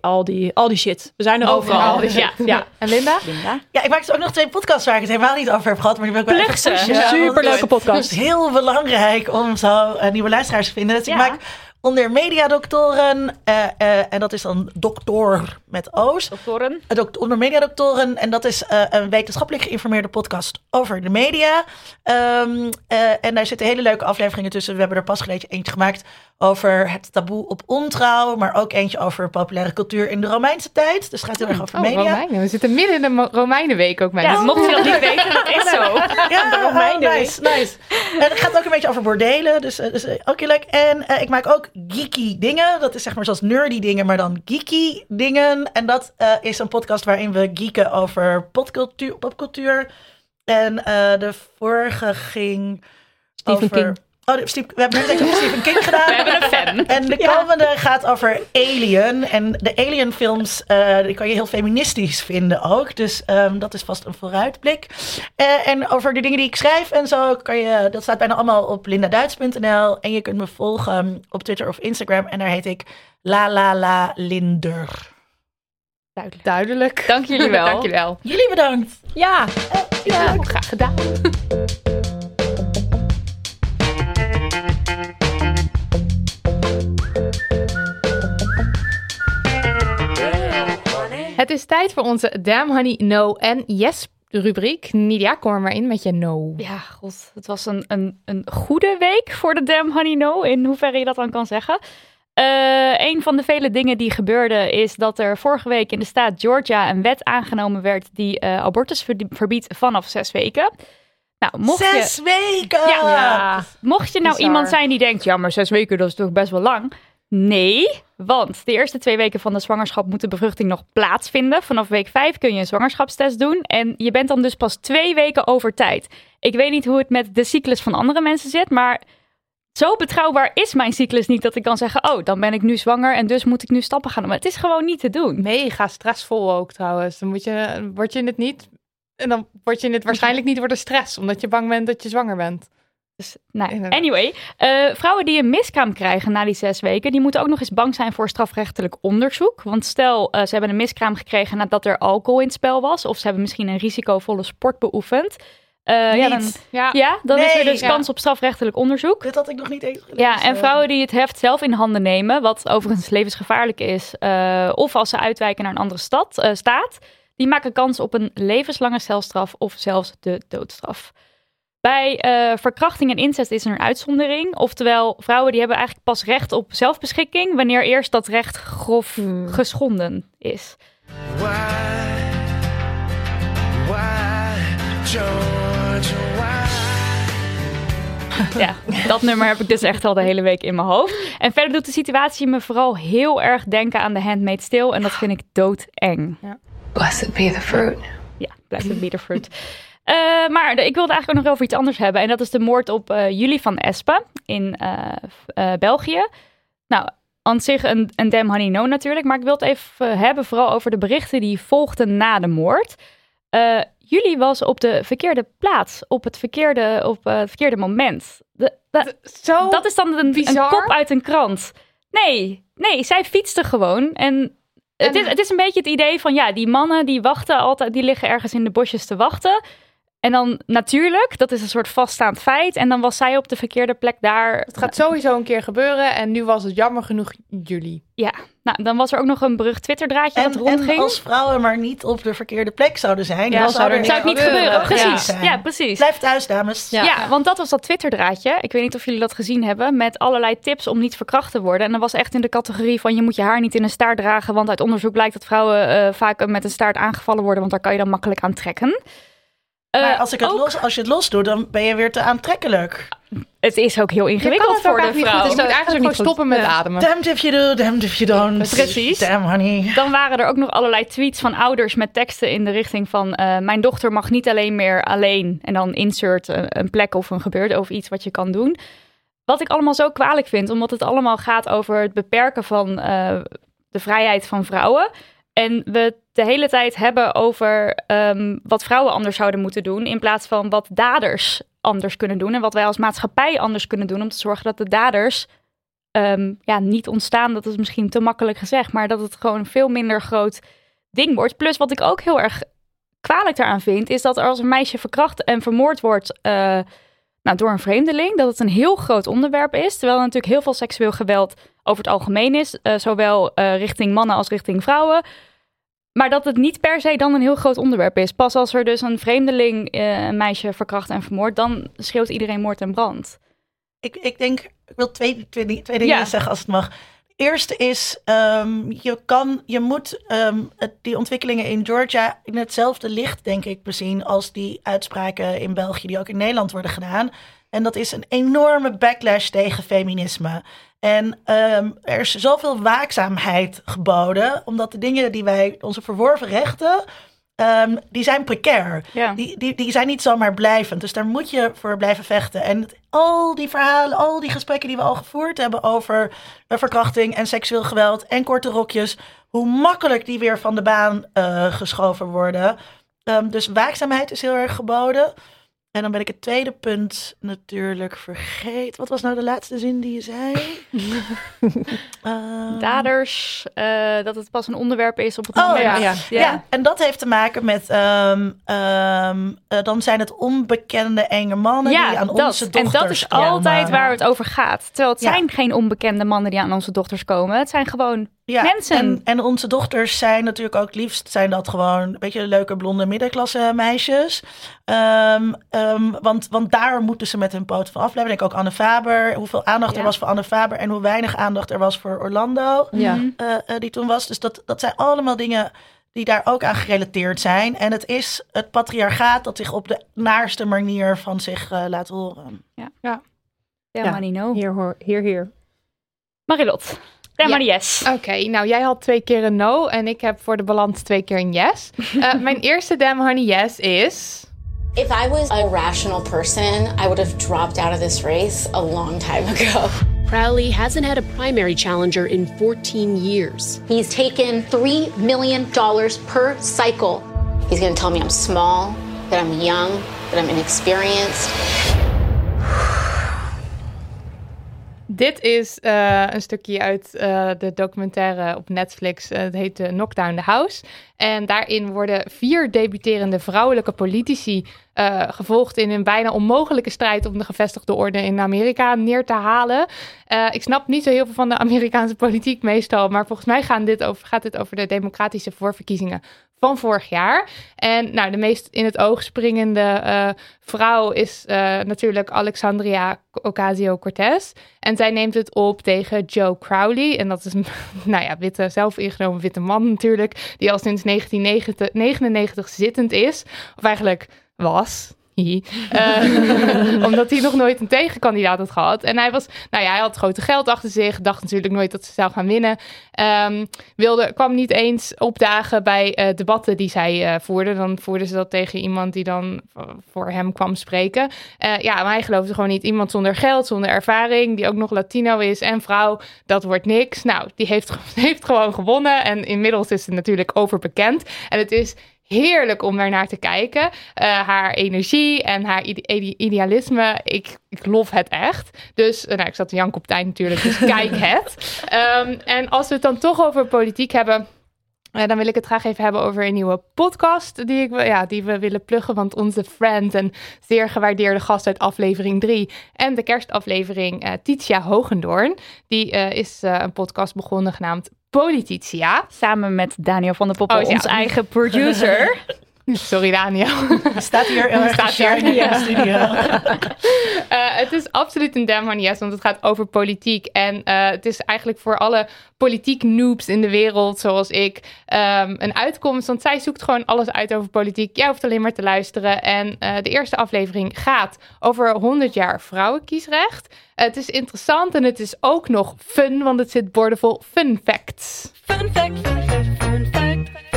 al die, al die shit. We zijn er overal. Overal. Ja, ja. En Linda? Linda? ja, ik maak dus ook nog twee podcasts waar ik het helemaal niet over heb gehad. Maar die wil ik wel Plug even ze. pushen. Ja, want superleuke het podcast. is heel belangrijk om zo eh, nieuwe luisteraars te vinden. Dus Ja. ik maak onder mediadoktoren. eh, eh, en dat is dan dokter met O's. Doktoren? Dokt- onder mediadoktoren. En dat is eh, een wetenschappelijk geïnformeerde podcast over de media. Ehm, eh, en daar zitten hele leuke afleveringen tussen. We hebben er pas geleden eentje gemaakt over het taboe op ontrouw. Maar ook eentje over populaire cultuur in de Romeinse tijd. Dus het gaat heel erg over Oh, media. Romeinen. We zitten midden in de Romeinenweek ook, Ja, mensen. mocht je dat niet weten, dat is zo. Ja, De oh, nice, nice. En het gaat ook een beetje over bordelen, dus, eh, dus eh, ook heel leuk. En eh, ik maak ook geeky dingen. Dat is zeg maar zoals nerdy dingen, maar dan geeky dingen. En dat eh, is een podcast waarin we geeken over popcultuur. popcultuur. En eh, de vorige ging Stephen over... King. Oh, Steve- we hebben net Stephen King gedaan. We hebben een fan. En de komende gaat over Alien. En de Alien films, eh, die kan je heel feministisch vinden ook. Dus ehm, dat is vast een vooruitblik. Eh, en over de dingen die ik schrijf en zo, kan je, dat staat bijna allemaal op lindaduits.nl. En je kunt me volgen op Twitter of Instagram. En daar heet ik La La La Linder. Duidelijk. Duidelijk. Dank jullie wel. Dank jullie wel. Jullie bedankt. Ja. Ja, graag gedaan. Het is tijd voor onze Damn Honey No en Yes rubriek. Nidia, kom er maar in met je no. Ja, god. Het was een, een, een goede week voor de Damn Honey No. In hoeverre je dat dan kan zeggen. Uh, een van de vele dingen die gebeurden is dat er vorige week in de staat Georgia een wet aangenomen werd die uh, abortus verbiedt vanaf zes weken. Nou, mocht zes je... weken! Ja, mocht je nou iemand zijn die denkt, ja, maar zes weken dat is toch best wel lang. Nee, want de eerste twee weken van de zwangerschap moet de bevruchting nog plaatsvinden. Vanaf week vijf kun je een zwangerschapstest doen. En je bent dan dus pas twee weken over tijd. Ik weet niet hoe het met de cyclus van andere mensen zit, maar zo betrouwbaar is mijn cyclus niet dat ik kan zeggen: Oh, dan ben ik nu zwanger en dus moet ik nu stappen gaan. Maar het is gewoon niet te doen. Mega stressvol ook trouwens. Dan moet je, word je het niet. En dan word je het waarschijnlijk niet door de stress, omdat je bang bent dat je zwanger bent. Dus, nou, anyway, uh, vrouwen die een miskraam krijgen na die zes weken, die moeten ook nog eens bang zijn voor strafrechtelijk onderzoek. Want stel, uh, ze hebben een miskraam gekregen nadat er alcohol in het spel was, of ze hebben misschien een risicovolle sport beoefend. Uh, ja, dan, ja. ja, dan is er dus kans op strafrechtelijk onderzoek. Dit had ik nog niet eens gelezen. Ja, en vrouwen die het heft zelf in handen nemen, wat overigens levensgevaarlijk is, of als ze uitwijken naar een andere stad, staat, die maken kans op een levenslange celstraf of zelfs de doodstraf. Bij uh, verkrachting en incest is er een uitzondering. Oftewel, vrouwen die hebben eigenlijk pas recht op zelfbeschikking wanneer eerst dat recht grof hmm. geschonden is. Why, why, George, ja, dat nummer heb ik dus echt al de hele week in mijn hoofd. En verder doet de situatie me vooral heel erg denken aan de Handmaid's Tale. En dat vind ik doodeng. Ja. Blessed be the fruit. Ja, blessed be the fruit. Uh, maar ik wilde eigenlijk ook nog over iets anders hebben. En dat is de moord op uh, Julie van Espen in uh, België. Nou, aan zich een, een damn honey no natuurlijk. Maar ik wil het even hebben vooral over de berichten die volgden na de moord. Julie was op de verkeerde plaats, op het verkeerde, op, het verkeerde moment. De, Zo dat is dan een, een, kop uit een krant. Nee, nee, zij fietste gewoon. En, het, is, het is een beetje het idee van, ja, die mannen die wachten altijd, die liggen ergens in de bosjes te wachten. En dan natuurlijk, dat is een soort vaststaand feit. En dan was zij op de verkeerde plek daar. Het gaat sowieso een keer gebeuren. En nu was het jammer genoeg jullie. Ja, nou dan was er ook nog een berucht Twitter-draadje dat rondging. En als vrouwen maar niet op de verkeerde plek zouden zijn, dan zou, er zou het niet gebeuren. Precies. Ja. precies. Blijf thuis, dames. Ja. ja, want dat was dat Twitter-draadje. Ik weet niet of jullie dat gezien hebben. Met allerlei tips om niet verkracht te worden. En dat was echt in de categorie van je moet je haar niet in een staart dragen. Want uit onderzoek blijkt dat vrouwen uh, vaak met een staart aangevallen worden. Want daar kan je dan makkelijk aan trekken. Maar eh, als, ik het los, als je het los doet, dan ben je weer te aantrekkelijk. Het is ook heel ingewikkeld voor de vrouw. Dus je moet eigenlijk gewoon stoppen met ademen. Damned if you do, damned if you don't. Precies. Damn honey. Dan waren er ook nog allerlei tweets van ouders met teksten in de richting van... Uh, mijn dochter mag niet alleen meer alleen... en dan insert een, plek of een gebeurde of iets wat je kan doen. Wat ik allemaal zo kwalijk vind, omdat het allemaal gaat over het beperken van uh, de vrijheid van vrouwen... En we de hele tijd hebben over um, wat vrouwen anders zouden moeten doen. In plaats van wat daders anders kunnen doen. En wat wij als maatschappij anders kunnen doen. Om te zorgen dat de daders um, ja, niet ontstaan. Dat is misschien te makkelijk gezegd. Maar dat het gewoon een veel minder groot ding wordt. Plus wat ik ook heel erg kwalijk daaraan vind. Is dat als een meisje verkracht en vermoord wordt. Uh, nou, door een vreemdeling. Dat het een heel groot onderwerp is. Terwijl er natuurlijk heel veel seksueel geweld over het algemeen is. Uh, zowel uh, richting mannen als richting vrouwen. Maar dat het niet per se dan een heel groot onderwerp is. Pas als er dus een vreemdeling uh, een meisje verkracht en vermoord, dan schreeuwt iedereen moord en brand. Ik, ik denk, ik wil twee, twee, twee dingen zeggen als het mag. Eerste is, um, je, kan, je moet um, die ontwikkelingen in Georgia in hetzelfde licht, denk ik, bezien als die uitspraken in België die ook in Nederland worden gedaan. En dat is een enorme backlash tegen feminisme. En um, er is zoveel waakzaamheid geboden, omdat de dingen die wij, onze verworven rechten, um, die zijn precair. Ja. Die, die, die zijn niet zomaar blijvend. Dus daar moet je voor blijven vechten. En al die verhalen, al die gesprekken die we al gevoerd hebben over verkrachting en seksueel geweld en korte rokjes, hoe makkelijk die weer van de baan uh, geschoven worden. Um, dus waakzaamheid is heel erg geboden. En dan ben ik het tweede punt natuurlijk vergeten. Wat was nou de laatste zin die je zei? uh, Daders, uh, dat het pas een onderwerp is op het oh, moment. Ja, ja. ja. en dat heeft te maken met... Um, um, uh, dan zijn het onbekende enge mannen die aan dat, onze dochters En dat is altijd waar het over gaat. Terwijl het zijn geen onbekende mannen die aan onze dochters komen. Het zijn gewoon Ja, mensen. En, en onze dochters zijn natuurlijk ook het liefst zijn dat gewoon een beetje leuke blonde middenklasse meisjes. Ehm, ehm, want, want daar moeten ze met hun poot van afblijven. Denk ook Anne Faber, hoeveel aandacht Ja. er was voor Anne Faber en hoe weinig aandacht er was voor Orlando, Ja. Eh, eh, die toen was. Dus dat, dat zijn allemaal dingen die daar ook aan gerelateerd zijn. En het is het patriarchaat dat zich op de naarste manier van zich eh, laat horen. Ja, maar niet no. Hier, hoor, hier, hier. Marilot. Ja, Ja. maar yes. Oké, nou jij had twee keer een no en ik heb voor de balans twee keer een yes. Eh, mijn eerste damn honey yes is... If I was a rational person, I would have dropped out of this race a long time ago. Crowley hasn't had a primary challenger in 14 years. He's taken $3 million per cycle. He's gonna tell me I'm small, that I'm young, that I'm inexperienced. Dit is eh, een stukje uit eh, de documentaire op Netflix. Eh, het heet Knockdown the House. En daarin worden vier debuterende vrouwelijke politici gevolgd in een bijna onmogelijke strijd om de gevestigde orde in Amerika neer te halen. Ik snap niet zo heel veel van de Amerikaanse politiek meestal, maar volgens mij dit over, gaat dit over de democratische voorverkiezingen van vorig jaar. En nou, de meest in het oog springende eh, vrouw is eh, natuurlijk Alexandria Ocasio-Cortez. En zij neemt het op tegen Joe Crowley. En dat is een nou ja, witte, zelfingenomen witte man natuurlijk, die al sinds 1999 zittend is. Of eigenlijk was. Eh, omdat hij nog nooit een tegenkandidaat had gehad. En hij was, nou ja, hij had grote geld achter zich. Dacht natuurlijk nooit dat ze zou gaan winnen. Ehm, wilde, kwam niet eens opdagen bij eh, debatten die zij eh voerde. Dan voerden ze dat tegen iemand die dan voor hem kwam spreken. Ja, maar hij geloofde gewoon niet. Iemand zonder geld, zonder ervaring, die ook nog Latino is en vrouw, dat wordt niks. Nou, die heeft, heeft gewoon gewonnen. En inmiddels is ze natuurlijk overbekend. En het is heerlijk om daar naar te kijken. Eh, haar energie en haar ide- ide- idealisme, ik, ik lof het echt. Dus, eh, nou, ik zat op tijd natuurlijk, dus kijk het. Ehm, en als we het dan toch over politiek hebben... eh, dan wil ik het graag even hebben over een nieuwe podcast die, ik, ja, die we willen pluggen. Want onze friend en zeer gewaardeerde gast uit aflevering 3 en de kerstaflevering eh Titia Hogendoorn. Die is een podcast begonnen genaamd Polititia. Samen met Daniel van der Poppen, Oh, ja. ons eigen producer. Sorry Daniel. Staat hier heel erg Staat hier. in de studio. Eh, het is absoluut een damn honey yes, want het gaat over politiek. En eh, het is eigenlijk voor alle politiek noobs in de wereld, zoals ik, ehm, een uitkomst. Want zij zoekt gewoon alles uit over politiek. Jij hoeft alleen maar te luisteren. En eh, de eerste aflevering gaat over 100 jaar vrouwenkiesrecht. Het is interessant en het is ook nog fun, want het zit boordevol fun facts. Fun fact, fun fact, fun fact, fun fact.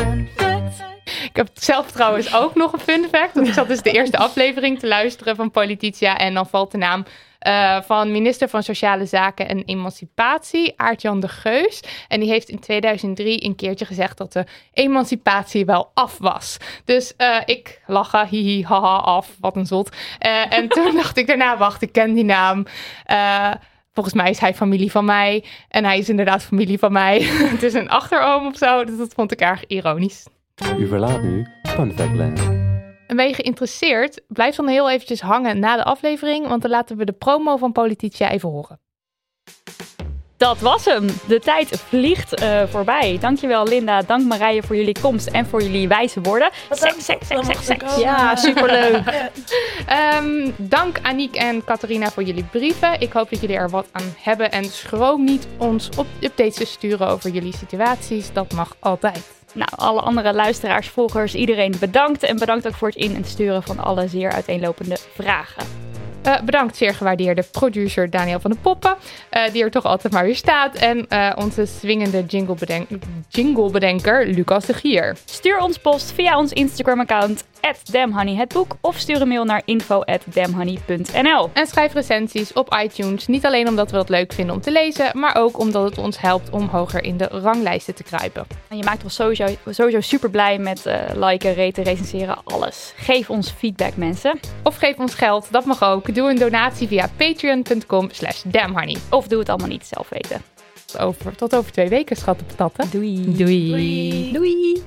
Ik heb zelf trouwens ook nog een fun fact. Want ik zat dus de eerste aflevering te luisteren van Polititia. En dan valt de naam eh, van minister van Sociale Zaken en Emancipatie, Aart-Jan de Geus. En die heeft in 2003 een keertje gezegd dat de emancipatie wel af was. Dus eh, ik lachen, hihi, haha, af, wat een zot. Eh, en toen dacht ik daarna, wacht, ik ken die naam. Volgens mij is hij familie van mij. En hij is inderdaad familie van mij. Het is een achteroom of zo. Dus dat vond ik erg ironisch. U verlaat nu Fun Fact Land. En ben je geïnteresseerd? Blijf dan heel eventjes hangen na de aflevering, want dan laten we de promo van Polititia even horen. Dat was hem. De tijd vliegt eh, voorbij. Dankjewel Linda, dank Marije voor jullie komst en voor jullie wijze woorden. Seks, seks, seks, seks, seks. Ja, superleuk. Ehm, dank Aniek en Catharina voor jullie brieven. Ik hoop dat jullie er wat aan hebben en schroom niet ons op updates te sturen over jullie situaties. Dat mag altijd. Nou, alle andere luisteraars, volgers, iedereen bedankt. En bedankt ook voor het in- en sturen van alle zeer uiteenlopende vragen. Eh, bedankt zeer gewaardeerde producer Daniel van de Poppen, eh, die er toch altijd maar weer staat. En eh, onze swingende jinglebeden- jinglebedenker Lucas de Gier. Stuur ons post via ons Instagram-account @damhoneyhetboek of stuur een mail naar info@damhoney.nl. En schrijf recensies op iTunes. Niet alleen omdat we dat leuk vinden om te lezen, maar ook omdat het ons helpt om hoger in de ranglijsten te kruipen. En je maakt ons sowieso, sowieso super blij met eh, liken, raten, recenseren, alles. Geef ons feedback, mensen. Of geef ons geld, dat mag ook. Doe een donatie via patreon.com slash damnhoney. Of doe het allemaal niet zelf weten. Tot over, tot over twee weken, schatten patatten. Doei. Doei. Doei.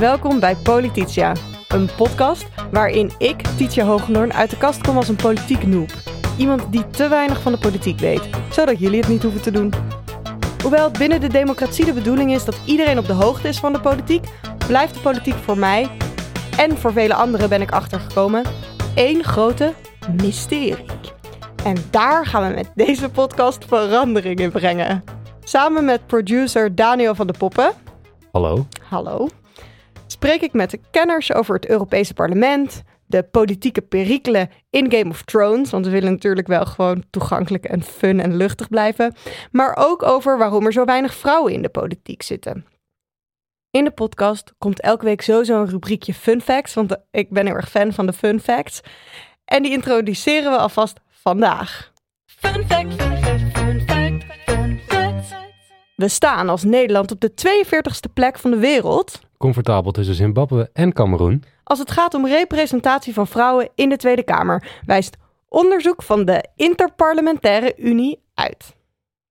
Welkom bij Polititia, een podcast waarin ik, Titia Hoogenoorn, uit de kast kom als een politiek noob. iemand die te weinig van de politiek weet, zodat jullie het niet hoeven te doen. Hoewel het binnen de democratie de bedoeling is dat iedereen op de hoogte is van de politiek, blijft de politiek voor mij en voor vele anderen ben ik achtergekomen één grote mysterie. En daar gaan we met deze podcast verandering in brengen. Samen met producer Daniel van de Poppen. Hallo. Hallo. Spreek ik met de kenners over het Europese parlement, de politieke perikelen in Game of Thrones. Want we willen natuurlijk wel gewoon toegankelijk en fun en luchtig blijven. Maar ook over waarom er zo weinig vrouwen in de politiek zitten. In de podcast komt elke week sowieso een rubriekje fun facts. Want ik ben heel erg fan van de fun facts. En die introduceren we alvast vandaag. Fun fact, fun fun fun. We staan als Nederland op de 42ste plek van de wereld Comfortabel tussen Zimbabwe en Cameroen. als het gaat om representatie van vrouwen in de Tweede Kamer, wijst onderzoek van de Interparlementaire Unie uit.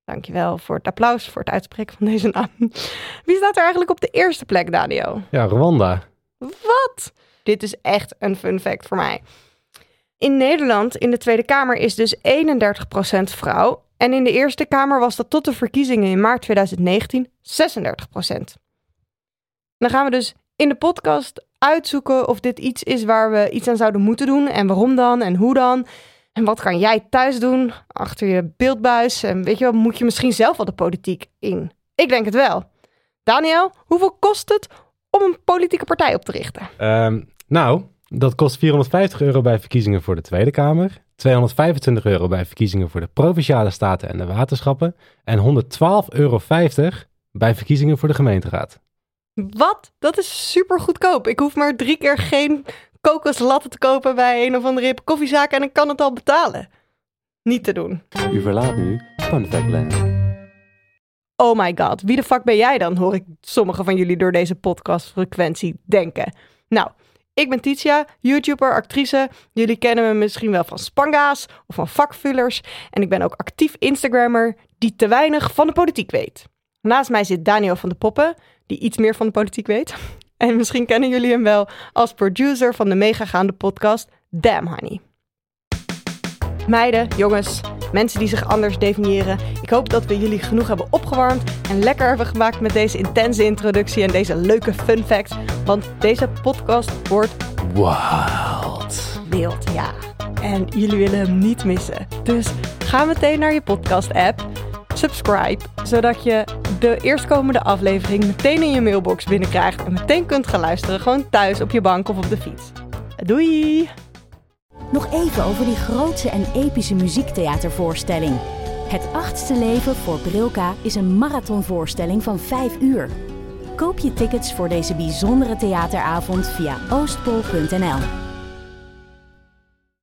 Dankjewel voor het applaus voor het uitspreken van deze naam. Wie staat er eigenlijk op de eerste plek, Daniel? Ja, Rwanda. Wat? Dit is echt een fun fact voor mij. In Nederland, in de Tweede Kamer, is dus 31% vrouw. En in de Eerste Kamer was dat tot de verkiezingen in maart 2019 36%. Dan gaan we dus in de podcast uitzoeken of dit iets is waar we iets aan zouden moeten doen. En waarom dan en hoe dan. En wat kan jij thuis doen achter je beeldbuis? En weet je wel, moet je misschien zelf wel de politiek in? Ik denk het wel. Daniel, hoeveel kost het om een politieke partij op te richten? Ehm, nou, dat kost 450 euro bij verkiezingen voor de Tweede Kamer. 225 euro bij verkiezingen voor de Provinciale Staten en de Waterschappen. En 112,50 euro bij verkiezingen voor de gemeenteraad. Wat? Dat is super goedkoop. Ik hoef maar drie keer geen kokoslatten te kopen bij een of andere koffiezaak en ik kan het al betalen. Niet te doen. U verlaat nu Fun Fact Land. Oh my god, wie de fuck ben jij dan? Hoor ik sommigen van jullie door deze podcastfrequentie denken. Nou, ik ben Titia, YouTuber, actrice. Jullie kennen me misschien wel van Spanga's of van vakvullers. En ik ben ook actief Instagrammer die te weinig van de politiek weet. Naast mij zit Daniel van de Poppen, die iets meer van de politiek weet. En misschien kennen jullie hem wel als producer van de megagaande podcast Damn Honey. Meiden, jongens, mensen die zich anders definiëren. Ik hoop dat we jullie genoeg hebben opgewarmd en lekker hebben gemaakt met deze intense introductie en deze leuke fun facts. Want deze podcast wordt Wild. wild, ja. En jullie willen hem niet missen. Dus ga meteen naar je podcast-app, subscribe, zodat je de eerstkomende aflevering meteen in je mailbox binnenkrijgt en meteen kunt gaan luisteren, gewoon thuis op je bank of op de fiets. Doei! Nog even over die grootse en epische muziektheatervoorstelling. Het achtste leven voor Brilka is een marathonvoorstelling van 5 uur. Koop je tickets voor deze bijzondere theateravond via oostpol.nl.